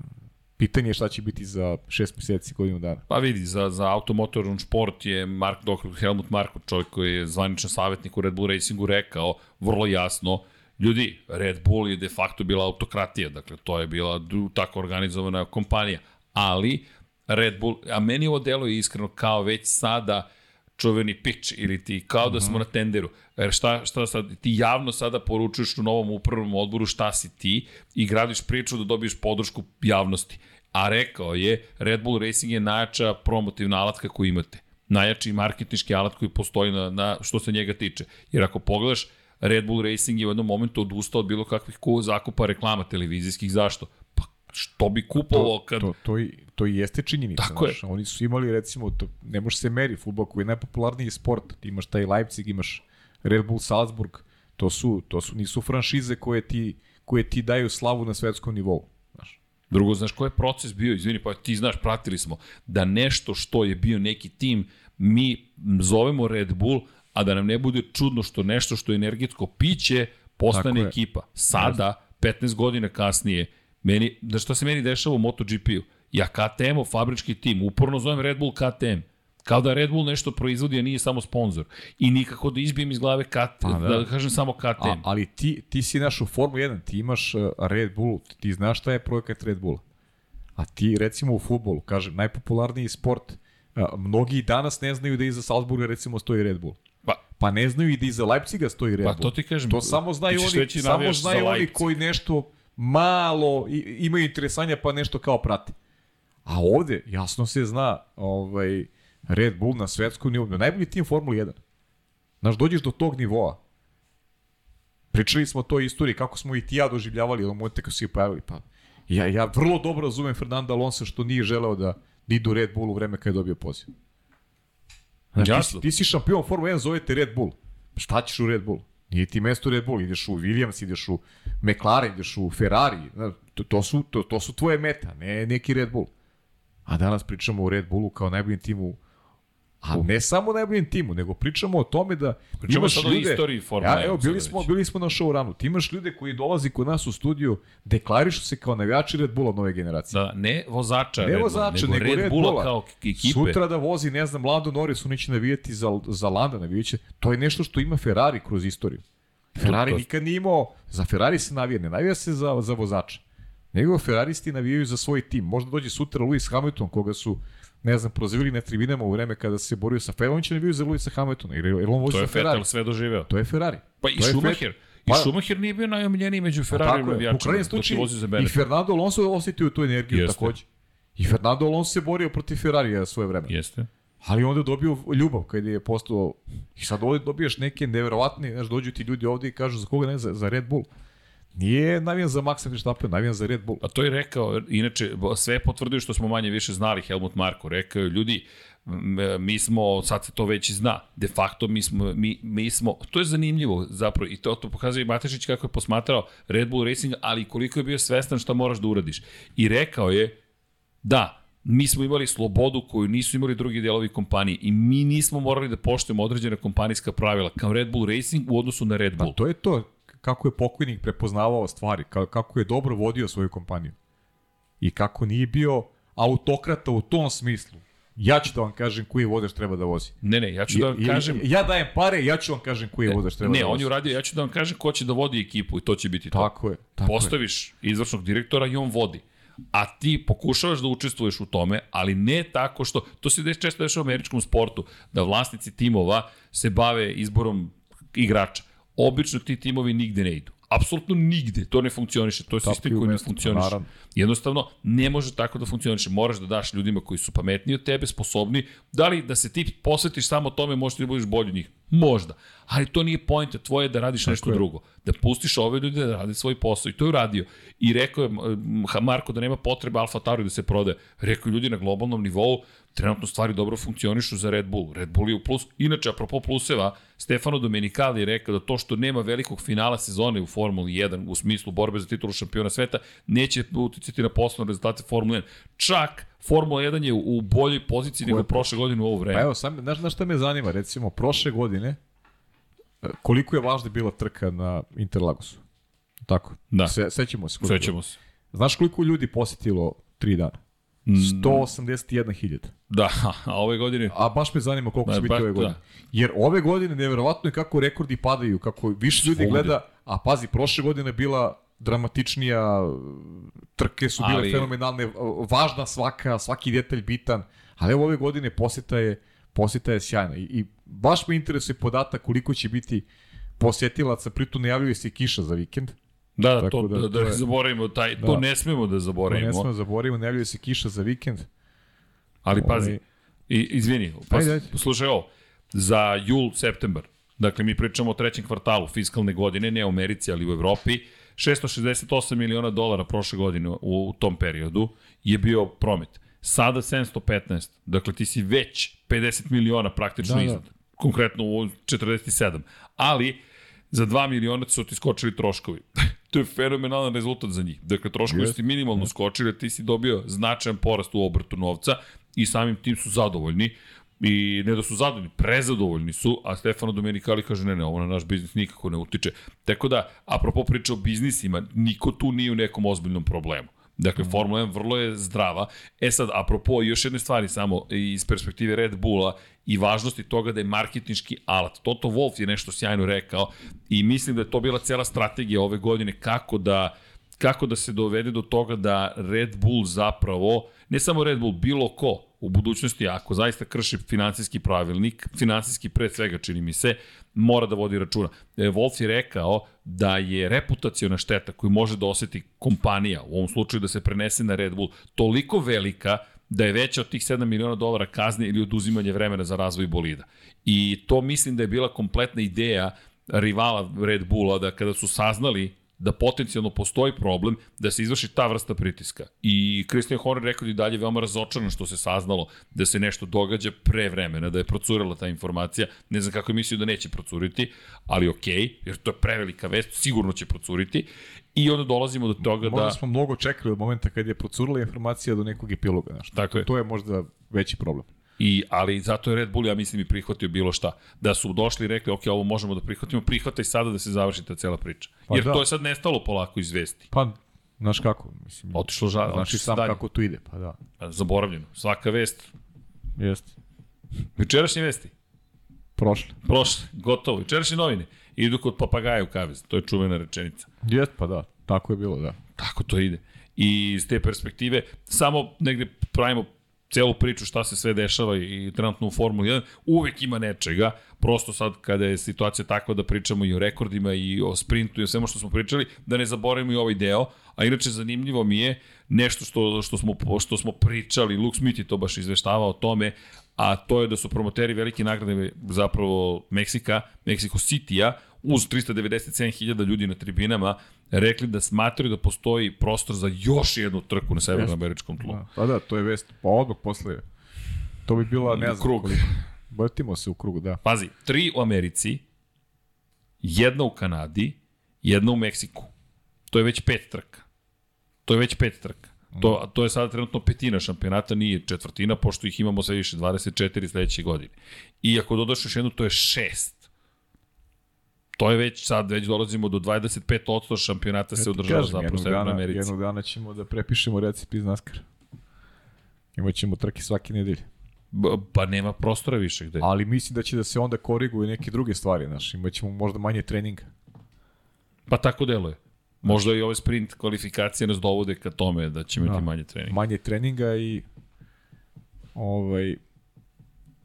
pitanje je šta će biti za šest meseci, godinu dana. Pa vidi, za, za automotorun sport je Mark Dr. Helmut Marko, čovjek koji je zvaničan savjetnik u Red Bull Racingu, rekao vrlo jasno, ljudi, Red Bull je de facto bila autokratija, dakle to je bila tako organizovana kompanija, ali Red Bull, a meni ovo delo je iskreno kao već sada čuveni pitch ili ti kao da smo na tenderu. Jer šta, šta sad, ti javno sada poručuješ u novom upravnom odboru šta si ti i gradiš priču da dobiješ podršku javnosti. A rekao je, Red Bull Racing je najjača promotivna alatka koju imate. Najjači marketnički alat koji postoji na, na što se njega tiče. Jer ako pogledaš, Red Bull Racing je u jednom momentu odustao od bilo kakvih ku zakupa reklama televizijskih. Zašto? Pa što bi kupovao kad... To, to, i, to i jeste činjenica. Tako je. znaš. Oni su imali, recimo, to, ne može se meri futbol koji je najpopularniji sport. Ti imaš taj Leipzig, imaš Red Bull Salzburg. To su, to su nisu franšize koje ti, koje ti daju slavu na svetskom nivou. Znaš. Drugo, znaš koji je proces bio, izvini, pa ti znaš, pratili smo, da nešto što je bio neki tim, mi zovemo Red Bull, a da nam ne bude čudno što nešto što je energetsko piće postane Tako je. ekipa. Sada, 15 godina kasnije, meni, da što se meni dešava u MotoGP-u, ja KTM-ov fabrički tim, uporno zovem Red Bull KTM, kao da Red Bull nešto proizvodi, a nije samo sponsor. I nikako da izbijem iz glave KTM, Pa da. da. kažem samo KTM. A, ali ti, ti si naš u Formu 1, ti imaš uh, Red Bull, ti znaš šta je projekat Red Bulla. A ti recimo u futbolu, kažem, najpopularniji sport, uh, mnogi danas ne znaju da iza Salzburga recimo stoji Red Bull. Pa, Pa ne znaju i da iza Leipziga stoji Red Pa Bull. to ti kažem, To samo znaju oni, samo znaju oni koji nešto malo i, imaju interesanja pa nešto kao prate. A ovde jasno se zna ovaj, Red Bull na svetskom nivou, najbolji tim Formula 1. Znaš, dođeš do tog nivoa. Pričali smo o toj istoriji, kako smo i ti ja doživljavali od momenta kad su se pojavili. Pa, ja, ja vrlo dobro razumem Fernanda Alonso što nije želeo da idu u Red Bull u vreme kada je dobio poziv. Znaš, ti, Jasno. ti si šampion Formula 1, zovete Red Bull. Šta ćeš u Red Bull? Nije ti mesto u Red Bull, ideš u Williams, ideš u McLaren, ideš u Ferrari. Znaš, To, to, su, to, to su tvoje meta, ne neki Red Bull. A danas pričamo o Red Bullu kao najboljem timu A ne samo najboljem timu, nego pričamo o tome da Pričamo imaš ljude... istoriji Formule ja, evo, 1 bili smo, bili smo na show ranu. Ti imaš ljude koji dolazi kod nas u studiju, deklarišu se kao navijači Red Bulla nove generacije. Da, ne vozača Ne Red Bulla, vozača, nego, nego Red, Red Bulla Bulla. kao ekipe. Sutra da vozi, ne znam, Lando Norris, oni će navijati za, za Landa, navijaće. To je nešto što ima Ferrari kroz istoriju. Ferrari to- nikad nije imao, za Ferrari se navija, ne navija se za, za vozača. Nego Ferraristi navijaju za svoj tim. Možda dođe sutra Lewis Hamilton, koga su, ne znam, prozivili na tribinama u vreme kada se borio sa Ferrari, on će navijaju za Lewisa Hamiltona, jer, jer on vozi To je za Ferrari. Vettel sve doživeo. To je Ferrari. Pa i To je Schumacher. I Pa- Schumacher nije bio najomiljeniji među Ferrari je, u navijačima. je slučaju i. Fernando Alonso osetio tu energiju Jeste. takođe. I Fernando Alonso se borio protiv Ferrarija svoje vreme. Jeste. Ali onda je dobio ljubav kada je postao i sad ovde dobijaš neke neverovatne, znaš, dođu ti ljudi ovde i kažu za koga ne, za, za Red Bull. Nije navijan za Maxa Verstappen, navijan za Red Bull. A to je rekao, inače, sve potvrdio što smo manje više znali, Helmut Marko. Rekao je, ljudi, mi smo, sad se to već i zna, de facto mi smo, mi, mi smo, to je zanimljivo zapravo i to, to pokazuje i Matešić kako je posmatrao Red Bull Racing, ali koliko je bio svestan šta moraš da uradiš. I rekao je, da, mi smo imali slobodu koju nisu imali drugi delovi kompanije i mi nismo morali da poštujemo određene kompanijska pravila kao Red Bull Racing u odnosu na Red Bull. Pa to je to kako je pokojnik prepoznavao stvari, ka- kako je dobro vodio svoju kompaniju. I kako nije bio autokrata u tom smislu. Ja ću da vam kažem koji vozač treba da vozi. Ne, ne, ja ću da vam I- kažem... Ja dajem pare, ja ću vam kažem koji vozač treba Ne, da vozi. on je uradio, ja ću da vam kažem ko će da vodi ekipu i to će biti to. Tako je. Tako je. Postaviš izvršnog direktora i on vodi. A ti pokušavaš da učestvuješ u tome, ali ne tako što, to se često dešava u američkom sportu, da vlasnici timova se bave izborom igrača. Obično ti timovi nigde ne idu. Apsolutno nigde. To ne funkcioniše. To je Tapiju sistem koji ne funkcioniše. naravno. Jednostavno, ne može tako da funkcioniše. Moraš da daš ljudima koji su pametniji od tebe, sposobni. Da li da se ti posvetiš samo tome, možeš da budeš bolji od njih? Možda. Ali to nije pojenta. Tvoje je da radiš tako nešto je. drugo. Da pustiš ove ljude da rade svoj posao. I to je uradio. I rekao je Marko da nema potrebe Alfa Tauri da se prode. Rekao je ljudi na globalnom nivou, trenutno stvari dobro funkcionišu za Red Bull. Red Bull je u plus. Inače, apropo pluseva, Stefano Domenicali je rekao da to što nema velikog finala sezone u Formuli 1 u smislu borbe za titulu šampiona sveta neće uticati na poslovne rezultate Formule 1. Čak Formula 1 je u boljoj poziciji nego prošle godine u ovo vreme. Pa evo, sam, znaš, znaš šta me zanima? Recimo, prošle godine, e, koliko je važna bila trka na Interlagosu? Tako? Da. Se, sećamo se. Sećamo se. Znaš koliko ljudi posetilo tri dana? Mm. 181.000. Da, a ove godine... A baš me zanima koliko Da, će biti ove godine. da. Jer ove godine nevjerovatno je kako rekordi padaju, kako više ljudi Svugde. gleda, a pazi, prošle godine bila dramatičnija, trke su bile Ali- fenomenalne, važna svaka, svaki detalj bitan, ali evo ove godine poseta je, poseta je sjajna. I, I baš me interesuje podatak koliko će biti posetilaca, pritom najavljuje se kiša za vikend. Da, da, Tako to, da, da, da, to ne je- zaboravimo, taj, to Da. ne smemo da To ne zaboravimo. smemo da zaboravimo, najavljuje se kiša za vikend. Ali pazi, Ovaj- i, izvini, pa, Ajde, ajde. slušaj ovo, za jul, septembar, dakle mi pričamo o trećem kvartalu fiskalne godine, ne u Americi, ali u Evropi, 668 miliona dolara prošle godine u, u tom periodu je bio promet. Sada 715, dakle ti si već 50 miliona praktično Da, da, da. iznad. Konkretno u 47. Ali za 2 miliona su ti skočili troškovi. to je fenomenalan rezultat za njih. Dakle, troškovi Jest, su ti minimalno skočili, a ti si dobio značajan porast u obrtu novca i samim tim su zadovoljni. I ne da su zadovoljni, prezadovoljni su, a Stefano Domenicali kaže ne, ne, ovo na naš biznis nikako ne utiče. Tako da, apropo priče o biznisima, niko tu nije u nekom ozbiljnom problemu. Dakle, Formula 1 vrlo je zdrava. E sad, apropo još jedne stvari samo iz perspektive Red Bulla i važnosti toga da je marketinški alat. Toto Wolff je nešto sjajno rekao i mislim da je to bila cela strategija ove godine kako da kako da se dovede do toga da Red Bull zapravo, ne samo Red Bull, bilo ko u budućnosti, ako zaista krši finansijski pravilnik, finansijski pre svega čini mi se, mora da vodi računa. E, Wolf je rekao da je reputaciona šteta koju može da oseti kompanija, u ovom slučaju da se prenese na Red Bull, toliko velika da je veća od tih 7 miliona dolara kazne ili oduzimanje vremena za razvoj bolida. I to mislim da je bila kompletna ideja rivala Red Bulla da kada su saznali da potencijalno postoji problem da se izvrši ta vrsta pritiska. I Christian Horner rekao da i dalje veoma razočaran što se saznalo da se nešto događa pre vremena, da je procurela ta informacija. Ne znam kako je mislio da neće procuriti, ali okej, okay, jer to je prevelika vest, sigurno će procuriti. I onda dolazimo do toga Možda da... smo mnogo čekali od momenta kad je procurila informacija do nekog epiloga. Znaš. Tako je. To je možda veći problem. I, ali zato je Red Bull, ja mislim, i prihvatio bilo šta. Da su došli i rekli, ok, ovo možemo da prihvatimo, prihvataj sada da se završi ta cela priča. Pa Jer da. to je sad nestalo polako iz vesti. Pa, znaš kako, mislim, Otišlo žal, znaš i otišlo sam dalje. kako to ide, pa da, Zaboravljeno. Svaka vest. jeste. Jučerašnje vesti. Prošle. Prošle. Gotovo. Jučerašnje novine. Idu kod papagaja u kavez. To je čuvena rečenica. Jeste, pa da, tako je bilo, da. Tako to ide. I iz te perspektive, samo negde pravimo celu priču šta se sve dešava i trenutno u Formuli 1, uvek ima nečega, prosto sad kada je situacija takva da pričamo i o rekordima i o sprintu i o svemu što smo pričali, da ne zaboravimo i ovaj deo, a inače zanimljivo mi je nešto što, što, smo, što smo pričali, Luke Smith je to baš izveštavao o tome, a to je da su promoteri velike nagrade zapravo Meksika, Mexico City-a, uz 397.000 ljudi na tribinama, rekli da smatraju da postoji prostor za još jednu trku na severnoameričkom tlu. da. Pa da, to je vest, pa odmah posle. To bi bila, ne znam, Krug. koliko. Vrtimo se u krugu, da. Pazi, tri u Americi, jedna u Kanadi, jedna u Meksiku. To je već pet trka. To je već pet trka. To, to je sada trenutno petina šampionata, nije četvrtina, pošto ih imamo sve više 24 sledeće godine. I ako dodaš još jednu, to je šest. To je već, sad već dolazimo do 25% šampionata se održava kažem, zapravo u Severnoj Americi. jednog dana ćemo da prepišemo recept iz NASCAR. Imaćemo trke svake nedelje. Pa nema prostora više gde. Ali mislim da će da se onda koriguju neke druge stvari, znaš. Imaćemo možda manje treninga. Pa tako deluje. Možda i ove sprint kvalifikacije nas dovode ka tome da će imati Da. manje treninga. Manje treninga i ovaj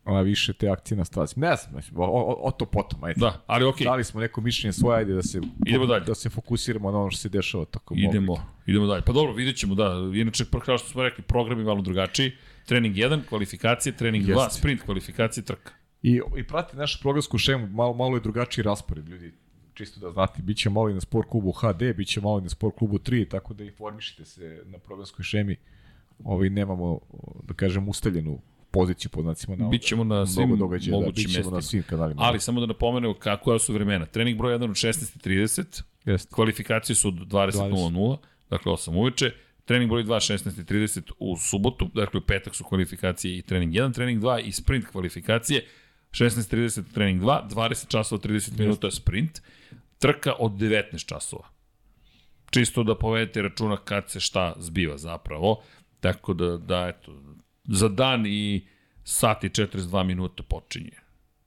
a više te akcije na stazi. Ne znam, mislim, o, o, o to potom, ajde. Da, ali okej, Dali smo neko mišljenje svoje, ajde da se, Idemo dalje. da se fokusiramo na ono što se dešava tako idemo, idemo dalje. Pa dobro, vidjet ćemo, da. Inače, kao što smo rekli, program je malo drugačiji. Trening 1, kvalifikacije, trening 2, Jeste. sprint, kvalifikacije, trka. I, i prati našu programsku šemu, malo, malo je drugačiji raspored, ljudi. Čisto da znate, bit će malo i na sport klubu HD, bit će malo i na sport klubu 3, tako da informišite se na programskoj šemi. Ovaj, nemamo, da kažem, ustaljenu poziciju pod znacima na Bićemo na svim događaja, da, mogućim bit ćemo na mestima. svim kanalima. Ali samo da napomenemo kako su vremena. Trening broj 1 od 16.30, Jeste. kvalifikacije su od 20.00, dakle 8 uveče. Trening broj 2 16.30 u subotu, dakle u petak su kvalifikacije i trening 1, trening 2 i sprint kvalifikacije. 16.30 trening 2, 20 časova 30 minuta je sprint. Trka od 19 časova. Čisto da povedete računa kad se šta zbiva zapravo. Tako da, da eto, za dan i sat i 42 minuta počinje.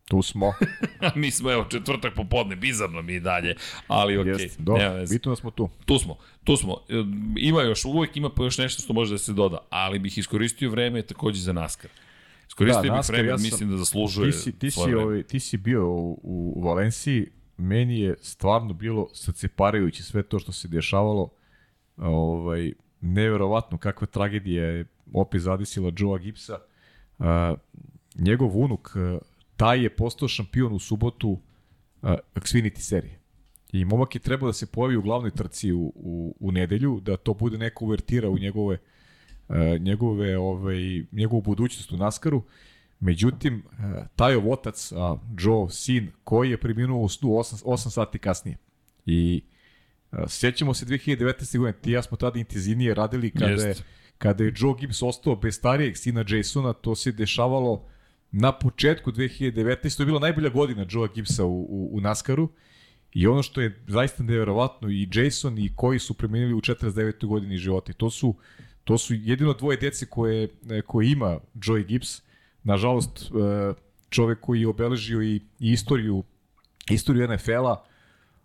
Tu smo. Mi smo, evo, četvrtak popodne, bizarno mi i dalje, ali okej. Jeste. Okay. Dobro, Nema veze. bitno da smo tu. Tu smo, tu smo. E, Ima još, uvek ima pa još nešto što može da se doda, ali bih iskoristio vreme takođe za NASCAR. Iskoristio Da, bih NASCAR, vreme, ja sam- mislim da zaslužuje Ti si, ti, si, ovaj, ti si bio u, u Valenciji, meni je stvarno bilo srceparajuće sve to što se dešavalo. Ovaj, neverovatno kakva tragedija je opet zadesila Joea Gibsa. A, njegov unuk, a, taj je postao šampion u subotu a, Xfinity serije. I momak je trebao da se pojavi u glavnoj trci u, u, u nedelju, da to bude neka uvertira u njegove, e, njegove, ovaj, njegovu budućnost u Naskaru. Međutim, e, Tajov otac, a, Joe, sin, koji je preminuo u snu 8, 8 sati kasnije. I e, sjećamo se 2019. godine, ti ja smo tada intenzivnije radili kada je, Jeste. Kada je Joe Gibbs ostao bez starijeg sina Jasona, to se dešavalo na početku 2019. To je bila najbolja godina Joea Gibbsa u, u, u Naskaru. I ono što je zaista neverovatno i Jason i koji su premenili u 49. godini života. To su, to su jedino dvoje dece koje, e, koje ima Joey Gibbs. Nažalost, e, čovek koji je obeležio i, istoriju, istoriju NFL-a,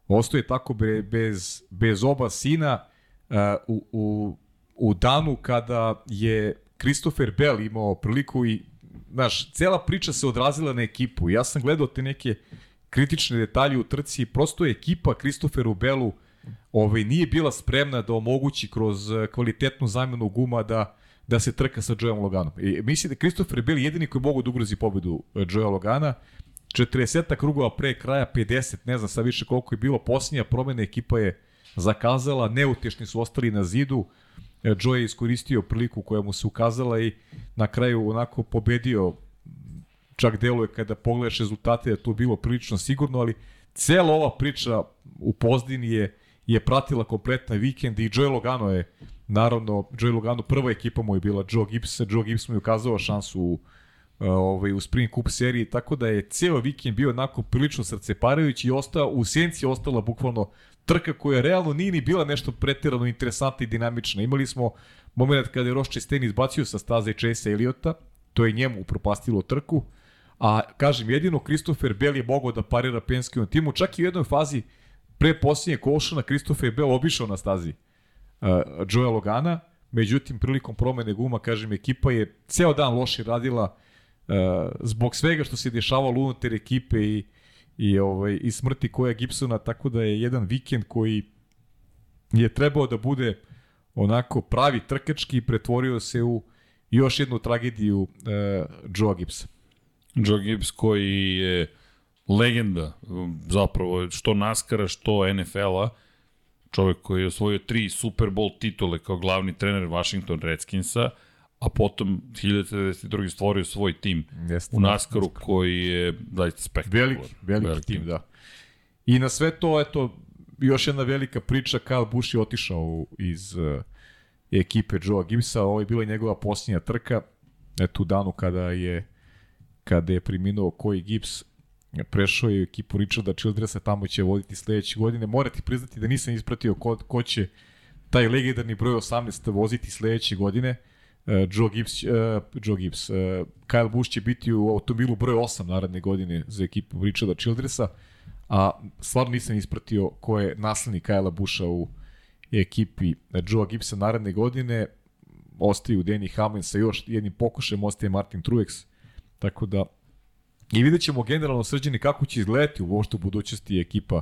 ostaje tako be, bez, bez oba sina uh, u, u, u danu kada je Christopher Bell imao priliku i znaš, cela priča se odrazila na ekipu. Ja sam gledao te neke kritične detalje u trci, prosto je ekipa Christopheru Bellu ovaj, nije bila spremna da omogući kroz eh, kvalitetnu zamenu guma da da se trka sa Joeom Loganom. I mislim da je Christopher Bell jedini koji mogu da ugrozi pobedu eh, Joea Logana. 40 krugova pre kraja, 50, ne znam sad više koliko je bilo, posljednja promena ekipa je zakazala, neutešni su ostali na zidu, Joe je iskoristio priliku koja mu se ukazala i na kraju onako pobedio čak deluje kada pogledaš rezultate da to bilo prilično sigurno, ali cela ova priča u Pozdini je, je pratila kompletna vikend i Joe Logano je naravno, Joe Logano prva ekipa mu je bila Joe Gibbs, Joe Gibbs mu je ukazao šansu u, ovaj, u Sprint Cup seriji, tako da je ceo vikend bio onako prilično srceparajući i ostao, u senci ostala bukvalno trka koja realno nije ni bila nešto pretirano interesantna i dinamična. Imali smo moment kada je Ross Chastain izbacio sa staze Chase Elliota, to je njemu upropastilo trku, a kažem, jedino Christopher Bell je mogao da parira Penskevom timu, čak i u jednoj fazi pre posljednje košana Christopher Bell obišao na stazi uh, Joea Logana, međutim prilikom promene guma, kažem, ekipa je ceo dan loše radila uh, zbog svega što se dešavalo unutar ekipe i, i, ovaj, i smrti koja Gibsona, tako da je jedan vikend koji je trebao da bude onako pravi trkački i pretvorio se u još jednu tragediju uh, Joea Gibsa. Joe Gibbs koji je legenda zapravo što NASCAR-a, što NFL-a, čovek koji je osvojio tri Super Bowl titule kao glavni trener Washington Redskinsa, a potom 1992. stvorio svoj tim Jeste, u NASCAR-u koji je zaista spektakularan. Veliki, veliki, veliki tim, da. I na sve to, eto, još jedna velika priča, Kyle Busch je otišao iz uh, ekipe Joea Gibbsa, ovo je bila njegova posljednja trka, eto u danu kada je kada je preminuo koji Gibbs, prešao je u ekipu Richarda Childressa, tamo će voditi sledeće godine. Morate priznati da nisam ispratio ko, ko će taj legendarni broj 18 voziti sledeće godine. Uh, Joe Gibbs, uh, Joe Gibbs, uh, Kyle Busch će biti u automobilu broj 8 naredne godine za ekipu Richarda Childressa, a stvarno nisam ispratio ko je naslednik Kyle Busha u ekipi Joe Gibsa naredne godine. Ostaju Danny Hamlin sa još jednim pokušajem, ostaje Martin Truex. Tako da i vidjet ćemo generalno srđeni kako će izgledati u uopšte u budućnosti ekipa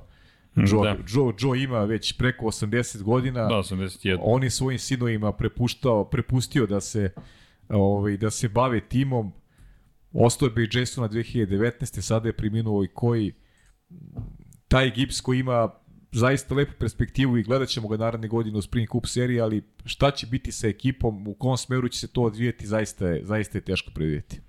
Joe, Da. Joe, Joe ima već preko 80 godina. Da, 81. On je svojim sinovima prepuštao, prepustio da se ovaj, da se bave timom. Ostao je Bay Jasona 2019. Sada je preminuo i koji taj Gibbs koji ima zaista lepu perspektivu i gledat ćemo ga naredne godine u Spring Cup seriji, ali šta će biti sa ekipom, u kom smeru će se to odvijeti, zaista je, zaista je teško predvidjeti.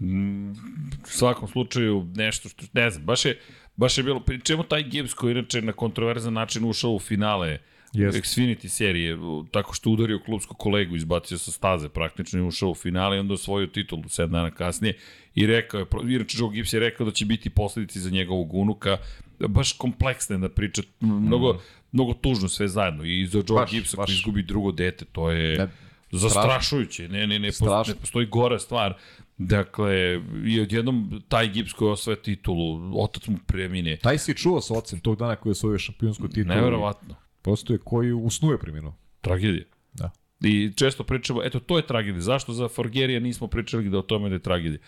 U svakom slučaju nešto što, ne znam, baš je, baš je bilo, pri čemu taj Gibbs koji inače na kontroverzan način ušao u finale Jeste. Xfinity serije, tako što udario klubskog kolegu, izbacio sa staze praktično i ušao u finale i onda osvojio titulu 7 dana kasnije i rekao je, inače Joe Gibbs je rekao da će biti posledici za njegovog unuka, baš kompleksna jedna priča, mnogo, mnogo tužno sve zajedno i za Joe. Baš, Gibbsa baš. koji izgubi drugo dete, to je... Ne, zastrašujuće, ne, ne, ne, Strašno. ne postoji gora stvar. Dakle, i odjednom taj Gibbs koji osvaja titulu, otac mu premine. Taj si čuo sa ocem tog dana koji je osvojio šampionsku titulu. Neverovatno. Prosto je koji usnuje preminuo. Tragedija. Da. I često pričamo, eto, to je tragedija. Zašto za Forgerija nismo pričali da o tome da je tragedija?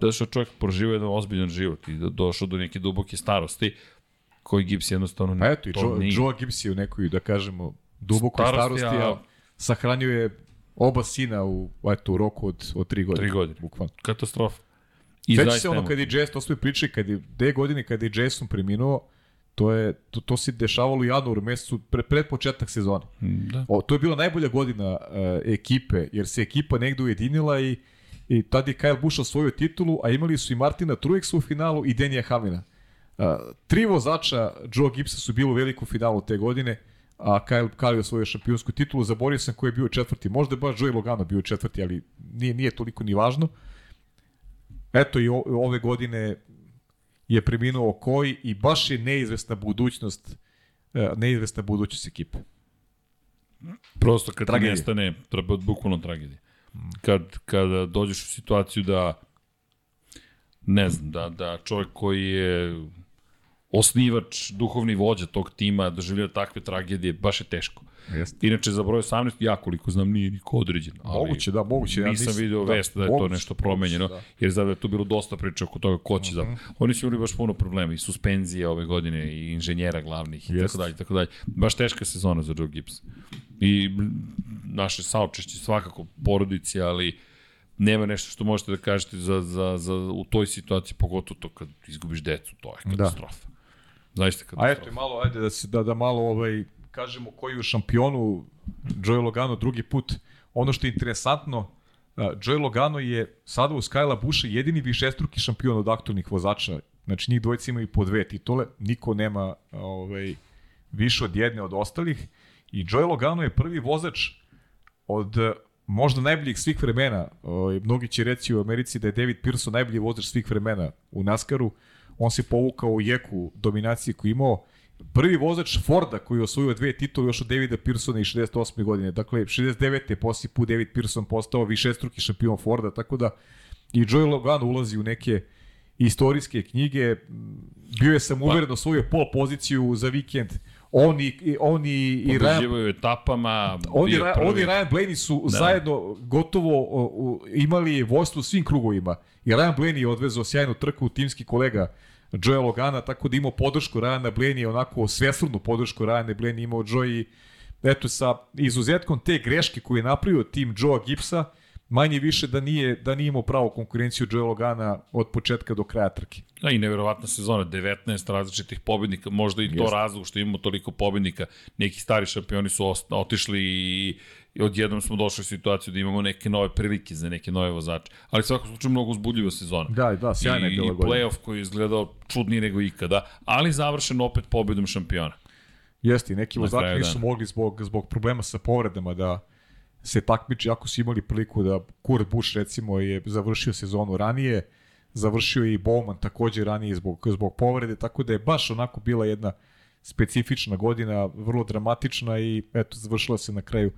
Da što čovjek proživao jedan ozbiljan život i došao do neke duboke starosti koji Gibbs jednostavno Pa eto, i Joe. Joe Gibbs je u nekoj, da kažemo, dubokoj Starosti, starosti, a- a sahranio je oba sina u, eto, u roku od, od tri godine. Tri godine. Bukvalno. Katastrofa. I zaista se ono kad je Jason, to smo pričali, kad je te godine kad je Jason preminuo, to je to, to se dešavalo u januaru mesecu pre, pred početak sezone. Da. O, to je bila najbolja godina uh, ekipe, jer se ekipa negde ujedinila i, i tad je Kyle Busch osvojio titulu, a imali su i Martina Truexa u finalu i Denija Hamlina. Uh, tri vozača Joe Gibbsa su bili u velikom finalu te godine, a Kyle, Kyle osvojio šampionsku titulu, zaborio sam ko je bio četvrti, možda je baš Joey Logano bio četvrti, ali nije, nije toliko ni važno. Eto i o, ove godine je preminuo koji i baš je neizvesna budućnost uh, neizvesna budućnost ekipe. Prosto kad Tragedija. nestane, treba bukvalno tragedija. Kad, kada dođeš u situaciju da ne znam, da, da čovjek koji je osnivač, duhovni vođa tog tima doživlja takve tragedije, baš je teško. Jeste. Inače, za broj 18, ja koliko znam, nije niko određen. Ali Moguće, da, moguće. Ja nisam nisam- video da, vest da je to moguće, nešto promenjeno, moguće, jer zato je tu bilo dosta priča oko toga ko će uh Oni su imali baš puno problema i suspenzije ove godine i inženjera glavnih i Jeste. tako dalje, tako dalje. Baš teška sezona za Joe Gibbs. I naše saočešće svakako porodici, ali nema nešto što možete da kažete za, za, za, u toj situaciji, pogotovo to kad izgubiš decu, to je katastrofa. Zaista A katastrofa. eto i malo, ajde da se da, da malo ovaj kažemo koji u šampionu Joey Logano drugi put. Ono što je interesantno, uh, Joey Logano je sada uz Kajla Busha jedini višestruki šampion od aktualnih vozača. Znači njih dvojica imaju po dve titule, niko nema ovaj više od jedne od ostalih i Joey Logano je prvi vozač od eh, možda najboljih svih vremena. Ovaj, mnogi će reći u Americi da je David Pearson najbolji vozač svih vremena u NASCAR-u. On se povukao u jeku dominacije koju imao. Prvi vozač Forda koji je osvojio dve titule još od Davida Pearsona i 68. godine. Dakle, 69. je poslije put David Pearson postao višestruki šampion Forda, tako da i Joey Logano ulazi u neke istorijske knjige. Bio je sam uveren osvojio pol poziciju za vikend. On i, i- Ryan etapama, on i, bio Ra- prvi. on i Ryan Blaney su da. zajedno gotovo o, o, imali vojstvo u svim krugovima. I Ryan Blaney je odvezao sjajnu trku timski kolega Joe Logana, tako da imao podršku Ryana Blaney, onako svesvrnu podršku Ryana Blaney imao Joe i eto sa izuzetkom te greške koju je napravio tim Joe Gibsa, manje više da nije, da nije imao pravu konkurenciju Joe Logana od početka do kraja trke. Da, i neverovatna sezona, 19 različitih pobednika, možda i to Jeste. razlog što imamo toliko pobednika. Neki stari šampioni su otišli i, i odjednom smo došli u situaciju da imamo neke nove prilike za neke nove vozače. Ali svako slučaju mnogo uzbudljiva sezona. Da, da, sjajna je I, bila i godina. playoff koji je izgledao čudniji nego ikada, ali završen opet pobedom šampiona. Jeste, i neki vozači nisu dana. mogli zbog, zbog problema sa povredama da se takmiči, ako su imali priliku da Kurt Busch recimo je završio sezonu ranije, završio je i Bowman takođe ranije zbog, zbog povrede, tako da je baš onako bila jedna specifična godina, vrlo dramatična i eto, završila se na kraju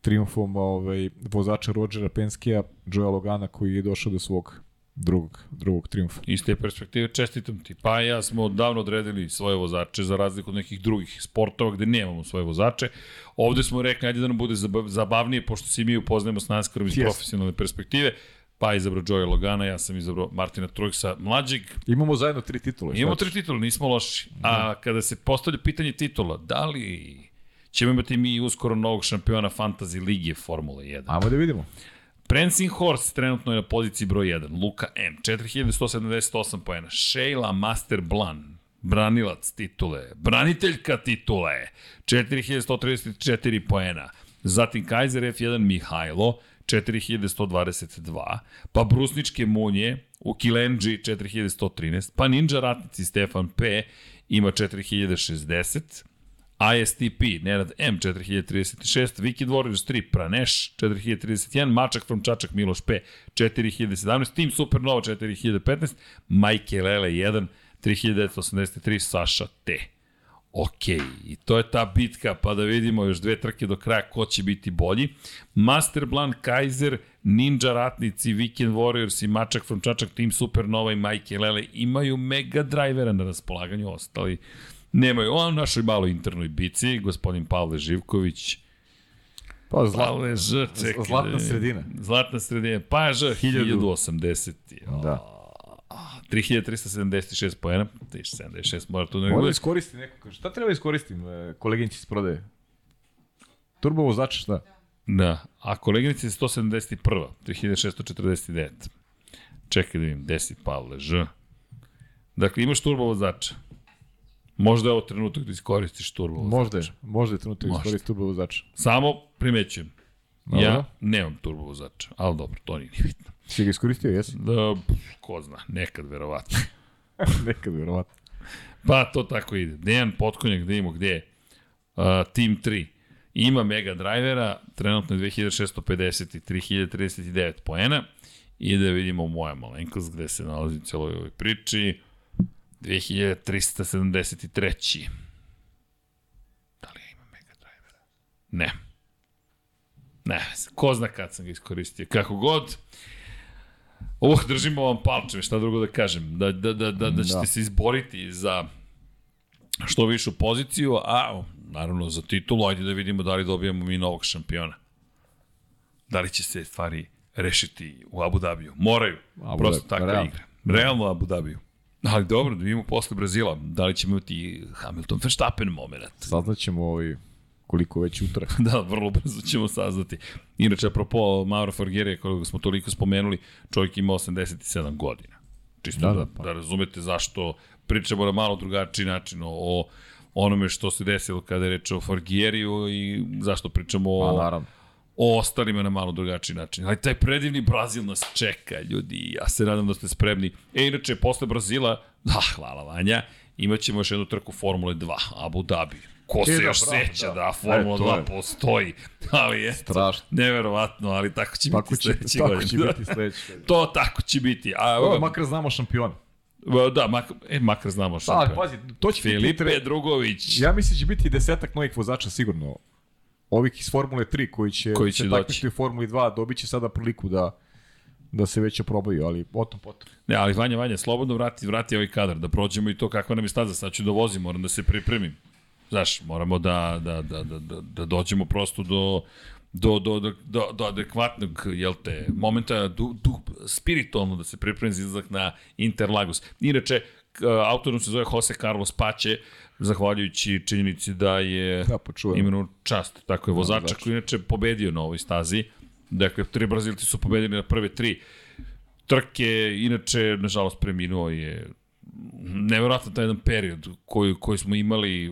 triumfom ovaj, vozača Rodgera Penskija, Joea Logana koji je došao do svog drugog, drugog triumfa. Iz te perspektive čestitam ti. Pa ja smo davno odredili svoje vozače za razliku od nekih drugih sportova gde nemamo svoje vozače. Ovde smo rekli, ajde da nam bude zaba- zabavnije, pošto se mi upoznajemo s NASCARom iz Yes. profesionalne perspektive. Pa je izabrao Joey Logana, ja sam izabrao Martina Trujksa, mlađeg. Imamo zajedno tri titule. Imamo šta tri titula, nismo loši. A kada se postavlja pitanje titula, da li ćemo imati mi uskoro novog šampiona Fantasy Lige Formule 1? Ajmo da vidimo. Prancing Horse trenutno je na poziciji broj 1. Luka M, 4178 poena. Sheila Master Blan, branilac titule. Braniteljka titule, 4134 poena. Zatim Kaiser F1 Mihajlo, 4122. Pa Brusničke munje u Kilenđi 4113. Pa Ninja Ratnici Stefan P ima 4060. ISTP, Nenad M, 4036, Wiki Warriors 3, Praneš, 4031, Mačak from Čačak, Miloš P, 4017, Team Supernova, 4015, Majke Lele 1, 3983, Saša T. Ok, i to je ta bitka, pa da vidimo još dve trke do kraja ko će biti bolji. Master Blanc, Kaiser, Ninja Ratnici, Weekend Warriors i Mačak from Čačak, Team Supernova i Majke Lele imaju mega drivera na raspolaganju, ostali nemaju. O našoj maloj internoj bici, gospodin Pavle Živković, Pa zla, Pavle Ž, čekaj. zlatna da- sredina. Zlatna sredina, pa Ž, 1080. Da. 3376 poena, 1076 mora tu da ne Moram da bude. iskoristim neko. Kaže, šta treba da iskoristim, e, koleginici iz prodaje? Turbo vozač, šta? Da, a koleginica je 171. 3649. Čekaj da vidim, 10 Pavle Ž. Dakle, imaš turbo vozača. Možda je ovo trenutak da iskoristiš turbo vozača. Možda je, možda je trenutak da Možda. iskoristim turbo vozača. Samo primećujem. Dobro. Ja nemam turbo vozača, ali dobro, to nije ni bitno. Si ga iskoristio, jesi? Da, ko zna, nekad verovatno. Nekad, vjerovatno. Pa to tako ide. Dejan Potkonjak, da imamo gde je. Uh, Team 3. Ima mega drivera, trenutno je 2650 i 3039 poena. I da vidimo moja malenkost gde se nalazi u celoj ovoj priči. 2373. Da li ja imam mega drivera? Ne. Ne, ko zna kad sam ga iskoristio. Kako god, Uh, držimo vam palčeve, šta drugo da kažem. Da, da, da, da, da ćete Da. se izboriti za što višu poziciju, a naravno za titulu, ajde da vidimo da li dobijamo mi novog šampiona. Da li će se stvari rešiti u Abu Dhabiju? Moraju. Abu Prosto Dhabi, takva realno. igra. Realno Abu Dhabiju. Ali dobro, da vidimo posle Brazila. Da li ćemo imati Hamilton Verstappen moment. Saznaćemo ovaj, koliko već utra. Da, vrlo brzo ćemo saznati. Inače, apropo Mauro Forgerija, koga smo toliko spomenuli, čovjek ima 87 godina. Čisto da, Da, da, pa. da razumete zašto pričamo na malo drugačiji način o, onome što se desilo kada je reč o Forgeriju i zašto pričamo o, Pa naravno. O ostalima na malo drugačiji način. Ali taj predivni Brazil nas čeka, ljudi. Ja se nadam da ste spremni. E, inače, posle Brazila, da, hvala Vanja, imaćemo još jednu trku Formule 2, Abu Dhabi. Ko se da, još bravo, seća da, da. Formula E, to 2 je. postoji. Ali je Strašno. neverovatno, ali tako će Tako biti će, sledeće tako će biti sledeće. to tako će biti. A, O, makar znamo šampiona. da, makar, e, makar znamo Da, šampion. pazi, to će biti... Filipe Drugović. Ja mislim da će biti desetak novih vozača sigurno. Ovih iz Formule 3 koji će, Koji će se takmičiti u Formuli 2 dobit će sada priliku da da se već oprobaju, ali potom potom. Ne, ali Vanja, Vanja, slobodno vrati, vrati ovaj kadar, da prođemo i to kakva nam je staza, sad ću da vozim, moram da se pripremim. Znaš, moramo da, da, da, da, da, da dođemo prosto do, do, do, do, do, do adekvatnog, jel te, momenta, du, du, spiritualno da se pripremim za izlazak na Interlagos. Inače, autorom se zove Jose Carlos Pache, zahvaljujući činjenici da je Da, počujem. imenu čast, tako je vozača vozač. koji inače pobedio na ovoj stazi. Dakle, tri Brazilci su pobedili na prve tri trke, inače, nažalost, preminuo je nevjerojatno taj jedan period koji, koji smo imali,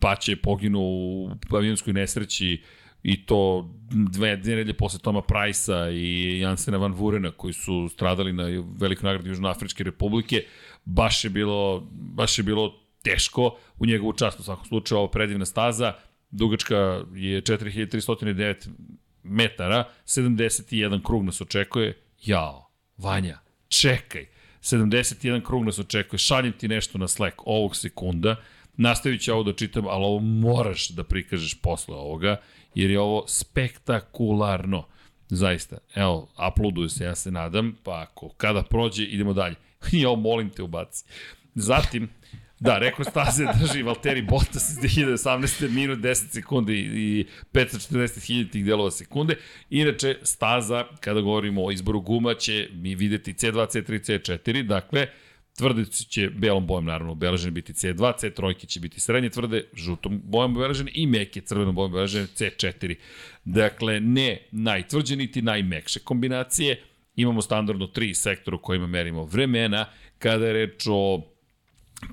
Paće je poginuo u avionskoj nesreći i to dve, dve nedelje posle Toma Prajsa i Jansena Van Vurena koji su stradali na velikoj nagradi Južnoafričke republike, baš je bilo, baš je bilo teško u njegovu čast u svakom slučaju, ovo predivna staza, dugačka je 4309 metara, 71 krug nas očekuje, jao, Vanja, čekaj, 71 krug nas očekuje, šaljem ti nešto na Slack ovog sekunda, nastavit ću ovo da čitam, ali ovo moraš da prikažeš posle ovoga, jer je ovo spektakularno. Zaista. Evo, uploaduju se, ja se nadam, pa ako kada prođe, idemo dalje. Jo, molim te, ubaci. Zatim, Da, rekao staze drži Valtteri Bottas iz 2018. minut 10 sekundi i 540 hiljitih delova sekunde. Inače, staza, kada govorimo o izboru guma, će mi videti C2, C3, C4, dakle, tvrdice će belom bojem naravno obeležene biti C2, C3 će biti srednje tvrde, žutom bojem obeležene i meke crvenom bojem obeležene C4. Dakle, ne najtvrđe niti najmekše kombinacije, imamo standardno tri sektora u kojima merimo vremena, kada je reč o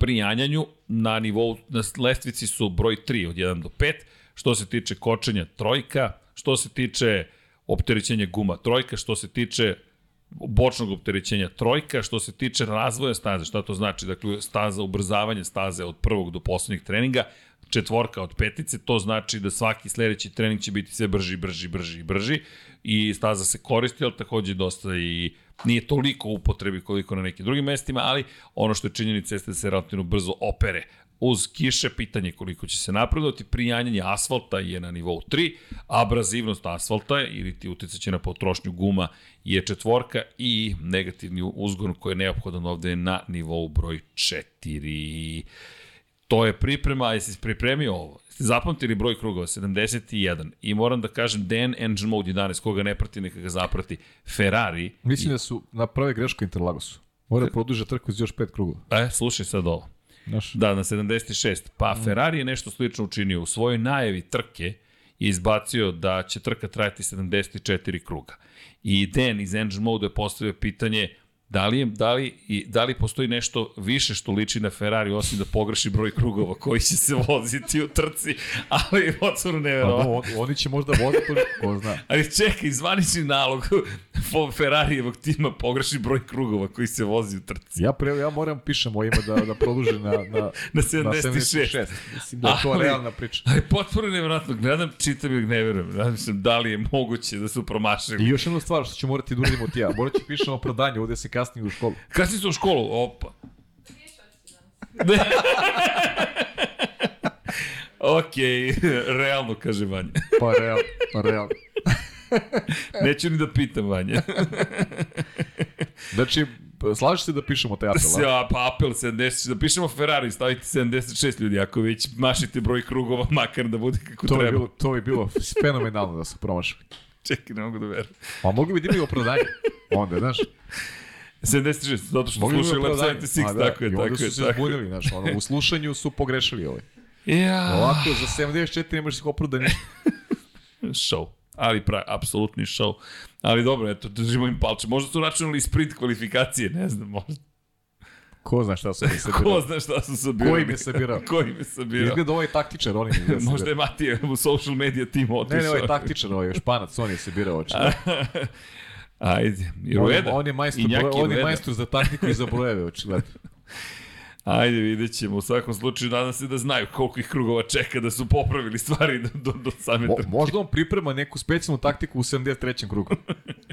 prijanjanju na nivou, na lestvici su broj 3 od 1 do 5, što se tiče kočenja trojka, što se tiče opterećenja guma trojka, što se tiče bočnog opterećenja trojka, što se tiče razvoja staze, šta to znači? Dakle, staza, ubrzavanje staze od prvog do poslednjeg treninga, četvorka od petice, to znači da svaki sledeći trening će biti sve brži, brži, brži, brži. I staza se koristi, ali takođe dosta i nije toliko upotrebi koliko na nekim drugim mestima, ali ono što je činjenica jeste da se relativno brzo opere uz kiše, pitanje koliko će se napredovati, prijanjanje asfalta je na nivou 3, abrazivnost asfalta ili ti uticaće na potrošnju guma je četvorka i negativni uzgon koji je neophodan ovde na nivou broj 4. To je priprema, jesi pripremio ovo? Ste zapamtili broj krugova? 71. I moram da kažem, Dan Engine Mode 11, koga ne prati, neka ga zaprati. Ferrari... Mislim da su naprave grešku Interlagosu. Mora da produže trku iz još pet krugova. E, slušaj sad ovo. Znaš, Da, na 76. Pa Ferrari je nešto slično učinio. U svojoj najavi trke je izbacio da će trka trajati 74 kruga. I Dan iz Engine Mode je postavio pitanje da li, je, da, li, i, da li postoji nešto više što liči na Ferrari osim da pogreši broj krugova koji će se voziti u trci, ali otvoru pa, neverovatno. on, oni će možda voziti, ko zna. Ali čekaj, zvanični nalog Ferrarijevog tima pogreši broj krugova koji se vozi u trci. Ja, pre, ja moram pišem ovima da, da produže na, na, Na 76. Mislim da je to Ali- realna priča. Ali potpuno nevjerojatno, gledam, čitam i ne verujem. Razmišljam, da li je moguće da su promašili. I još jednu stvar što ću morati da uradimo ti ja. Morat ću pišem opravdanje, ovde se kasnije u školu. Si se u školu? Opa. ok, realno, kaže Vanja. Pa realno, pa realno. Neću ni da pitam Vanja. Znači, slažeš se da pišemo taj apel, a? Ja, pa apel 70, da pišemo Ferrari, stavite 76 ljudi, ako već mašite broj krugova, makar da bude kako To bi, treba. bilo, to bi bilo fenomenalno da su promašali. Čekaj, ne mogu da verujem. Pa mogu bi da imaju opravdanje. Onda, znaš, 76, zato što mogu bi slušaju Lab opravdanje. 76, Ma da, tako je, i onda tako je. su se Tako je. zbunili, znaš, ono, u slušanju su pogrešili ovaj. Ja, Ovako, za 74 nemaš ih opravda ništa. show. Ali pravi, apsolutni show. Ali dobro, eto, držimo im palče. Možda su računali sprint kvalifikacije, ne znam, možda. Ko zna šta su mi Ko sabirali. zna šta su sabirali. Ko im je sabirao? Ko im je sabirao. Izgleda ovaj taktičar, on im je sabirao. Možda je Matija u social media tim otišao. Ne, ne, ovaj taktičar, ovaj španac, on je sabirao očito. Ajde, i On, Rueda. on je majstor, Injaki broj, on je majstor za taktiku i za brojeve, očigledno. Ajde, vidjet ćemo. U svakom slučaju, nadam se da znaju koliko ih krugova čeka da su popravili stvari do, do, do same Mo, trke. možda on priprema neku specijalnu taktiku u 73. krugu.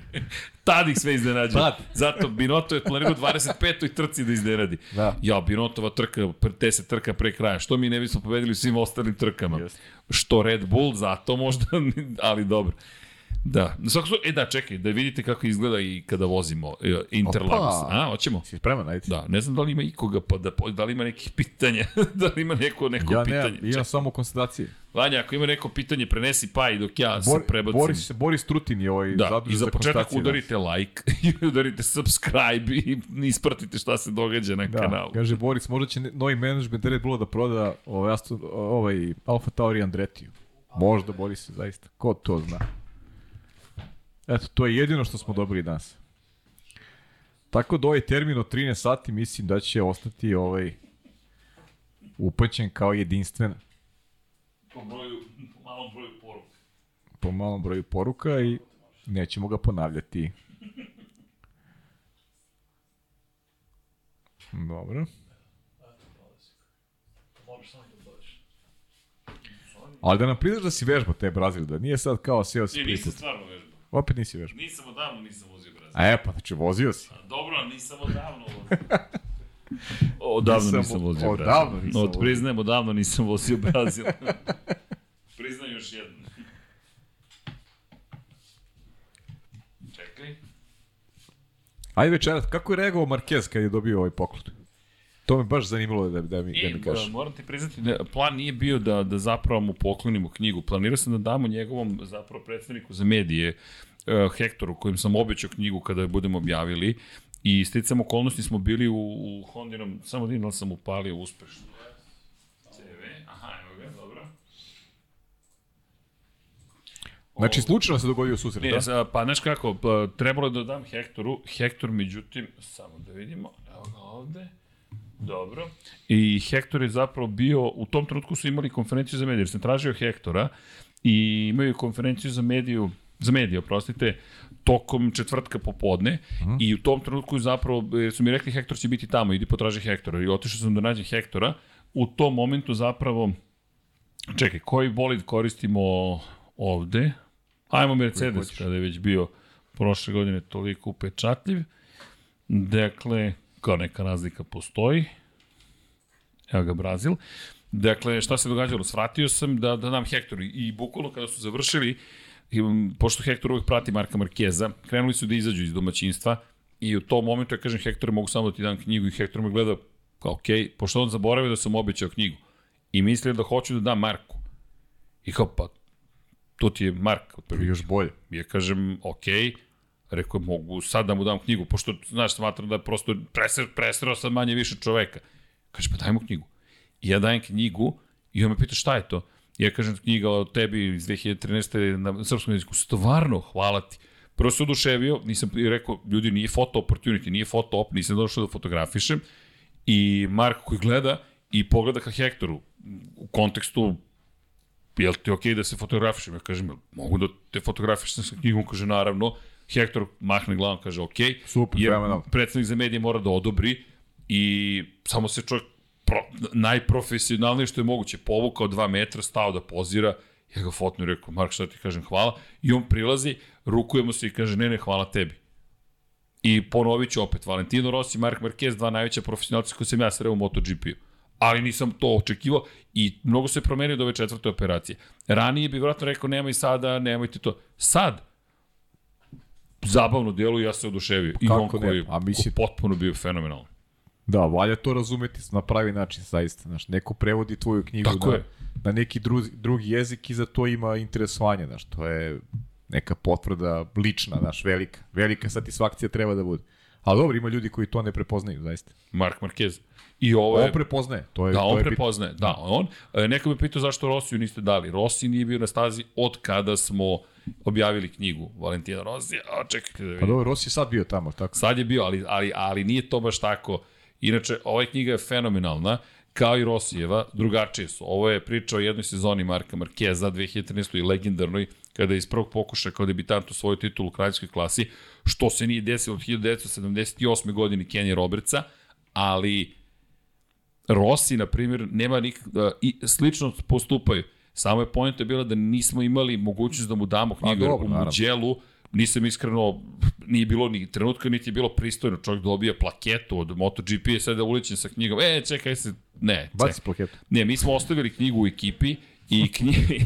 Tad ih sve iznenađuje. Tad. Zato Binoto je planirao 25. trci da iznenadi. Da. Ja, Binotova trka, te se trka pre kraja. Što mi ne bismo pobedili u svim ostalim trkama? Jeste. Što Red Bull, zato možda, ali dobro. Da, slučaju, e da, čekaj, da vidite kako izgleda i kada vozimo e, Interlagos. Opa. A, hoćemo? Si spreman, ajde. Da, ne znam da li ima ikoga, pa da, da li ima nekih pitanja, da li ima neko, neko Ja pitanje. nemam, imam samo konstatacije. Vanja, ako ima neko pitanje, prenesi pa i dok ja se Bor, prebacim. Boris, Boris Trutin je ovaj Da, zadužen i za početak da. udarite like i udarite subscribe i ispratite šta se događa na Da, kanalu. kaže Boris, možda će ne- novi menadžment Red Bulla da proda ovaj, ovaj Alfa Tauri Andretiju. Možda, Boris, zaista. Ko to zna? Eto, to je jedino što smo dobili danas. Tako da ovaj termin od 13 sati mislim da će ostati ovaj upaćen kao jedinstven Po, broju, po malom broju poruka. po malom broju poruka i nećemo ga ponavljati. Dobro. Da. Ali da nam priznaš da si vežba te Brazil, da nije sad kao seo si Ne, nisam priput. stvarno. Opet nisi vežbao. Nisam odavno nisam vozio Brazil. A e, pa znači vozio si. A, dobro, nisam odavno vozio. odavno nisam, nisam vozio odavno Brazil. Odavno nisam vozio. Priznajem, odavno nisam vozio Brazil. Priznam još jedno. Čekaj. Ajde večeras, kako je reagovao Marquez kad je dobio ovaj poklon? To me baš zanimalo da, da, mi, da I, mi kažeš. e, moram ti priznati da plan nije bio da, da zapravo mu poklonimo knjigu. Planirao sam da damo njegovom zapravo predstavniku za medije, uh, Hektoru, kojim sam obećao knjigu kada je budemo objavili. I sticam okolnosti smo bili u, u Hondinom, samo da li sam upalio uspešno. CV, aha, evo ga, dobro. Znači, slučajno se dogodio susret, Ne, da? pa znaš kako, pa, trebalo je da dam Hektoru, Hektor međutim, samo da vidimo, evo ga ovde, dobro, i Hektor je zapravo bio, u tom trenutku su imali konferenciju za medije, jer sam tražio Hektora i imaju konferenciju za mediju, za medije, oprostite, tokom četvrtka popodne mm. i u tom trenutku zapravo, jer su mi rekli Hektor će biti tamo, idi potraži Hektora i otišao sam da nađem Hektora, u tom momentu zapravo, čekaj, koji bolid koristimo ovde? Ajmo Mercedes, kada je već bio prošle godine toliko upečatljiv. Dakle, kao neka razlika postoji. Evo ga Brazil. Dakle, šta se događalo? Svratio sam da, da dam Hektoru i bukvalno kada su završili, pošto Hektor uvek prati Marka Markeza, krenuli su da izađu iz domaćinstva i u tom momentu ja kažem Hektore mogu samo da ti dam knjigu i Hektor me gleda kao ok, pošto on zaboravio da sam obećao knjigu i mislio da hoću da dam Marku. I kao pa, to ti je Mark otprilike. Još bolje. Ja kažem, ok, rekao, mogu sad da mu dam knjigu, pošto, znaš, smatram da je prosto preser, presrao sam manje više čoveka. Kaže, pa daj mu knjigu. I ja dajem knjigu i on me pita šta je to. Ja kažem, knjiga o tebi iz 2013. na srpskom jeziku. Stvarno, hvala ti. Prvo se oduševio, nisam i rekao, ljudi, nije photo opportunity, nije photo op, nisam došao da fotografišem. I Marko koji gleda i pogleda ka Hektoru u kontekstu jel ti okej okay da se fotografišem? Ja kažem, mogu da te fotografišem sa knjigom? Kaže, naravno. Hektor mahne glavom, kaže. Okay, Super, jer predsednik za medije mora da odobri i samo se čovjek pro, najprofesionalnije što je moguće povukao dva metra, stao da pozira, ja ga fotnu i rekao, Mark, šta ti kažem, hvala. I on prilazi, rukujemo se i kaže, ne, ne, hvala tebi. I ponovit ću opet, Valentino Rossi, Mark Marquez, dva najveća profesionalca koji sam ja sreo u MotoGP-u. Ali nisam to očekivao i mnogo se promenio od ove četvrte operacije. Ranije bi vjerojatno rekao, nemoj sada, nemojte to. Sad, zabavno djelo i ja se oduševio. I Kako on koji je A mislim- potpuno bio fenomenalan. Da, valja to razumeti na pravi način, zaista. Znaš, neko prevodi tvoju knjigu Tako na, je. na neki drugi, drugi jezik i za to ima interesovanje, znaš, to je neka potvrda lična, znaš, velika. Velika satisfakcija treba da bude. Ali dobro, ima ljudi koji to ne prepoznaju, zaista. Mark Marquez. I ovo je... On prepoznaje, to je, Da, to on je bit- prepoznaje. Da, on. E, Neko me pitao zašto Rosiju niste dali. Rossi nije bio na stazi od kada smo objavili knjigu Valentina Rosija. A čekajte da Pa vidim. dobro, Rossi sad bio tamo, tako. Sad je bio, ali, ali, ali nije to baš tako. Inače, ova knjiga je fenomenalna, kao i Rosijeva, drugačije su. Ovo je priča o jednoj sezoni Marka Markeza 2013. i legendarnoj, kada je iz prvog pokušaja kao debitant u svoju titulu u kraljskoj klasi, što se nije desilo od 1978. godine Kenny Robertsa, ali Rossi, na primjer, nema nik, uh, i slično postupaju. Samo je pojenta bila da nismo imali mogućnost da mu damo knjigu, jer dobro, u. Muđelu nisam iskreno, nije bilo ni trenutka, niti je bilo pristojno. Čovjek dobija plaketu od MotoGP, je sada uličen sa knjigom, e, čekaj se, ne, Baci plaketu. Ne, mi smo ostavili knjigu u ekipi i, knji...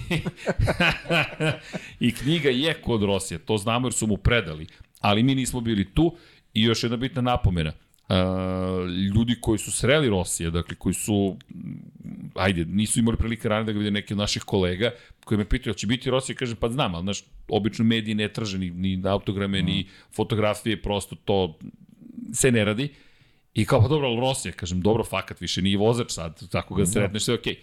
i knjiga je kod Rosija, to znamo jer su mu predali, ali mi nismo bili tu i još jedna bitna napomena. Uh, ljudi koji su sreli Rosija, dakle koji su mm, ajde, nisu imali prilike ranije da ga vide neki od naših kolega koji me pitaju, će biti Rosija, kažem, pa znam, ali znaš, obično mediji ne traže ni, ni autograme, ni fotografije, prosto to se ne radi. I kao, pa dobro, ali Rosija, kažem, dobro, fakat, više nije vozač sad, tako ga sretneš, sve okej.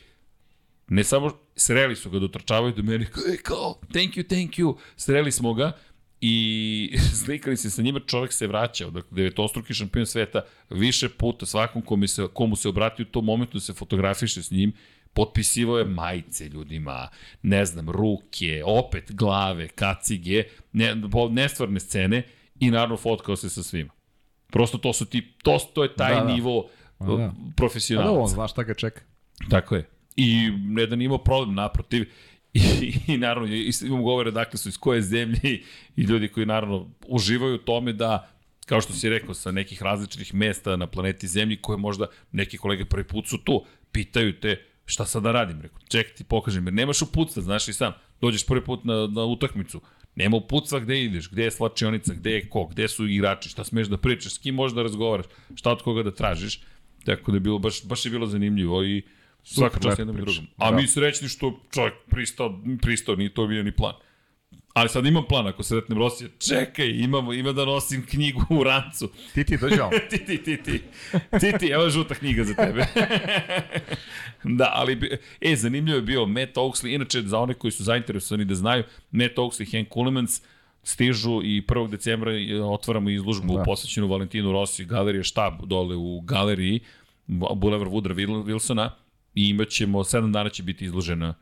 Ne samo, sreli su ga, dotrčavaju do mene, e, kao, thank you, thank you, sreli smo ga i slikali se sa njima, čovek se vraćao, dakle, devetostruki šampion sveta, više puta svakom komu se, komu se obratio u tom momentu da se fotografiše s njim, potpisivao je majice ljudima, ne znam, ruke, opet glave, kacige, ne, nestvarne scene i naravno fotkao se sa svima. Prosto to su ti, to, to je taj Da, da. nivo da. uh, Pa da, profesionalca. on zna šta ga čeka. Tako je. I ne da nije imao problem, naprotiv. I, i naravno, i imamo govore dakle su iz koje zemlje i, ljudi koji naravno uživaju u tome da kao što si rekao, sa nekih različitih mesta na planeti Zemlji, koje možda neki kolege prvi put su tu, pitaju te šta sad da radim, rekao, ček ti pokažem, jer nemaš uputstva, znaš i sam, dođeš prvi put na, na utakmicu, Nema upucva gde ideš, gde je slačionica, gde je ko, gde su igrači, šta smeš da pričaš, s kim možeš da razgovaraš, šta od koga da tražiš. Tako da je bilo, baš, baš je bilo zanimljivo i svaka čast jednom i drugom. A Da. mi srećni što čovjek pristao, pristao, nije to bio ni plan. Ali sad imam plan, ako sretnem Rosija, čekaj, imamo, ima da nosim knjigu u rancu. Ti ti dođe vam. ti, ti, ti, ti. Ti, ti, evo žuta knjiga za tebe. da, ali, e, zanimljivo je bio Matt Oaksley, inače za one koji su zainteresovani da znaju, Matt Oaksley Hank Kulemans stižu i 1. decembra e, otvaramo izložbu da. Posvećenu Valentinu Rossi, galerija štab dole u galeriji Boulevard Woodra Wilsona i imat ćemo, 7 dana će biti izložena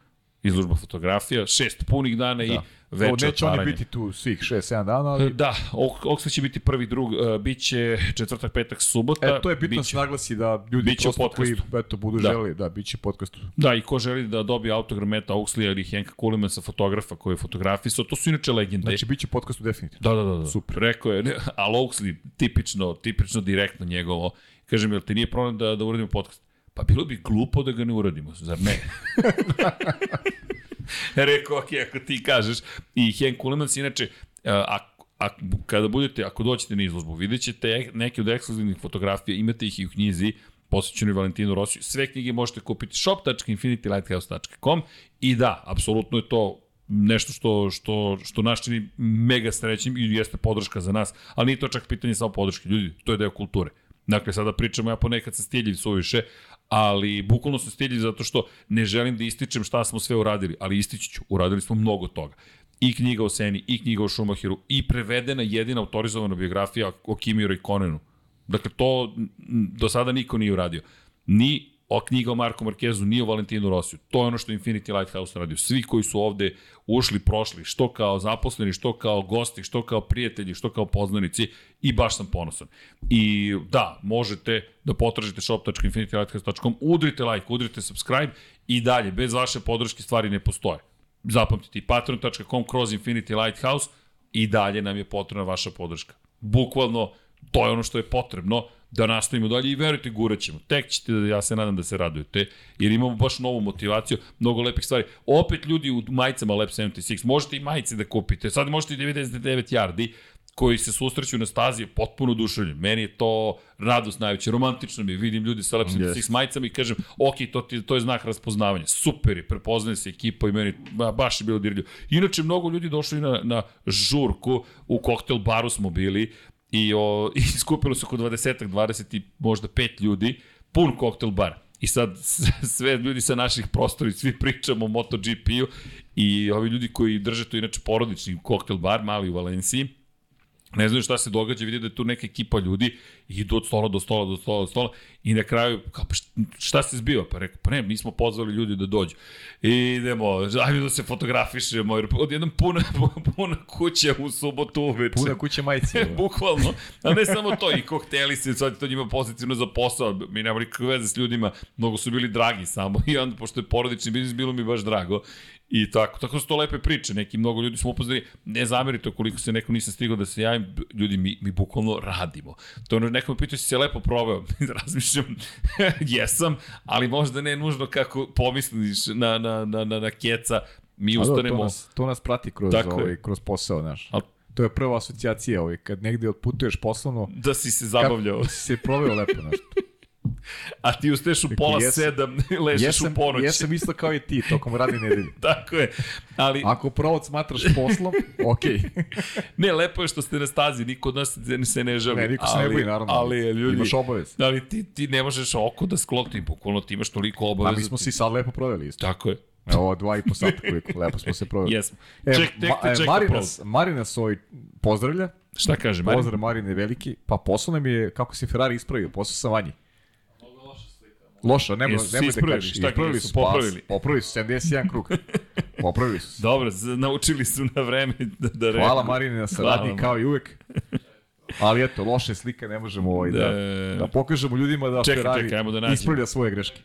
izložba fotografija, šest punih dana da. i veče Neće otvaranja. oni biti tu svih 6-7 dana, ali Da, Ok- Oxley će biti prvi drug, uh, bit će četvrtak, petak, subota. E, to je bitno biće- se naglasi da ljudi biće prosto koji eto, budu Da. želi, da, bit će podcastu. Da, i ko želi da dobije autogram Meta Oxley ili Henka Kulemansa, fotografa koji je fotografisao, to su inače legende. Znači, bit će podcastu definitivno. Da, da, da, da. Super. Rekao je, ne, ali Oxley, tipično, tipično direktno njegovo. Kažem, jel ti nije problem da, da uradimo podcast? Pa bilo bi glupo da ga ne uradimo, zar ne? Rekao, ok, ako ti kažeš. I Henk Kulemans, inače, a, a, kada budete, ako dođete na izložbu, vidjet ćete neke od ekskluzivnih fotografija, imate ih i u knjizi, posvećenoj Valentinu Rosiju. Sve knjige možete kupiti shop.infinitylighthouse.com i da, apsolutno je to nešto što, što, što nas čini mega srećnim i jeste podrška za nas, ali nije to čak pitanje samo podrške ljudi, to je deo kulture. Dakle, sada pričamo, ja ponekad sam stiljiv suviše, ali bukvalno sam stiljiv zato što ne želim da ističem šta smo sve uradili, ali istići ću, uradili smo mnogo toga. I knjiga o Seni, i knjiga o Schumacheru, i prevedena jedina autorizovana biografija o Kimi Raikkonenu. Dakle, to do sada niko nije uradio. Ni o knjiga o Marku Markezu, ni o Valentinu Rosiju. To je ono što Infinity Lighthouse radio. Svi koji su ovde ušli, prošli, što kao zaposleni, što kao gosti, što kao prijatelji, što kao poznanici i baš sam ponosan. I da, možete da potražite shop.infinitylighthouse.com, udrite like, udrite subscribe i dalje, bez vaše podrške stvari ne postoje. Zapamtite patreon.com kroz Infinity Lighthouse i dalje nam je potrebna vaša podrška. Bukvalno, to je ono što je potrebno da nastavimo dalje i verujte, gurat ćemo. Tek ćete, da ja se nadam da se radujete, jer imamo baš novu motivaciju, mnogo lepih stvari. Opet ljudi u majicama Lab 76, možete i majice da kupite, sad možete i 99 yardi, koji se susreću na stazi potpuno oduševljeni. Meni je to radost najveća, romantično mi je, vidim ljudi sa Lab 76 Yes. majicama i kažem, ok, to, ti, to je znak raspoznavanja. Super je, prepoznaje se ekipa i meni ba, baš je bilo dirljivo. Inače, mnogo ljudi došli na, na žurku, u koktel baru smo bili i, o, i skupilo se oko 20 20 i možda 5 ljudi, pun koktel bar. I sad sve ljudi sa naših prostora svi pričamo o MotoGP-u i ovi ljudi koji drže to inače porodični koktel bar, mali u Valenciji, ne znaju šta se događa, vidi da je tu neka ekipa ljudi i idu od stola do stola do stola do stola i na kraju, kao, pa šta- se zbiva? Pa rekao, pa ne, mi smo pozvali ljudi da dođu. I idemo, ajde da se fotografišemo, jer odjednom puna, puna kuća u subotu uveče. Puna kuća majice. Bukvalno. A ne samo to, i kokteli se, sad to njima pozitivno za posao. Mi nemamo nikakve veze s ljudima, mnogo su bili dragi samo. I onda, pošto je porodični biznis, bilo mi baš drago. I tako, tako su to lepe priče. Neki mnogo ljudi smo upoznali, ne zamerite koliko se neko nisam stigao da se javim, ljudi, mi, mi bukvalno radimo. To ono, neko me pitao si se lepo proveo. Razmišljam, jesam, ali možda ne nužno kako pomisliš na, na, na, na, na keca. Mi A da, ustanemo... to, nas, to nas prati kroz, Tako je. ovaj, kroz posao, znaš. Al- To je prva asocijacija, ovaj, kad negde otputuješ poslovno, Da si se zabavljao. kako si se proveo lepo, znaš. A ti ustaješ u pola jesam- sedam, ležeš Jesam, u ponoć. jesam isto kao i ti, tokom radne nedelje. Tako je. Ali, Ako provod smatraš poslom, okej. ne, lepo je što ste na stazi, niko od nas se- ne žali. Ne, niko se ali, ne boji, naravno. Ali, ljudi, Imaš obavez. ali ti, ti ne možeš oko da sklopti, bukvalno ti imaš toliko A obaveza. mi smo se i sad lepo proveli isto. Tako je. Evo, dva i po sata koliko, lepo smo se proveli. Jesmo. E, Ček, tek ma, e, Marinas, Marinas ovaj pozdravlja. Šta kaže, Marin? Pozdrav Marine veliki. Pa poslao nam je kako se Ferrari ispravio, poslao sam vanji. Loša, nema, Jesu nema da kažeš. Šta Ispravili su popravili? Pas, popravili su 71 krug. Popravili su. Dobro, naučili su na vreme da, da rekao. Hvala Marine na saradnji Hvala, kao i uvek. Ali eto, loše slike ne možemo ovaj da, Da. da, pokažemo ljudima da Čekaj, Ferrari čekaj, da nađemo. ispravlja svoje greške.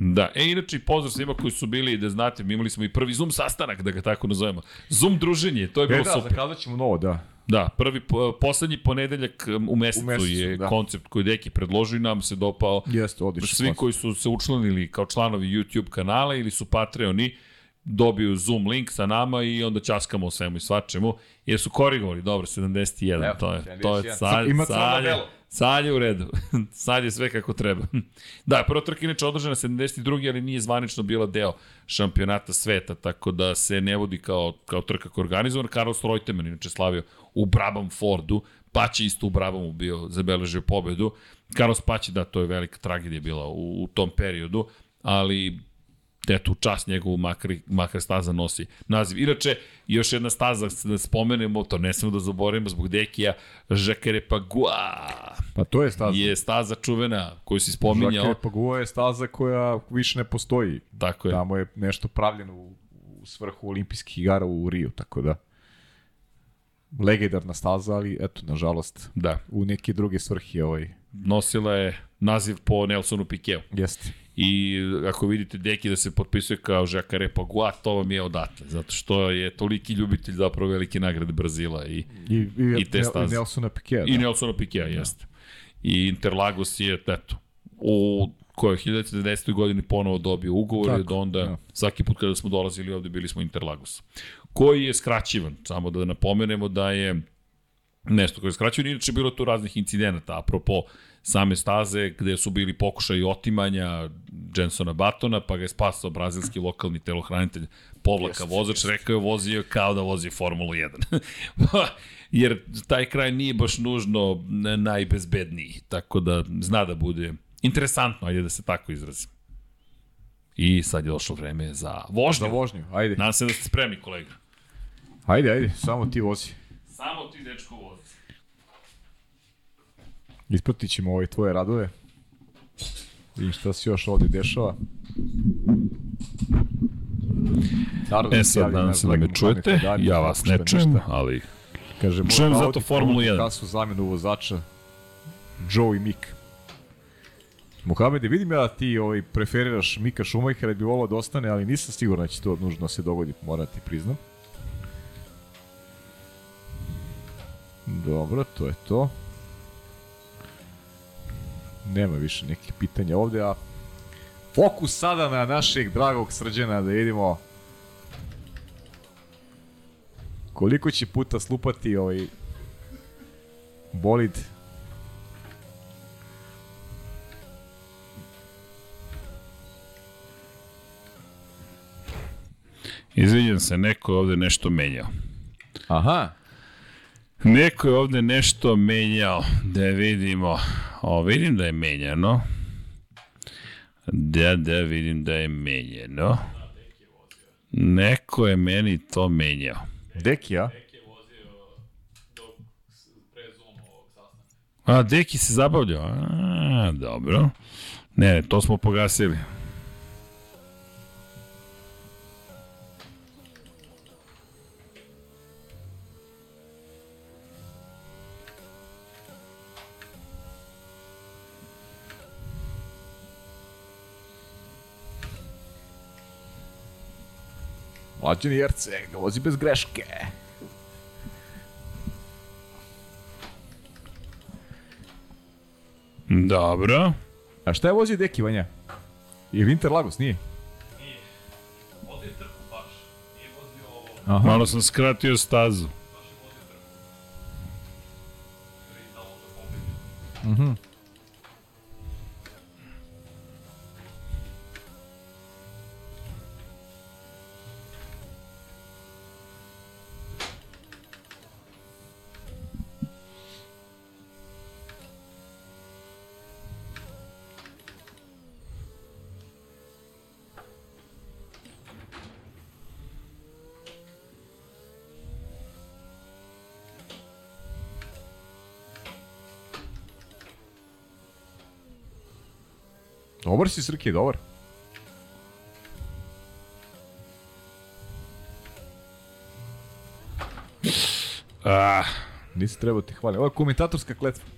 Da, e, inače, pozdrav svima koji su bili, da znate, mi imali smo i prvi Zoom sastanak, da ga tako nazovemo. Zoom druženje, to je E bilo da, super. zakazat ćemo novo, da. Da, prvi, po- poslednji ponedeljak um, u mesecu, U mesecu, je da. koncept koji Deki predložio i nam se dopao. Jeste, odlično. Svi koji su se učlanili kao članovi YouTube kanala ili su Patreoni, dobiju Zoom link sa nama i onda ćaskamo o svemu i svačemu, jer su korigovali, dobro, 71, Evo, to je, to je 71. sad, Ima sad, je, sad je u redu, sad je sve kako treba. da, prva trka inače održana 72. ali nije zvanično bila deo šampionata sveta, tako da se ne vodi kao, kao trka koja je organizovana. Carlos Reutemann inače slavio u Brabham Fordu, Paće isto u Brabamu bio, zabeležio pobedu. Carlos Paće, da, to je velika tragedija bila u, u tom periodu, ali eto, čast njegovu makar, makar staza nosi naziv. Inače, još jedna staza, da spomenemo, to ne smemo da zaboravimo zbog Dekija, Žakare Pagua Pa to je staza. je staza čuvena koju si spominjao. Žake Pagua je staza koja više ne postoji. Tako je. Tamo je nešto pravljeno u, u svrhu olimpijskih igara u Riju, tako da legendarna staza, ali eto, nažalost, Da, u neke druge svrhe ovaj, nosila je naziv po Nelsonu Pikeu. jeste. I ako vidite Deki da se potpisuje kao Žakare Pagua, to vam je odatle, zato što je toliki ljubitelj zapravo velike nagrade Brazila i, I, i, I te staze. Nelsona Piquet. i Da. Nelsona Pikea, jeste. I Interlagos je, eto, u kojoj 1910. godini ponovo dobio ugovor i Tako, onda da. svaki put kada smo dolazili ovde bili smo Interlagos. Koji je skraćivan, samo da napomenemo da je nešto koje je skraćivan, inače bilo tu raznih incidenata, apropo same staze gde su bili pokušaj otimanja Jensona Batona, pa ga je spasao brazilski lokalni telohranitelj povlaka vozač, rekao je vozio kao da vozi Formulu 1. Jer taj kraj nije baš nužno najbezbedniji, tako da zna da bude interesantno, ajde da se tako izrazim. I sad je došlo vreme za vožnju. Za vožnju, ajde. Nadam se da ste spremni, kolega. Ajde, ajde, samo ti vozi. Samo ti, dečko, vozi. Ispratit ćemo ove tvoje radove. Vidim šta se još ovde dešava. Naravno, E sad, nadam se da me čujete, Hadari, ja vas ne čujem, ništa. ali Kaže, Čujem zato Formulu ponudi 1. Kasu zamenu vozača Joe i Mick. Mohamede, vidim ja da ti ovaj, preferiraš Mika Šumajhera i bi volao da ostane, ali nisam siguran da će to nužno da se dogodi, moram ti priznam. Dobro, to je to. Nema više nekih pitanja ovde, a fokus sada na našeg dragog srđana da vidimo koliko će puta slupati ovaj bolid izvinjam se, neko ovde nešto menjao. Aha. Neko je ovde nešto menjao, da vidimo. O, vidim da je menjano. Da, da, vidim da je menjano. Neko je meni to menjao. Dekija? A, Deki se zabavljao. A, dobro. Ne, to smo pogasili. Mlađani Jerce, ga vozi bez greške. Dobro. A šta je vozio Deki, Vanja? Je Winterlagos, nije? Nije. Vozio je trku baš. Nije vozio ovo, Aha. Malo sam skratio stazu. baš je vozio trku. Ne vidim da Dobar si, Srki, dobar. Ah, Nisi trebao ti hvalim. Ovo je komentatorska kletva.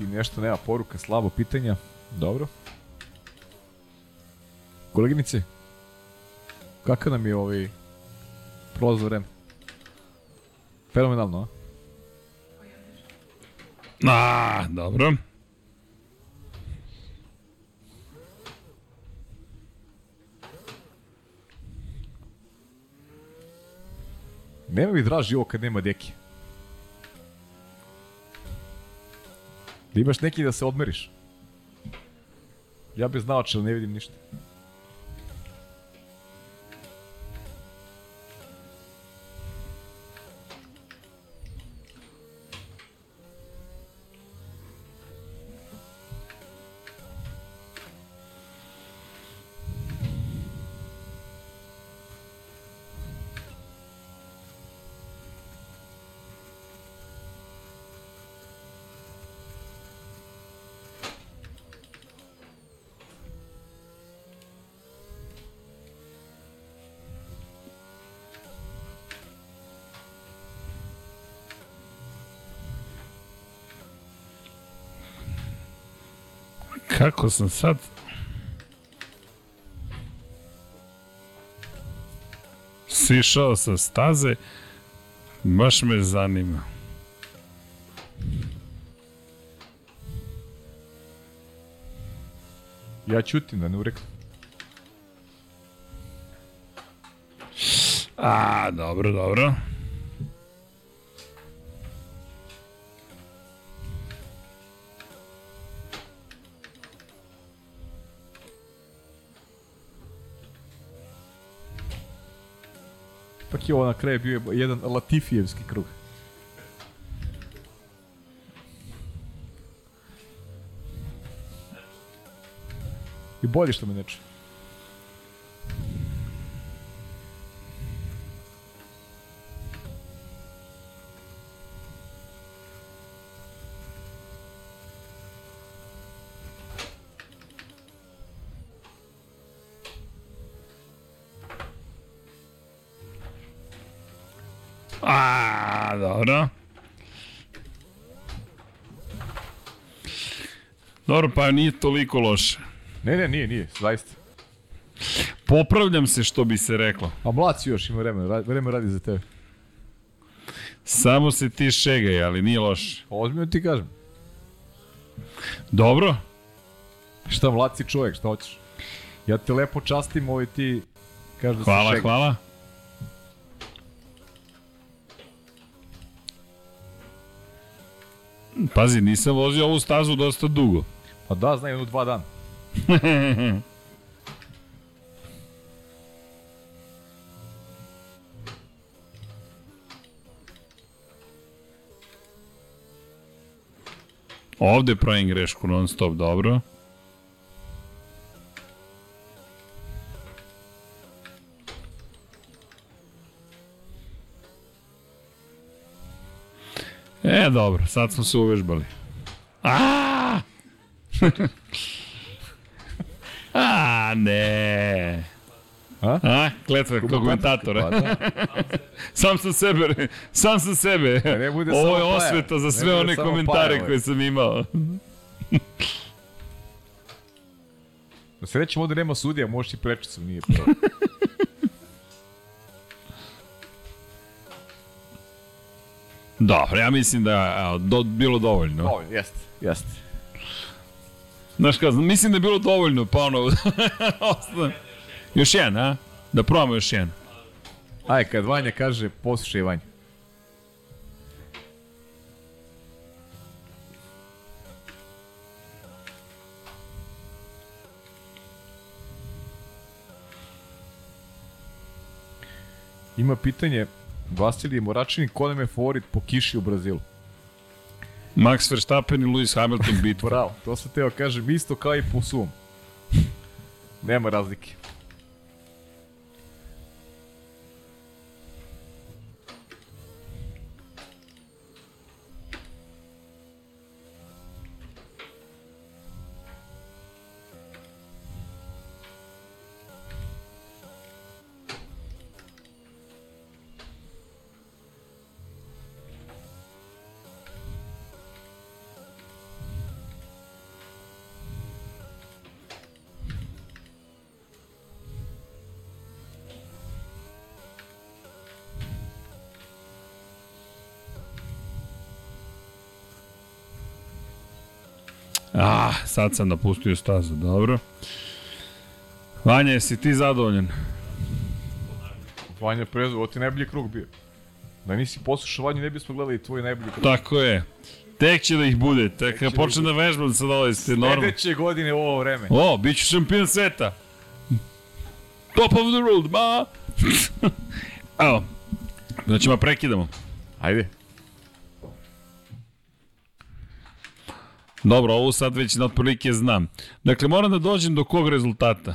Imeti nešto, nema poruka, slabo pitanja. Dobro. Koleginice, kakav nam je ovaj prolazno vreme? Fenomenalno, a? A, dobro. Nema mi draži ovo kad nema deki. Da imaš neki da se odmeriš. Ja bez naočara ne vidim ništa. Kako sam sad... Sišao sa staze, baš me zanima. Ja ćutim da ne urekam. A, dobro, dobro. Ipak je ovo na kraju bio jedan Latifijevski krug. I bolje što me ne Dobro, pa nije toliko loše. Ne, ne, nije, nije, zaista. Popravljam se što bi se reklo. A mlad si još, ima vremena, vreme radi za tebe. Samo se ti šegaj, ali nije loše. Ozbiljno ti kažem. Dobro? Šta mlad si čovjek, šta hoćeš? Ja te lepo častim, ovaj ti kažeš da Hvala, si šega. hvala. Pazi, nisam vozio ovu stazu dosta dugo. Pa da, znaj, jedno dva dana. Ovde pravim grešku non stop, dobro. E, dobro, sad smo se uvežbali. A! A, ne. A? A, kletva komentatora. Pa da. sam sa sebe, sam sa sebe. ne bude Ovo je osveta za sve one komentare Paja, koje sam imao. Se rećemo ovde nema sudija, možeš i prečicom, nije problem. Dobro, ja mislim da je do, bilo dovoljno. Ovo, jeste, jeste. Znaš kao, mislim da je bilo dovoljno, pa ono... još jedan, a? Da probamo još jedan. Aj, kad Vanja kaže, poslušaj Vanja. Ima pitanje, Vasilij Moračini, ko nam je favorit po kiši u Brazilu? Max Verstappen i Lewis Hamilton bitva. Bravo, to sam teo kažem isto kao i po sum. Nema razlike. Ah, sad sam napustio stazu, dobro. Vanja, jesi ti zadovoljan? Vanja Prezu, ovo ti najbolji krug bio. Da nisi poslušao Vanju, ne bismo gledali tvoj najbolji krug. Tako je. Tek će da ih bude, tek kad će počnem da vežbam sad ovo, jeste normalno. Sledeće godine u ovo vreme. O, bit ću šampion sveta. Top of the world, ma! Evo, da ćemo prekidamo. Ajde. Dobro, ovo sad već na otprilike znam. Dakle, moram da dođem do kog rezultata?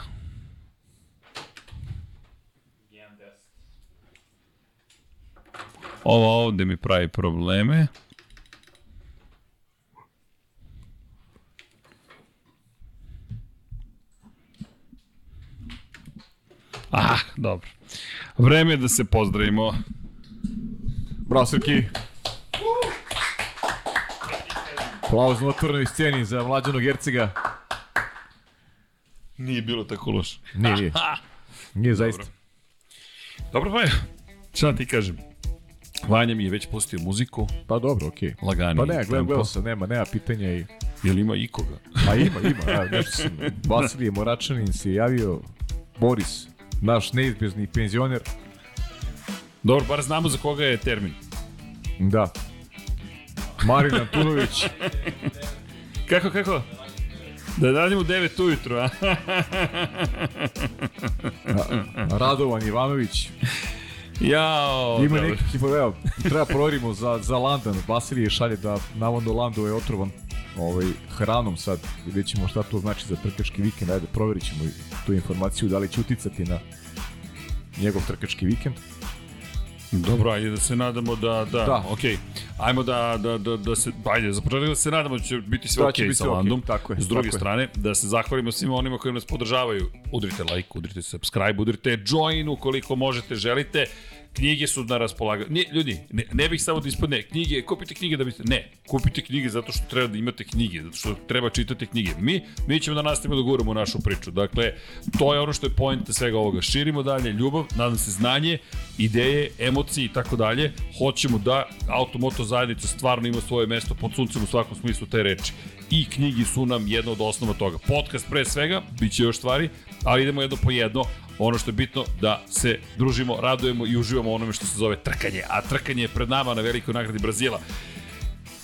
1-10. Ovo ovde mi pravi probleme. Ah, dobro. Vreme je da se pozdravimo. Bravo, Srki. Aplauz na otvorenoj sceni za mlađanog Hercega. Nije bilo tako loše. Nije, nije. Nije zaista. Dobro, pa je. Šta ti kažem? Vanja mi je već pustio muziku, Pa dobro, okej. lagani Pa ne, gledam, gledam sam, nema, nema pitanja i... Jel ima ikoga? Pa ima, ima, evo, nešto sam, Vasilije Moračanin se javio, Boris, naš neizbježni penzioner, Dobro, bar znamo za koga je termin. da. Marin Antunović, Kako, kako? Da radimo u 9 ujutru, a? Radovan Ivanović, Jao, ima dobro. neki, evo, treba proverimo za, za Landan, Vasilije šalje da navodno Lando je otrovan ovaj, hranom sad, vidjet ćemo šta to znači za trkački vikend, ajde, proverit ćemo tu informaciju, da li će uticati na njegov trkački vikend. Dobro, ajde da se nadamo da, da, Da. okej. Ajmo da, da, da, da se, ajde, za početak da se nadamo da će biti sve Da će biti sa Landom. tako je, S druge tako je. strane, da se zahvalimo svima onima koji nas podržavaju. Udrite like, udrite subscribe, udrite join ukoliko možete, želite. Knjige su na raspolaganju. Ne, ljudi, ne, ne bih samo da ispadne knjige, kupite knjige da biste, ne, kupite knjige zato što treba da imate knjige, zato što treba čitati knjige. Mi, mi ćemo da nastavimo da guramo našu priču. Dakle, to je ono što je point svega ovoga. Širimo dalje ljubav, nadam se znanje, ideje, emocije i tako dalje. Hoćemo da automoto zajednica stvarno ima svoje mesto pod suncem u svakom smislu te reči. I knjigi su nam jedna od osnova toga. Podcast pre svega, bit će još stvari, ali idemo jedno po jedno. Ono što je bitno da se družimo, radujemo i uživamo onome što se zove trkanje. A trkanje je pred nama na velikoj nagradi Brazila.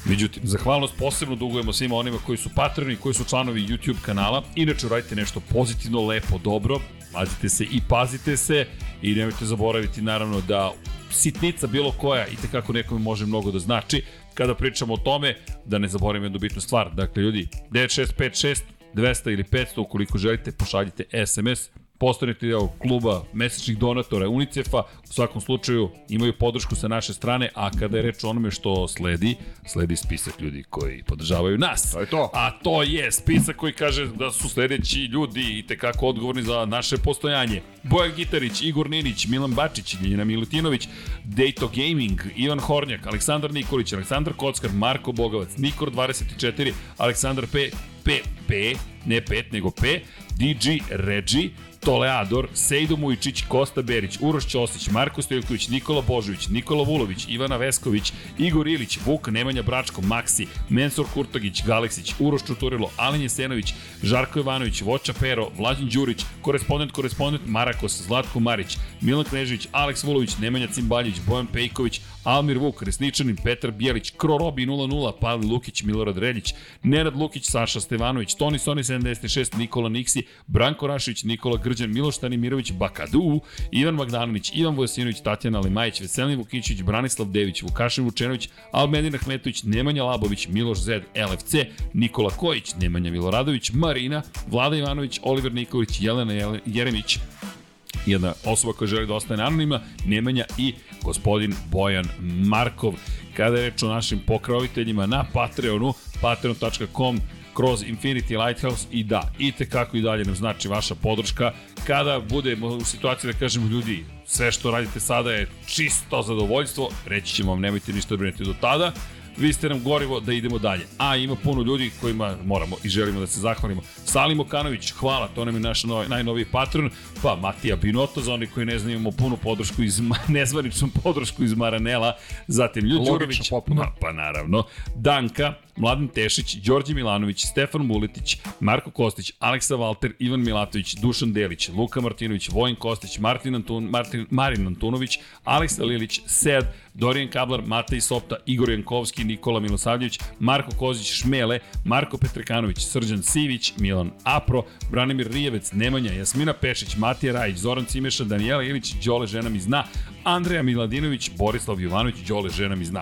Međutim, zahvalnost posebno dugujemo svima onima koji su patroni, koji su članovi YouTube kanala. Inače, uradite nešto pozitivno, lepo, dobro. Mazite se i pazite se i nemojte zaboraviti naravno da sitnica bilo koja i tekako nekome može mnogo da znači. Kada pričamo o tome, da ne zaboravimo jednu bitnu stvar. Dakle, ljudi, 9656 200 ili 500, ukoliko želite, pošaljite SMS, postanete deo kluba mesečnih donatora UNICEF-a, u svakom slučaju imaju podršku sa naše strane, a kada je reč o onome što sledi, sledi spisak ljudi koji podržavaju nas. To je to. A to je spisak koji kaže da su sledeći ljudi i tekako odgovorni za naše postojanje. Bojan Gitarić, Igor Ninić, Milan Bačić, Ljiljana Milutinović, Dejto Gaming, Ivan Hornjak, Aleksandar Nikolić, Aleksandar Kockar, Marko Bogovac, Nikor 24, Aleksandar P, P, P, ne 5, nego P, DG Regi, Toleador, Sejdo Mujičić, Kosta Berić, Uroš Ćosić, Marko Stojković, Nikola Božović, Nikola Vulović, Ivana Vesković, Igor Ilić, Vuk, Nemanja Bračko, Maksi, Mensur Kurtagić, Galeksić, Uroš Čuturilo, Alen Jesenović, Žarko Ivanović, Voča Pero, Vlađan Đurić, korespondent, korespondent Marakos, Zlatko Marić, Milan Knežević, Aleks Vulović, Nemanja Cimbaljić, Bojan Pejković, Almir Vuk, Resničanin, Petar Bijelić, Krorobi 00, Pavle Lukić, Milorad Reljić, Nenad Lukić, Saša Stevanović, Toni Soni 76, Nikola Niksi, Branko Rašić, Nikola Grđan, Miloš Tanimirović, Bakadu, Ivan Magdanović, Ivan Vojsinović, Tatjana Limajić, Veselin Vukićić, Branislav Dević, Vukašin Vučenović, Almedin Ahmetović, Nemanja Labović, Miloš Zed, LFC, Nikola Kojić, Nemanja Miloradović, Marina, Vlada Ivanović, Oliver Nikolić, Jelena Jele- Jeremić, jedna osoba koja želi da ostane anonima, Nemanja i gospodin Bojan Markov. Kada je reč o našim pokroviteljima na Patreonu, patreon.com kroz Infinity Lighthouse i da, i tekako i dalje nam znači vaša podrška. Kada budemo u situaciji da kažemo ljudi, sve što radite sada je čisto zadovoljstvo, reći ćemo vam nemojte ništa brinuti do tada, vi ste nam gorivo da idemo dalje. A ima puno ljudi kojima moramo i želimo da se zahvalimo. Salim Okanović, hvala, to nam je naš novi, najnoviji patron. Pa Matija Binoto, za oni koji ne znaju, imamo punu podršku iz, nezvaničnu podršku iz Maranela. Zatim Ljud Đurović. Ma, pa naravno. Danka, Mladen Tešić, Đorđe Milanović, Stefan Muletić, Marko Kostić, Aleksa Valter, Ivan Milatović, Dušan Delić, Luka Martinović, Vojin Kostić, Martin Antun, Martin, Marin Antunović, Aleksa Lilić, Sed, Dorijan Kablar, Matej Sopta, Igor Jankovski, Nikola Milosavljević, Marko Kozić, Šmele, Marko Petrekanović, Srđan Sivić, Milan Apro, Branimir Rijevec, Nemanja, Jasmina Pešić, Matija Rajić, Zoran Cimeša, Danijela Ilić, Đole žena mi zna, Andreja Miladinović, Borislav Jovanović, Đole žena mi zna.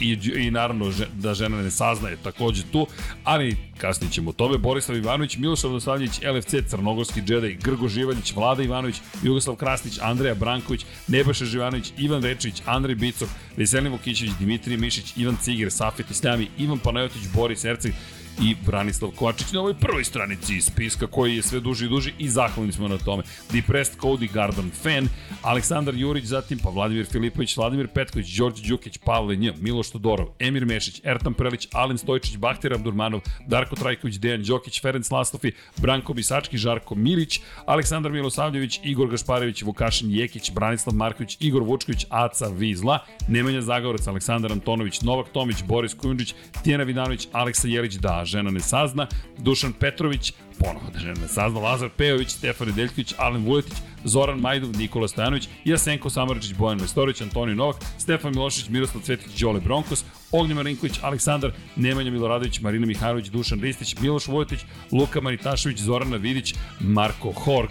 I, i naravno da žena ne saznaje takođe tu, ali kasnije ćemo o tome. Borislav Ivanović, Miloš Radosavljević, LFC, Crnogorski džedaj, Grgo Živaljić, Vlada Ivanović, Jugoslav Krasnić, Andreja Branković, Nebojša Živanović, Ivan Rečić, Andrej Bicov, Veselin Vukićević, Dimitrije Mišić, Ivan Ciger, Safet Isljami, Ivan Panajotić, Boris Erceg, i Branislav Kovačić na ovoj prvoj stranici spiska koji je sve duži i duži i zahvalni smo na tome. Depressed Cody Garden Fan, Aleksandar Jurić, zatim pa Vladimir Filipović, Vladimir Petković, Đorđe Đukić, Pavle Nj, Miloš Todorov, Emir Mešić, Ertan Prelić, Alen Stojčić, Bahtir Abdurmanov, Darko Trajković, Dejan Đokić, Ferenc Lastofi, Branko Bisački, Žarko Milić, Aleksandar Milosavljević, Igor Gašparević, Vukašin Jekić, Branislav Marković, Igor Vučković, Aca Vizla, Nemanja Zagorac, Aleksandar Antonović, Novak Tomić, Boris Kujundžić, Tijena Vidanović, Aleksa Jelić, da, žena ne sazna, Dušan Petrović, ponovo da žena ne sazna, Lazar Pejović, Stefan Nedeljković, Alen Vuletić, Zoran Majdov, Nikola Stojanović, Jasenko Samaračić, Bojan Mestorović, Antonij Novak, Stefan Milošić, Miroslav Cvetić, Đole Bronkos, Ognjen Marinković, Aleksandar, Nemanja Miloradović, Marina Mihajlović, Dušan Ristić, Miloš Vojetić, Luka Maritašević, Zorana Vidić, Marko Horg,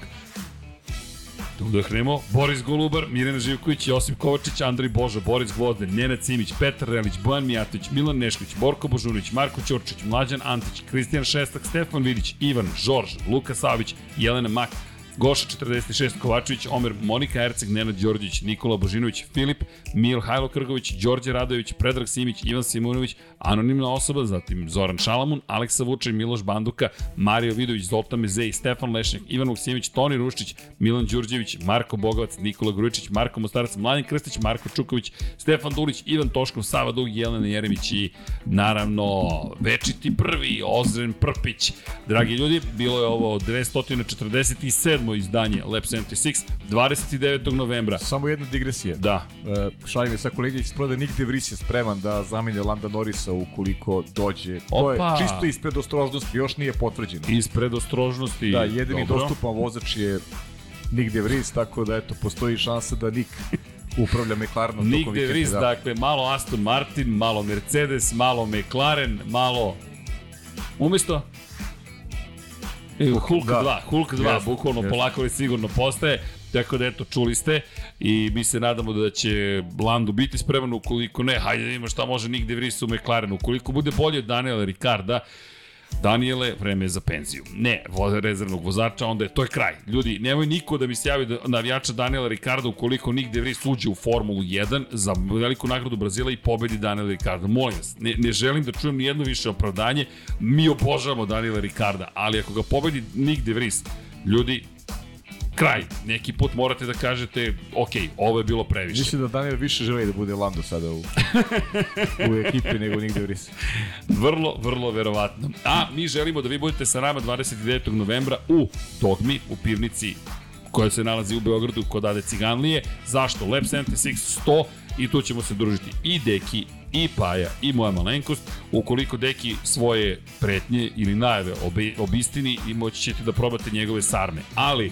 Da udahnemo. Boris Golubar, Mirjana Živković, Josip Kovačić, Andrej Boža, Boris Gvozden, Njena Cimić, Petar Relić, Bojan Mijatović, Milan Nešković, Borko Božunić, Marko Ćorčić, Mlađan Antić, Kristijan Šestak, Stefan Vidić, Ivan, Žorž, Luka Savić, Jelena Mak, Goša 46, Kovačević, Omer, Monika Erceg, Nenad Đorđević, Nikola Božinović, Filip, Mihajlo Krgović, Đorđe Radović, Predrag Simić, Ivan Simunović, anonimna osoba, zatim Zoran Šalamun, Aleksa Vučaj, Miloš Banduka, Mario Vidović, Zoltan Mezej, Stefan Lešnjak, Ivan Vuksimić, Toni Ruščić, Milan Đurđević, Marko Bogovac, Nikola Grujičić, Marko Mostarac, Mladen Krstić, Marko Čuković, Stefan Dulić, Ivan Toškov, Sava Dug, Jelena Jeremić i naravno večiti prvi, Ozren Prpić. Dragi ljudi, bilo je ovo 247. izdanje Lab 76, 29. novembra. Samo jedna digresija. Da, E, šalim je sa kolegi iz prodaje Nick De Vries je spreman da zamenja Landa Norrisa ukoliko dođe. To je Opa! čisto ispred ostrožnosti, još nije potvrđeno. ispred ostrožnosti. Da, jedini dobro. dostupan vozač je Nick De Vries, tako da eto, postoji šansa da Nick upravlja McLarenom Nick tokom vikenda, Vries, da. dakle, malo Aston Martin, malo Mercedes, malo McLaren, malo... Umesto? Hulk da. 2, Hulk 2, Jeste, bukvalno jeste. polako ali sigurno postaje. Tako da eto, čuli ste i mi se nadamo da će Lando biti spreman, ukoliko ne, hajde da vidimo šta može Nick De Vries u McLarenu. Ukoliko bude bolje od Daniela Ricarda, Daniele, vreme je za penziju. Ne, rezervnog vozača, onda je to je kraj. Ljudi, nemoj niko da mi se javi da navijača Daniela Ricarda ukoliko Nick De Vries uđe u Formulu 1 za veliku nagradu Brazila i pobedi Daniela Ricarda. Molim vas, ne, ne želim da čujem ni jedno više opravdanje. Mi obožavamo Daniela Ricarda, ali ako ga pobedi Nick De Vries, ljudi, kraj. Neki put morate da kažete, ok, ovo je bilo previše. Mislim da Daniel više želi da bude Lando sada u, u ekipi nego Nick De Vries. Vrlo, vrlo verovatno. A mi želimo da vi budete sa nama 29. novembra u Dogmi, u pivnici koja se nalazi u Beogradu kod Ade Ciganlije. Zašto? Lab 76 100 i tu ćemo se družiti i Deki i Paja i moja malenkost. Ukoliko Deki svoje pretnje ili najave obi, obistini i moći ćete da probate njegove sarme. Ali,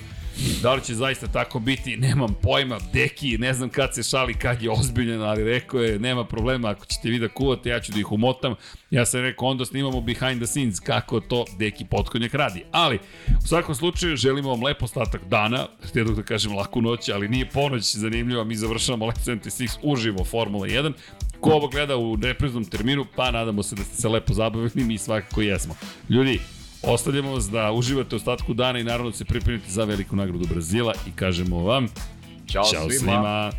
Da li će zaista tako biti, nemam pojma, Deki, ne znam kad se šali, kad je ozbiljen, ali rekao je, nema problema, ako ćete vi da kuvate, ja ću da ih umotam. Ja sam rekao, onda snimamo behind the scenes, kako to Deki potkonjak radi. Ali, u svakom slučaju, želimo vam lep ostatak dana, htio da kažem laku noć, ali nije ponoć zanimljiva, mi završavamo Lab 76 uživo Formula 1. Ko ovo gleda u repriznom terminu, pa nadamo se da ste se lepo zabavili, mi svakako jesmo. Ljudi, Ostavljamo vas da uživate u ostatku dana i naravno da se pripremite za veliku nagradu Brazila i kažemo vam Ćao, Ćao svima. svima.